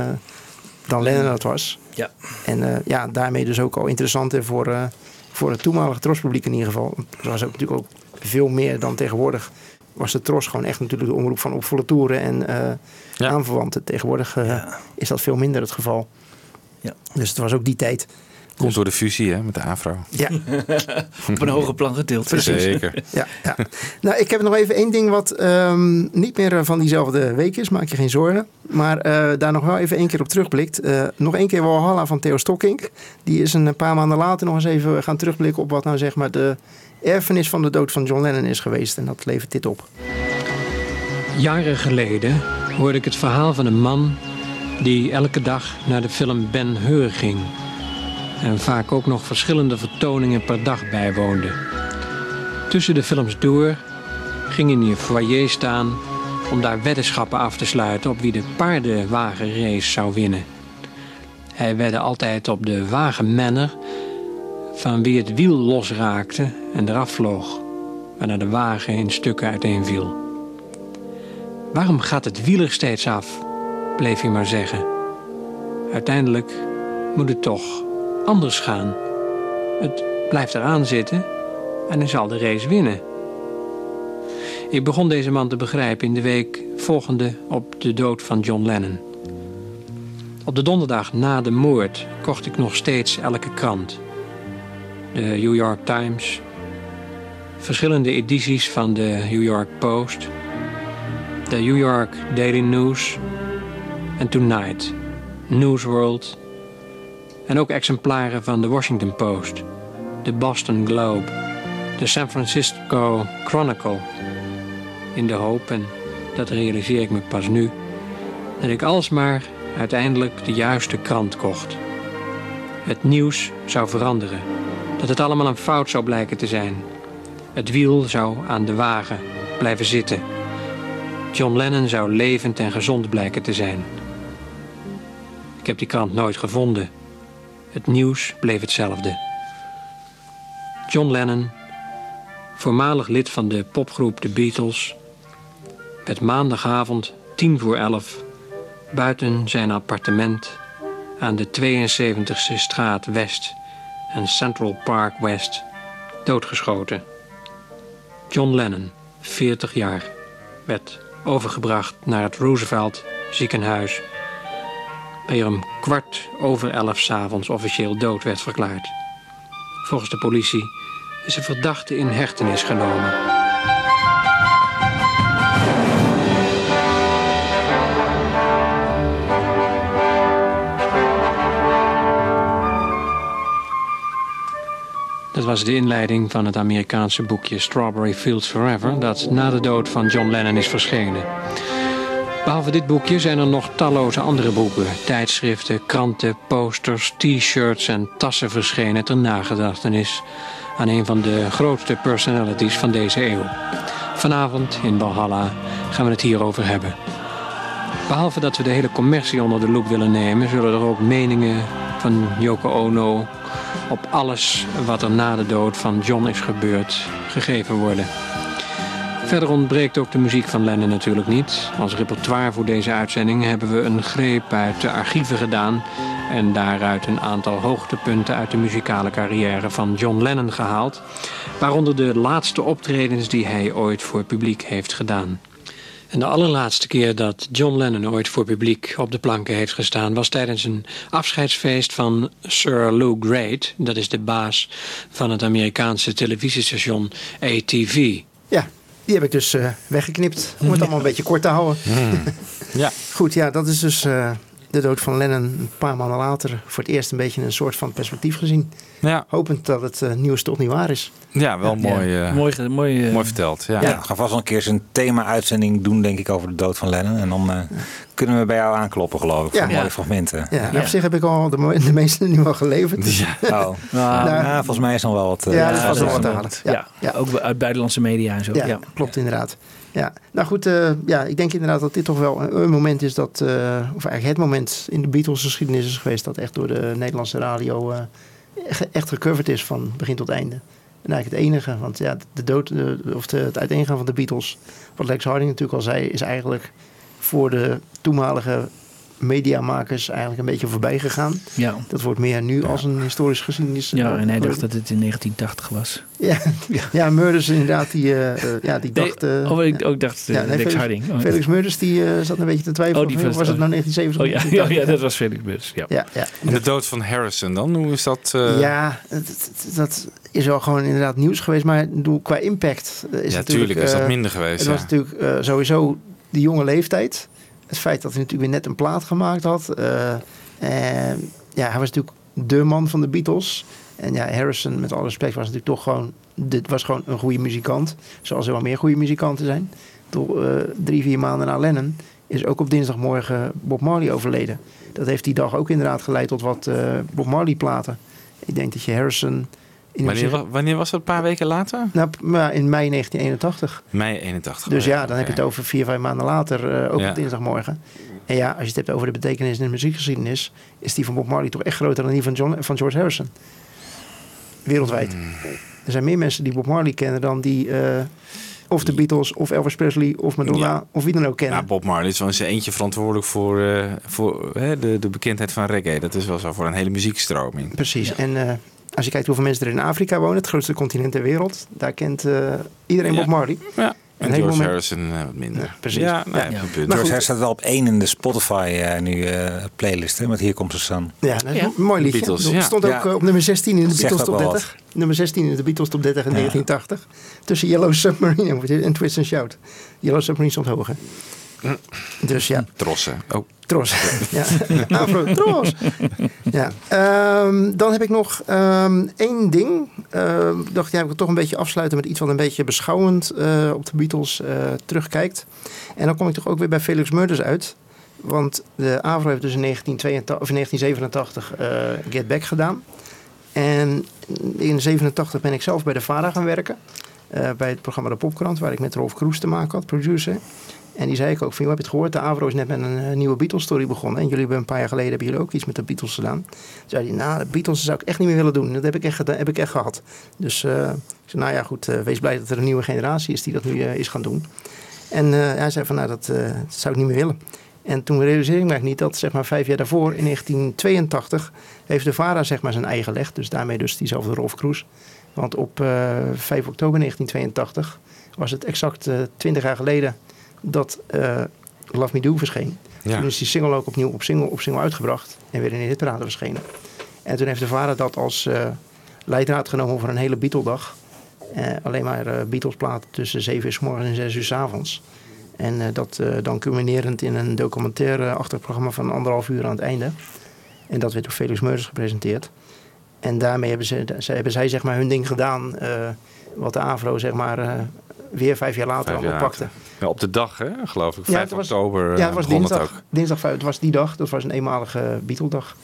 dan Lennon dat was. Ja. En eh, ja, daarmee dus ook al interessant hè, voor, eh, voor het toenmalige trospubliek in ieder geval. Er was ook natuurlijk ook veel meer dan tegenwoordig. Was de tros gewoon echt natuurlijk de omroep van op volle toeren en eh, Ja. aanverwanten. Tegenwoordig is dat veel minder het geval. Ja. Dus het was ook die tijd. Komt door de fusie hè, met de Afro. Ja, <laughs> Op een hoger plan getild. Precies. Zeker. <laughs> ja, ja. Nou, ik heb nog even één ding wat ehm, niet meer eh, van diezelfde week is. Maak je geen zorgen. Maar eh, daar nog wel even één keer op terugblikt. Eh, nog één keer Walhalla van Theo Stokkink. Die is een paar maanden later nog eens even gaan terugblikken op wat nou zeg maar de erfenis van de dood van John Lennon is geweest. En dat levert dit op. Jaren geleden hoorde ik het verhaal van een man die elke dag naar de film Ben Hur ging. En vaak ook nog verschillende vertoningen per dag bijwoonde. Tussen de films door ging in een foyer staan om daar weddenschappen af te sluiten op wie de paardenwagenrace zou winnen. Hij wedde altijd op de wagenmenner van wie het wiel losraakte en eraf vloog, waarna de wagen in stukken uiteenviel. Waarom gaat het wiel er steeds af? bleef hij maar zeggen. Uiteindelijk moet het toch anders gaan. Het blijft eraan zitten en hij zal de race winnen. Ik begon deze man te begrijpen in de week volgende op de dood van John Lennon. Op de donderdag na de moord kocht ik nog steeds elke krant. De New York Times, verschillende edities van de New York Post, de New York Daily News en Tonight, Newsworld en ook exemplaren van de Washington Post, de Boston Globe, de San Francisco Chronicle. In de hoop, en dat realiseer ik me pas nu, dat ik alsmaar uiteindelijk de juiste krant kocht. Het nieuws zou veranderen, dat het allemaal een fout zou blijken te zijn. Het wiel zou aan de wagen blijven zitten. John Lennon zou levend en gezond blijken te zijn. Ik heb die krant nooit gevonden. Het nieuws bleef hetzelfde. John Lennon, voormalig lid van de popgroep The Beatles, werd maandagavond tien voor elf buiten zijn appartement aan de 72e straat West en Central Park West doodgeschoten. John Lennon, 40 jaar, werd overgebracht naar het Roosevelt ziekenhuis, hij om kwart over elf s'avonds officieel dood werd verklaard. Volgens de politie is een verdachte in hechtenis genomen. Dat was de inleiding van het Amerikaanse boekje Strawberry Fields Forever, dat na de dood van John Lennon is verschenen. Behalve dit boekje zijn er nog talloze andere boeken, tijdschriften, kranten, posters, t-shirts en tassen verschenen ter nagedachtenis aan een van de grootste personalities van deze eeuw. Vanavond in Valhalla gaan we het hierover hebben. Behalve dat we de hele commercie onder de loep willen nemen, zullen er ook meningen van Yoko Ono op alles wat er na de dood van John is gebeurd gegeven worden. Verder ontbreekt ook de muziek van Lennon natuurlijk niet. Als repertoire voor deze uitzending hebben we een greep uit de archieven gedaan en daaruit een aantal hoogtepunten uit de muzikale carrière van John Lennon gehaald, waaronder de laatste optredens die hij ooit voor publiek heeft gedaan. En de allerlaatste keer dat John Lennon ooit voor publiek op de planken heeft gestaan... was tijdens een afscheidsfeest van Sir Lou Great. Dat is de baas van het Amerikaanse televisiestation ATV. Ja, die heb ik dus uh, weggeknipt. Om het <laughs> allemaal een beetje kort te houden. ja. <laughs> Goed, ja, dat is dus uh, de dood van Lennon een paar maanden later. Voor het eerst een beetje een soort van perspectief gezien. Ja. Hopend dat het uh, nieuws toch niet waar is. Ja, wel mooi, ja. mooi, mooi, mooi verteld. Ja. Ja, we gaan vast wel een keer een thema-uitzending doen, denk ik, over de dood van Lennon. En dan uh, kunnen we bij jou aankloppen, geloof ik, voor mooie fragmenten. Ja, nou, op zich heb ik al de, de meeste nu al geleverd. Ja. Oh. nou, nou, nou, volgens mij is nog wel wat. Uh, ja, dat was wel wat aardig. Ja. Ja. ook uit buitenlandse media en zo. Ja, klopt inderdaad. Ja, nou goed, uh, ja, ik denk inderdaad dat dit toch wel een, een moment is dat, uh, of eigenlijk het moment in de Beatles geschiedenis is geweest dat echt door de Nederlandse radio uh, echt gecoverd is van begin tot einde. En eigenlijk het enige, want ja, de dood, of het uiteengaan van de Beatles, wat Lex Harding natuurlijk al zei, is eigenlijk voor de toenmalige mediamakers eigenlijk een beetje voorbij gegaan. Ja. Dat wordt meer nu als een historisch geschiedenis. Ja, en hij dacht dat het in 1980 was. <laughs> Ja, ja. Murders inderdaad, die, uh, ja, die dacht... Uh, oh, ik ook dacht uh, ja, nee, Lex Harding. Oh. Felix Murders die zat een beetje te twijfelen. Oh, die was, was het nou 1970? Oh, ja, <laughs> ja, ja, dat was Felix Murders. Ja. Ja, ja. En de dood van Harrison dan, hoe is dat? Ja, dat, dat is wel gewoon inderdaad nieuws geweest, maar qua impact is ja, natuurlijk... is dat minder geweest. Het was natuurlijk sowieso de jonge leeftijd. Het feit dat hij natuurlijk weer net een plaat gemaakt had. En ja, hij was natuurlijk de man van de Beatles. En ja, Harrison, met alle respect, was natuurlijk toch gewoon, dit was gewoon een goede muzikant. Zoals er wel meer goede muzikanten zijn. Toch, uh, drie, vier maanden na Lennon is ook op dinsdagmorgen Bob Marley overleden. Dat heeft die dag ook inderdaad geleid tot wat uh, Bob Marley platen. Ik denk dat je Harrison... Wanneer, wanneer, was dat? Een paar weken later? Nou, in mei 1981. Mei 81. Dus ja, dan okay. heb je het over vier, vijf maanden later, uh, ook ja. op dinsdagmorgen. En ja, als je het hebt over de betekenis in de muziekgeschiedenis, is die van Bob Marley toch echt groter dan die van, John, van George Harrison. Wereldwijd. Mm. Er zijn meer mensen die Bob Marley kennen dan die uh, of de Beatles of Elvis Presley of Madonna ja. of wie dan ook kennen. Ja, Bob Marley is wel eens eentje verantwoordelijk voor, uh, voor de, de bekendheid van reggae. Dat is wel zo voor een hele muziekstroming. Precies. Ja. En als je kijkt hoeveel mensen er in Afrika wonen, het grootste continent ter wereld, daar kent uh, iedereen Bob Marley. Ja. En George moment... Harrison uh, wat minder. Ja, precies. Ja, nou, ja. George Harrison staat wel op één in de Spotify uh, nu playlist, hè, met Hier komt de sun. Ja, dat is een mooi liedje. Beatles, stond ook op nummer 16 in de Beatles top 30. Wat. Nummer 16 in de Beatles top 30 in 1980. Tussen Yellow Submarine <laughs> en Twist and Shout. Yellow Submarine stond hoger. Dus ja. Trossen. Oh. Tros. ja. <laughs> Afro, tros. ja. Um, dan heb ik nog um, één ding. Uh, dacht, ja, ik wil toch een beetje afsluiten met iets wat een beetje beschouwend uh, op de Beatles uh, terugkijkt. En dan kom ik toch ook weer bij Felix Murders uit. Want de Avro heeft dus in 1982, of in 1987 Get Back gedaan. En in 1987 ben ik zelf bij de VARA gaan werken. bij het programma De Popkrant, waar ik met Rolf Kroes te maken had, producer. En die zei ik ook van, heb je het gehoord? De Avro is net met een uh, nieuwe Beatles-story begonnen. En jullie hebben een paar jaar geleden hebben jullie ook iets met de Beatles gedaan. Toen zei hij, nou, de Beatles zou ik echt niet meer willen doen. Dat heb ik echt, heb ik echt gehad. Dus uh, ik zei, nou ja, goed, uh, wees blij dat er een nieuwe generatie is die dat nu is gaan doen. En hij zei van, nou, dat, zou ik niet meer willen. En toen realiseerde ik me niet dat, zeg maar, vijf jaar daarvoor, in 1982, heeft de VARA, zeg maar, zijn eigen leg. Dus daarmee dus diezelfde Rolf Kroes. Want op 5 oktober 1982 was het exact 20 jaar geleden dat uh, Love Me Do verscheen. Ja. Toen is die single ook opnieuw op single, op single uitgebracht en weer in de hitparade verschenen. En toen heeft de vader dat als uh, leidraad genomen voor een hele Beatle-dag. Uh, alleen maar uh, Beatles-platen tussen 7 uur s morgens en 6 uur s avonds. En dat dan culminerend in een documentaire-achtig programma van anderhalf uur aan het einde. En dat werd door Felix Meurders gepresenteerd. En daarmee hebben, ze, ze, hebben zij zeg maar hun ding gedaan. wat de AVRO zeg maar weer vijf jaar later Vijf jaar oppakte. Ja, op de dag, hè, geloof ik. Ja, 5 het was- oktober Ja, eh, het was dinsdag. vijf- Het was die dag. Dat was een eenmalige Beatle-dag.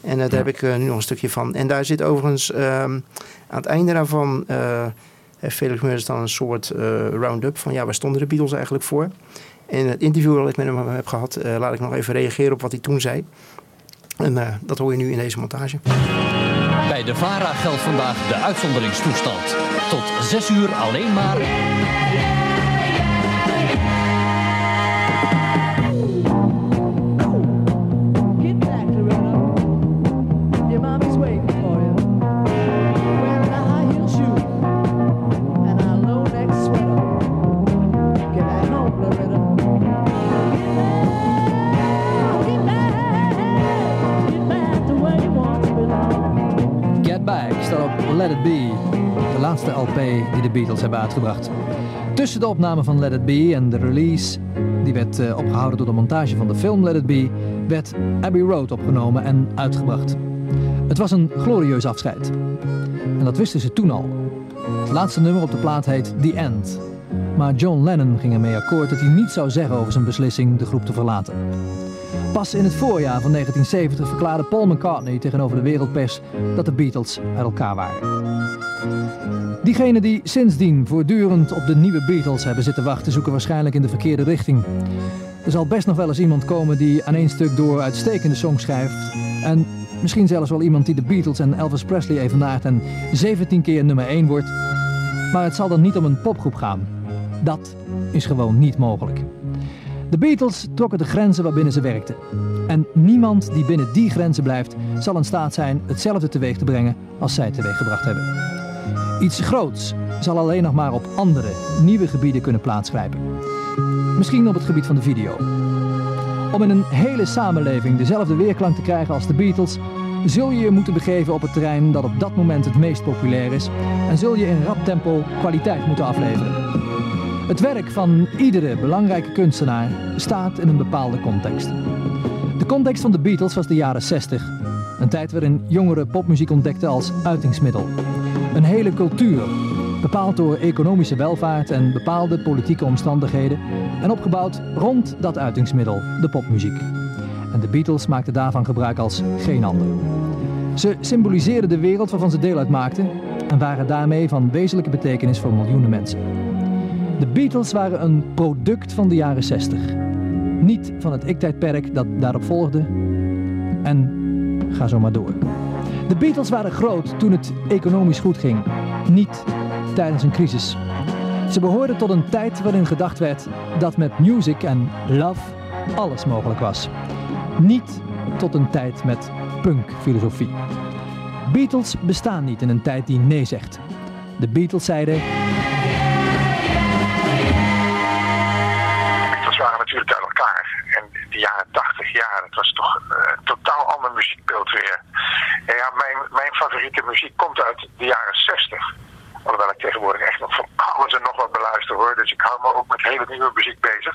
En eh, daar heb ik eh, nu nog een stukje van. En daar zit overigens ehm, aan het einde daarvan... eh heeft Felix Meurders dan een soort eh, round-up van... ja, waar stonden de Beatles eigenlijk voor? En het interview dat ik met hem heb gehad... eh, laat ik nog even reageren op wat hij toen zei. En eh, dat hoor je nu in deze montage. Bij de VARA geldt vandaag de uitzonderingstoestand. Tot 6 uur alleen maar. Beatles hebben uitgebracht. Tussen de opname van Let It Be en de release, die werd eh, opgehouden door de montage van de film Let It Be, werd Abbey Road opgenomen en uitgebracht. Het was een glorieus afscheid. En dat wisten ze toen al. Het laatste nummer op de plaat heet The End. Maar John Lennon ging ermee akkoord dat hij niet zou zeggen over zijn beslissing de groep te verlaten. Pas in het voorjaar van 1970 verklaarde Paul McCartney tegenover de wereldpers dat de Beatles uit elkaar waren. Diegenen die sindsdien voortdurend op de nieuwe Beatles hebben zitten wachten, zoeken waarschijnlijk in de verkeerde richting. Er zal best nog wel eens iemand komen die aan één stuk door uitstekende songs schrijft. En misschien zelfs wel iemand die de Beatles en Elvis Presley evenaart en 17 keer nummer 1 wordt. Maar het zal dan niet om een popgroep gaan. Dat is gewoon niet mogelijk. De Beatles trokken de grenzen waarbinnen ze werkten. En niemand die binnen die grenzen blijft, zal in staat zijn hetzelfde teweeg te brengen als zij teweeggebracht hebben. Iets groots zal alleen nog maar op andere, nieuwe gebieden kunnen plaatsgrijpen. Misschien op het gebied van de video. Om in een hele samenleving dezelfde weerklank te krijgen als de Beatles, zul je je moeten begeven op het terrein dat op dat moment het meest populair is en zul je in rap tempo kwaliteit moeten afleveren. Het werk van iedere belangrijke kunstenaar staat in een bepaalde context. De context van de Beatles was de jaren 60. Een tijd waarin jongeren popmuziek ontdekten als uitingsmiddel. Een hele cultuur, bepaald door economische welvaart en bepaalde politieke omstandigheden en opgebouwd rond dat uitingsmiddel, de popmuziek. En de Beatles maakten daarvan gebruik als geen ander. Ze symboliseerden de wereld waarvan ze deel uitmaakten en waren daarmee van wezenlijke betekenis voor miljoenen mensen. De Beatles waren een product van de jaren 60. Niet van het ik-tijdperk dat daarop volgde. En ga zo maar door. De Beatles waren groot toen het economisch goed ging. Niet tijdens een crisis. Ze behoorden tot een tijd waarin gedacht werd dat met music en love alles mogelijk was. Niet tot een tijd met punkfilosofie. Beatles bestaan niet in een tijd die nee zegt. De Beatles zeiden jaar, het was toch eh, een totaal ander muziekbeeld weer. En ja, mijn, mijn favoriete muziek komt uit de jaren 60. Alhoewel ik tegenwoordig echt nog van alles en nog wat beluister hoor. Dus ik hou me ook met hele nieuwe muziek bezig.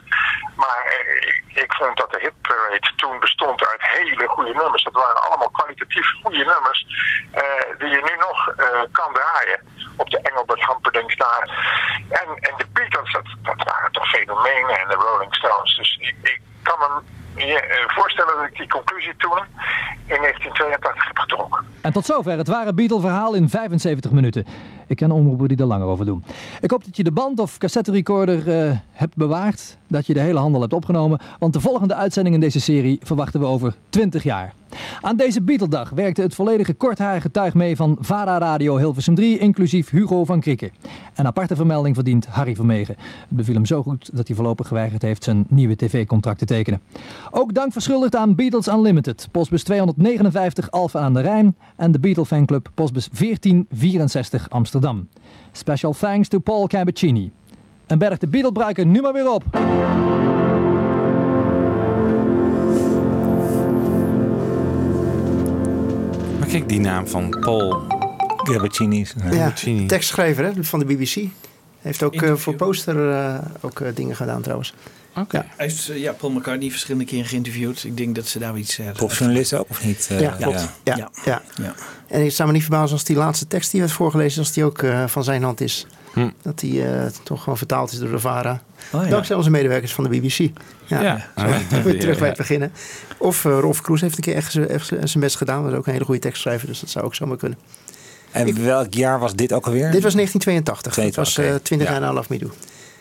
Maar eh, ik, vond dat de hit parade toen bestond uit hele goede nummers. Dat waren allemaal kwalitatief goede nummers. eh, die je nu nog eh, kan draaien. Op de Engelbert Humperdinck daar. En, en de Beatles, dat, dat waren toch fenomenen. En de Rolling Stones. Dus ik, ik kan me eh, voorstellen dat ik die conclusie toen in 1982 heb getrokken. En tot zover het ware Beatle-verhaal in 75 minuten. Ik ken omroepen die er langer over doen. Ik hoop dat je de band of cassette recorder eh, hebt bewaard. Dat je de hele handel hebt opgenomen. Want de volgende uitzending in deze serie verwachten we over 20 jaar. Aan deze Beatle-dag werkte het volledige kortharige tuig mee van VARA Radio Hilversum 3, inclusief Hugo van Krikken. Een aparte vermelding verdient Harry Vermegen. Het beviel hem zo goed dat hij voorlopig geweigerd heeft zijn nieuwe tv-contract te tekenen. Ook dank verschuldigd aan Beatles Unlimited, postbus 259 Alphen aan de Rijn en de Beatle fanclub postbus 1464 Amsterdam. Special thanks to Paul Cabacini. En berg de Beatle-bruiker nu maar weer op. Kijk, die naam van Paul Gabacini. Ja, tekstschrijver hè, van de BBC. Heeft ook eh, voor poster eh, ook, eh, dingen gedaan trouwens. Ja. Hij heeft ja, Paul McCartney verschillende keren geïnterviewd. Ik denk dat ze daar iets... Uh, Popjournalist ook, of niet? Eh, ja, klopt. Ja, ja. En ik zou me niet verbazen als die laatste tekst die werd voorgelezen, als die ook eh, van zijn hand is. Hm. Dat die eh, toch gewoon vertaald is door de VARA. Oh, ja. Dankzij onze medewerkers van de BBC. Ja, Ja. Zo, moet <laughs> je terug bij het Ja. beginnen. Of eh, Rolf Kroes heeft een keer echt, zijn- echt zijn zijn best gedaan. Dat is ook een hele goede tekstschrijver, dus dat zou ook zomaar kunnen. En welk jaar was dit ook alweer? Dit was 1982. Het 82, was eh, oké. 20 Ja. jaar na Love Me Do.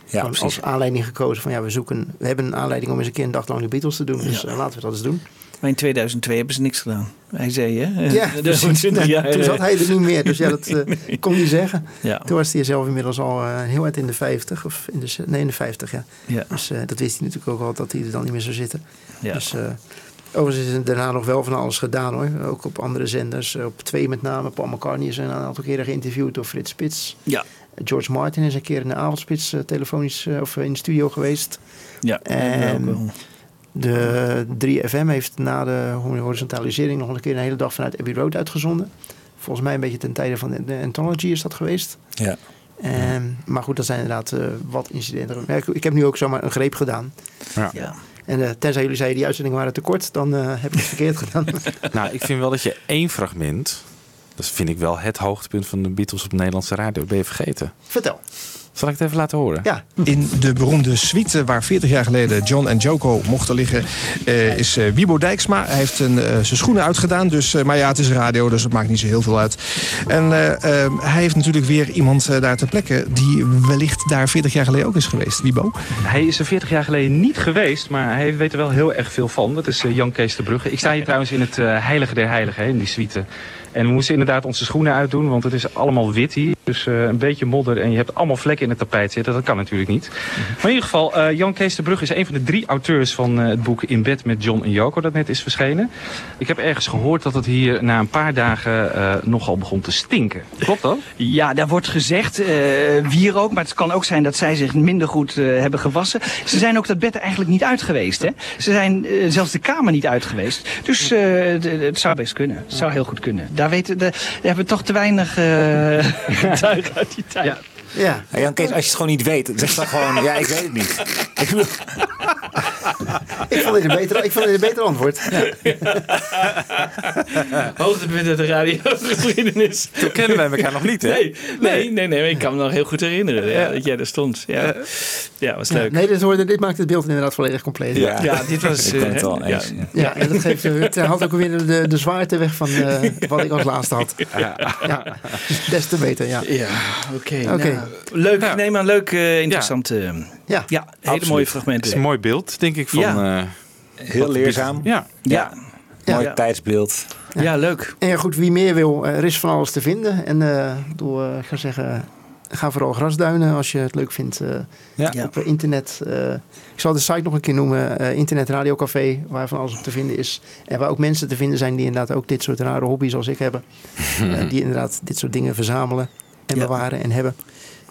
Ja, als aanleiding gekozen van ja, we zoeken, we hebben een aanleiding om eens een keer een dag lang de Beatles te doen. Dus laten we dat eens doen. Maar in 2002 hebben ze niks gedaan. Hij zei, hè? Ja. <laughs> 20 jaar, toen eh, zat hij er niet meer. Dus ja, <laughs> dat eh, kon hij zeggen. Ja. Toen was hij zelf inmiddels al eh, heel uit in de 50. Of in de, nee, in de 50, ja. Ja. Dus dat wist hij natuurlijk ook al, dat hij er dan niet meer zou zitten. Ja. Dus overigens is er daarna nog wel van alles gedaan hoor. Ook op andere zenders. Op twee met name. Paul McCartney is een aantal keren geïnterviewd door Frits Spits. Ja. George Martin is een keer in de avondspits telefonisch of in de studio geweest. Ja, En ook wel. De 3FM heeft na de horizontalisering nog een keer een hele dag vanuit Abbey Road uitgezonden. Volgens mij een beetje ten tijde van de, de Anthology is dat geweest. Ja. Ehm, maar goed, dat zijn inderdaad eh, wat incidenten. Ja, ik, ik heb nu ook zomaar een greep gedaan. Ja. Ja. En eh, tenzij jullie zeiden die uitzendingen waren te kort, dan eh, heb ik het verkeerd <laughs> gedaan. Nou, ik vind wel dat je één fragment... Dat vind ik wel het hoogtepunt van de Beatles op Nederlandse radio. Ben je vergeten? Vertel. Zal ik het even laten horen? Ja. In de beroemde suite waar 40 jaar geleden John en Joko mochten liggen, eh, is eh, Wiebo Dijksma. Hij heeft een, eh, zijn schoenen uitgedaan, dus, eh, maar ja, het is radio, dus het maakt niet zo heel veel uit. En hij heeft natuurlijk weer iemand daar ter plekke die wellicht daar 40 jaar geleden ook is geweest. Wiebo? Hij is er 40 jaar geleden niet geweest, maar hij weet er wel heel erg veel van. Dat is Jan Kees de Brugge. Ik sta hier trouwens in het Heilige der Heiligen, hè, in die suite. En we moesten inderdaad onze schoenen uitdoen, want het is allemaal wit hier. Dus eh, een beetje modder en je hebt allemaal vlekken in het tapijt zitten. Dat kan natuurlijk niet. Maar in ieder geval, eh, Jan Kees de Brugge is een van de drie auteurs van eh, het boek In bed met John en Joko, dat net is verschenen. Ik heb ergens gehoord dat het hier na een paar dagen nogal begon te stinken. Klopt dat? <laughs> Ja, daar wordt gezegd, wie ook, maar het kan ook zijn dat zij zich minder goed hebben gewassen. Ze zijn ook dat bed er eigenlijk niet uit geweest. Hè? Ze zijn zelfs de kamer niet uit geweest. Dus het zou best kunnen. Het zou heel goed kunnen. Daar, weten, de, daar hebben we toch te weinig <laughs> getuigen uit die tijd. Ja. Hey, Jan Kees, als je het gewoon niet weet, zeg dan gewoon, ja, ik weet het niet. <laughs> Ik vond dit een beter, ik vond dit een beter antwoord. <laughs> Hoogtepunt uit de radiogeschiedenis. <laughs> Toen kennen wij elkaar nog niet, hè? Nee, nee, nee, nee, ik kan me nog heel goed herinneren ja, dat jij er stond. Ja, ja was Ja, leuk. nee, dit, hoorde, dit maakt het beeld inderdaad volledig compleet. Ja. Ja, dit was, Ik ben het eh, wel ja. Ja, en dat geeft, het haalt ook weer de, de zwaarte weg van eh, wat ik als laatste had. Ja. Des te beter, ja. Ja, oké. Oké. nou, leuk, nee, maar leuk, eh, interessant. eh, Ja, ja hele Absoluut. mooie Het fragmenten. is een mooi beeld, denk ik, van... Ja. eh, Heel leerzaam. Ja. Ja. Mooi Ja. tijdsbeeld. Ja, leuk. En ja, goed, wie meer wil, eh, er is van alles te vinden. En eh, ik ga zeggen, ga vooral grasduinen als je het leuk vindt. eh, Ja. Op internet. eh, ik zal de site nog een keer noemen. eh internet Radiocafé, waar van alles op te vinden is. En waar ook mensen te vinden zijn die inderdaad ook dit soort rare hobby's als ik hebben. <laughs> Die inderdaad dit soort dingen verzamelen en Ja. bewaren en hebben.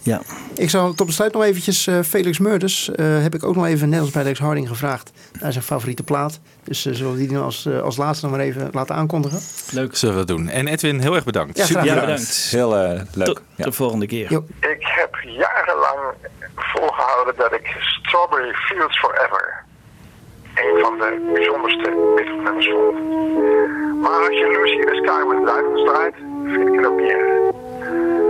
Ja. Ik zal tot besluit nog eventjes eh, Felix Murders. eh, heb ik ook nog even, net als bij Lex Harding, gevraagd naar zijn favoriete plaat. Dus eh, zullen we die dan als, als laatste nog maar even laten aankondigen. Leuk. Zullen we dat doen. En Edwin, heel erg bedankt. Ja, graag Ja, gedaan. bedankt. Heel leuk. Tot Ja. de volgende keer. Jo. Ik heb jarenlang volgehouden dat ik Strawberry Fields Forever een van de bijzonderste Beatles-nummers vond. Maar als je Lucy in the Sky with Diamonds draait, vind ik het ook niet erg.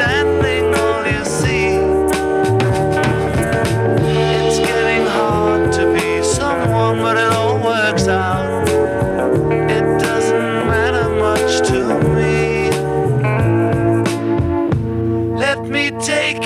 all you see. It's getting hard to be someone, but it all works out. It doesn't matter much to me. Let me take.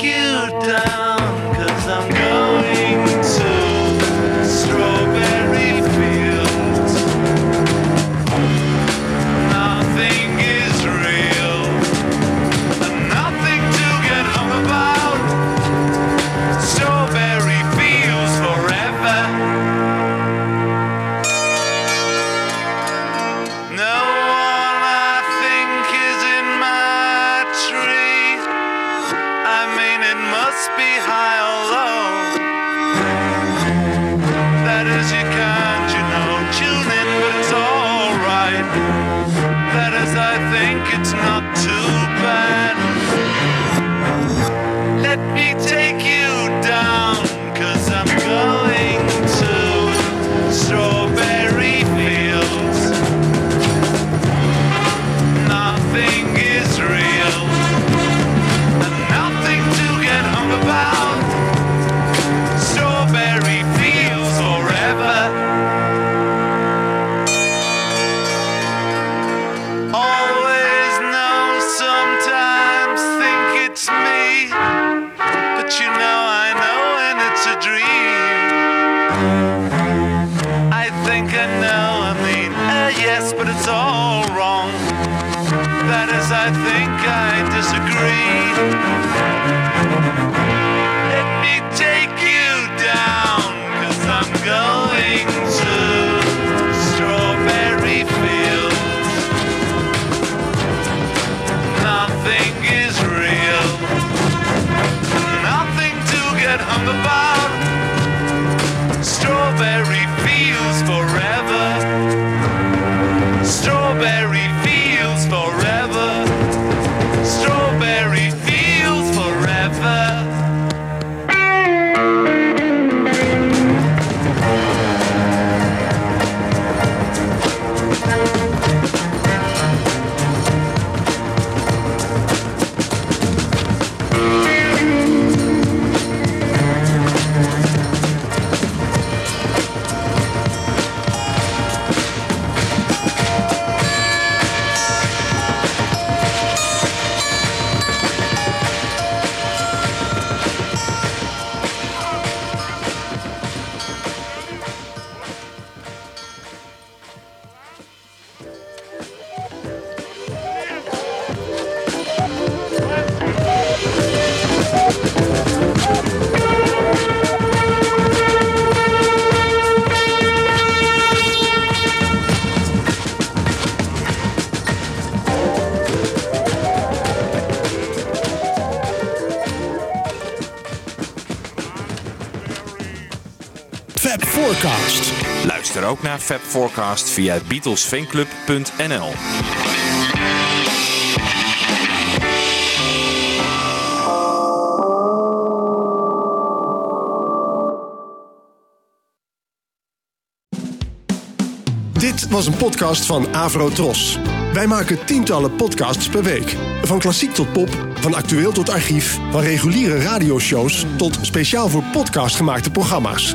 ook naar FabForecast via beatlesfanclub.nl. Dit was een podcast van Avro Tros. Wij maken tientallen podcasts per week. Van klassiek tot pop, van actueel tot archief, van reguliere radioshows tot speciaal voor podcast gemaakte programma's.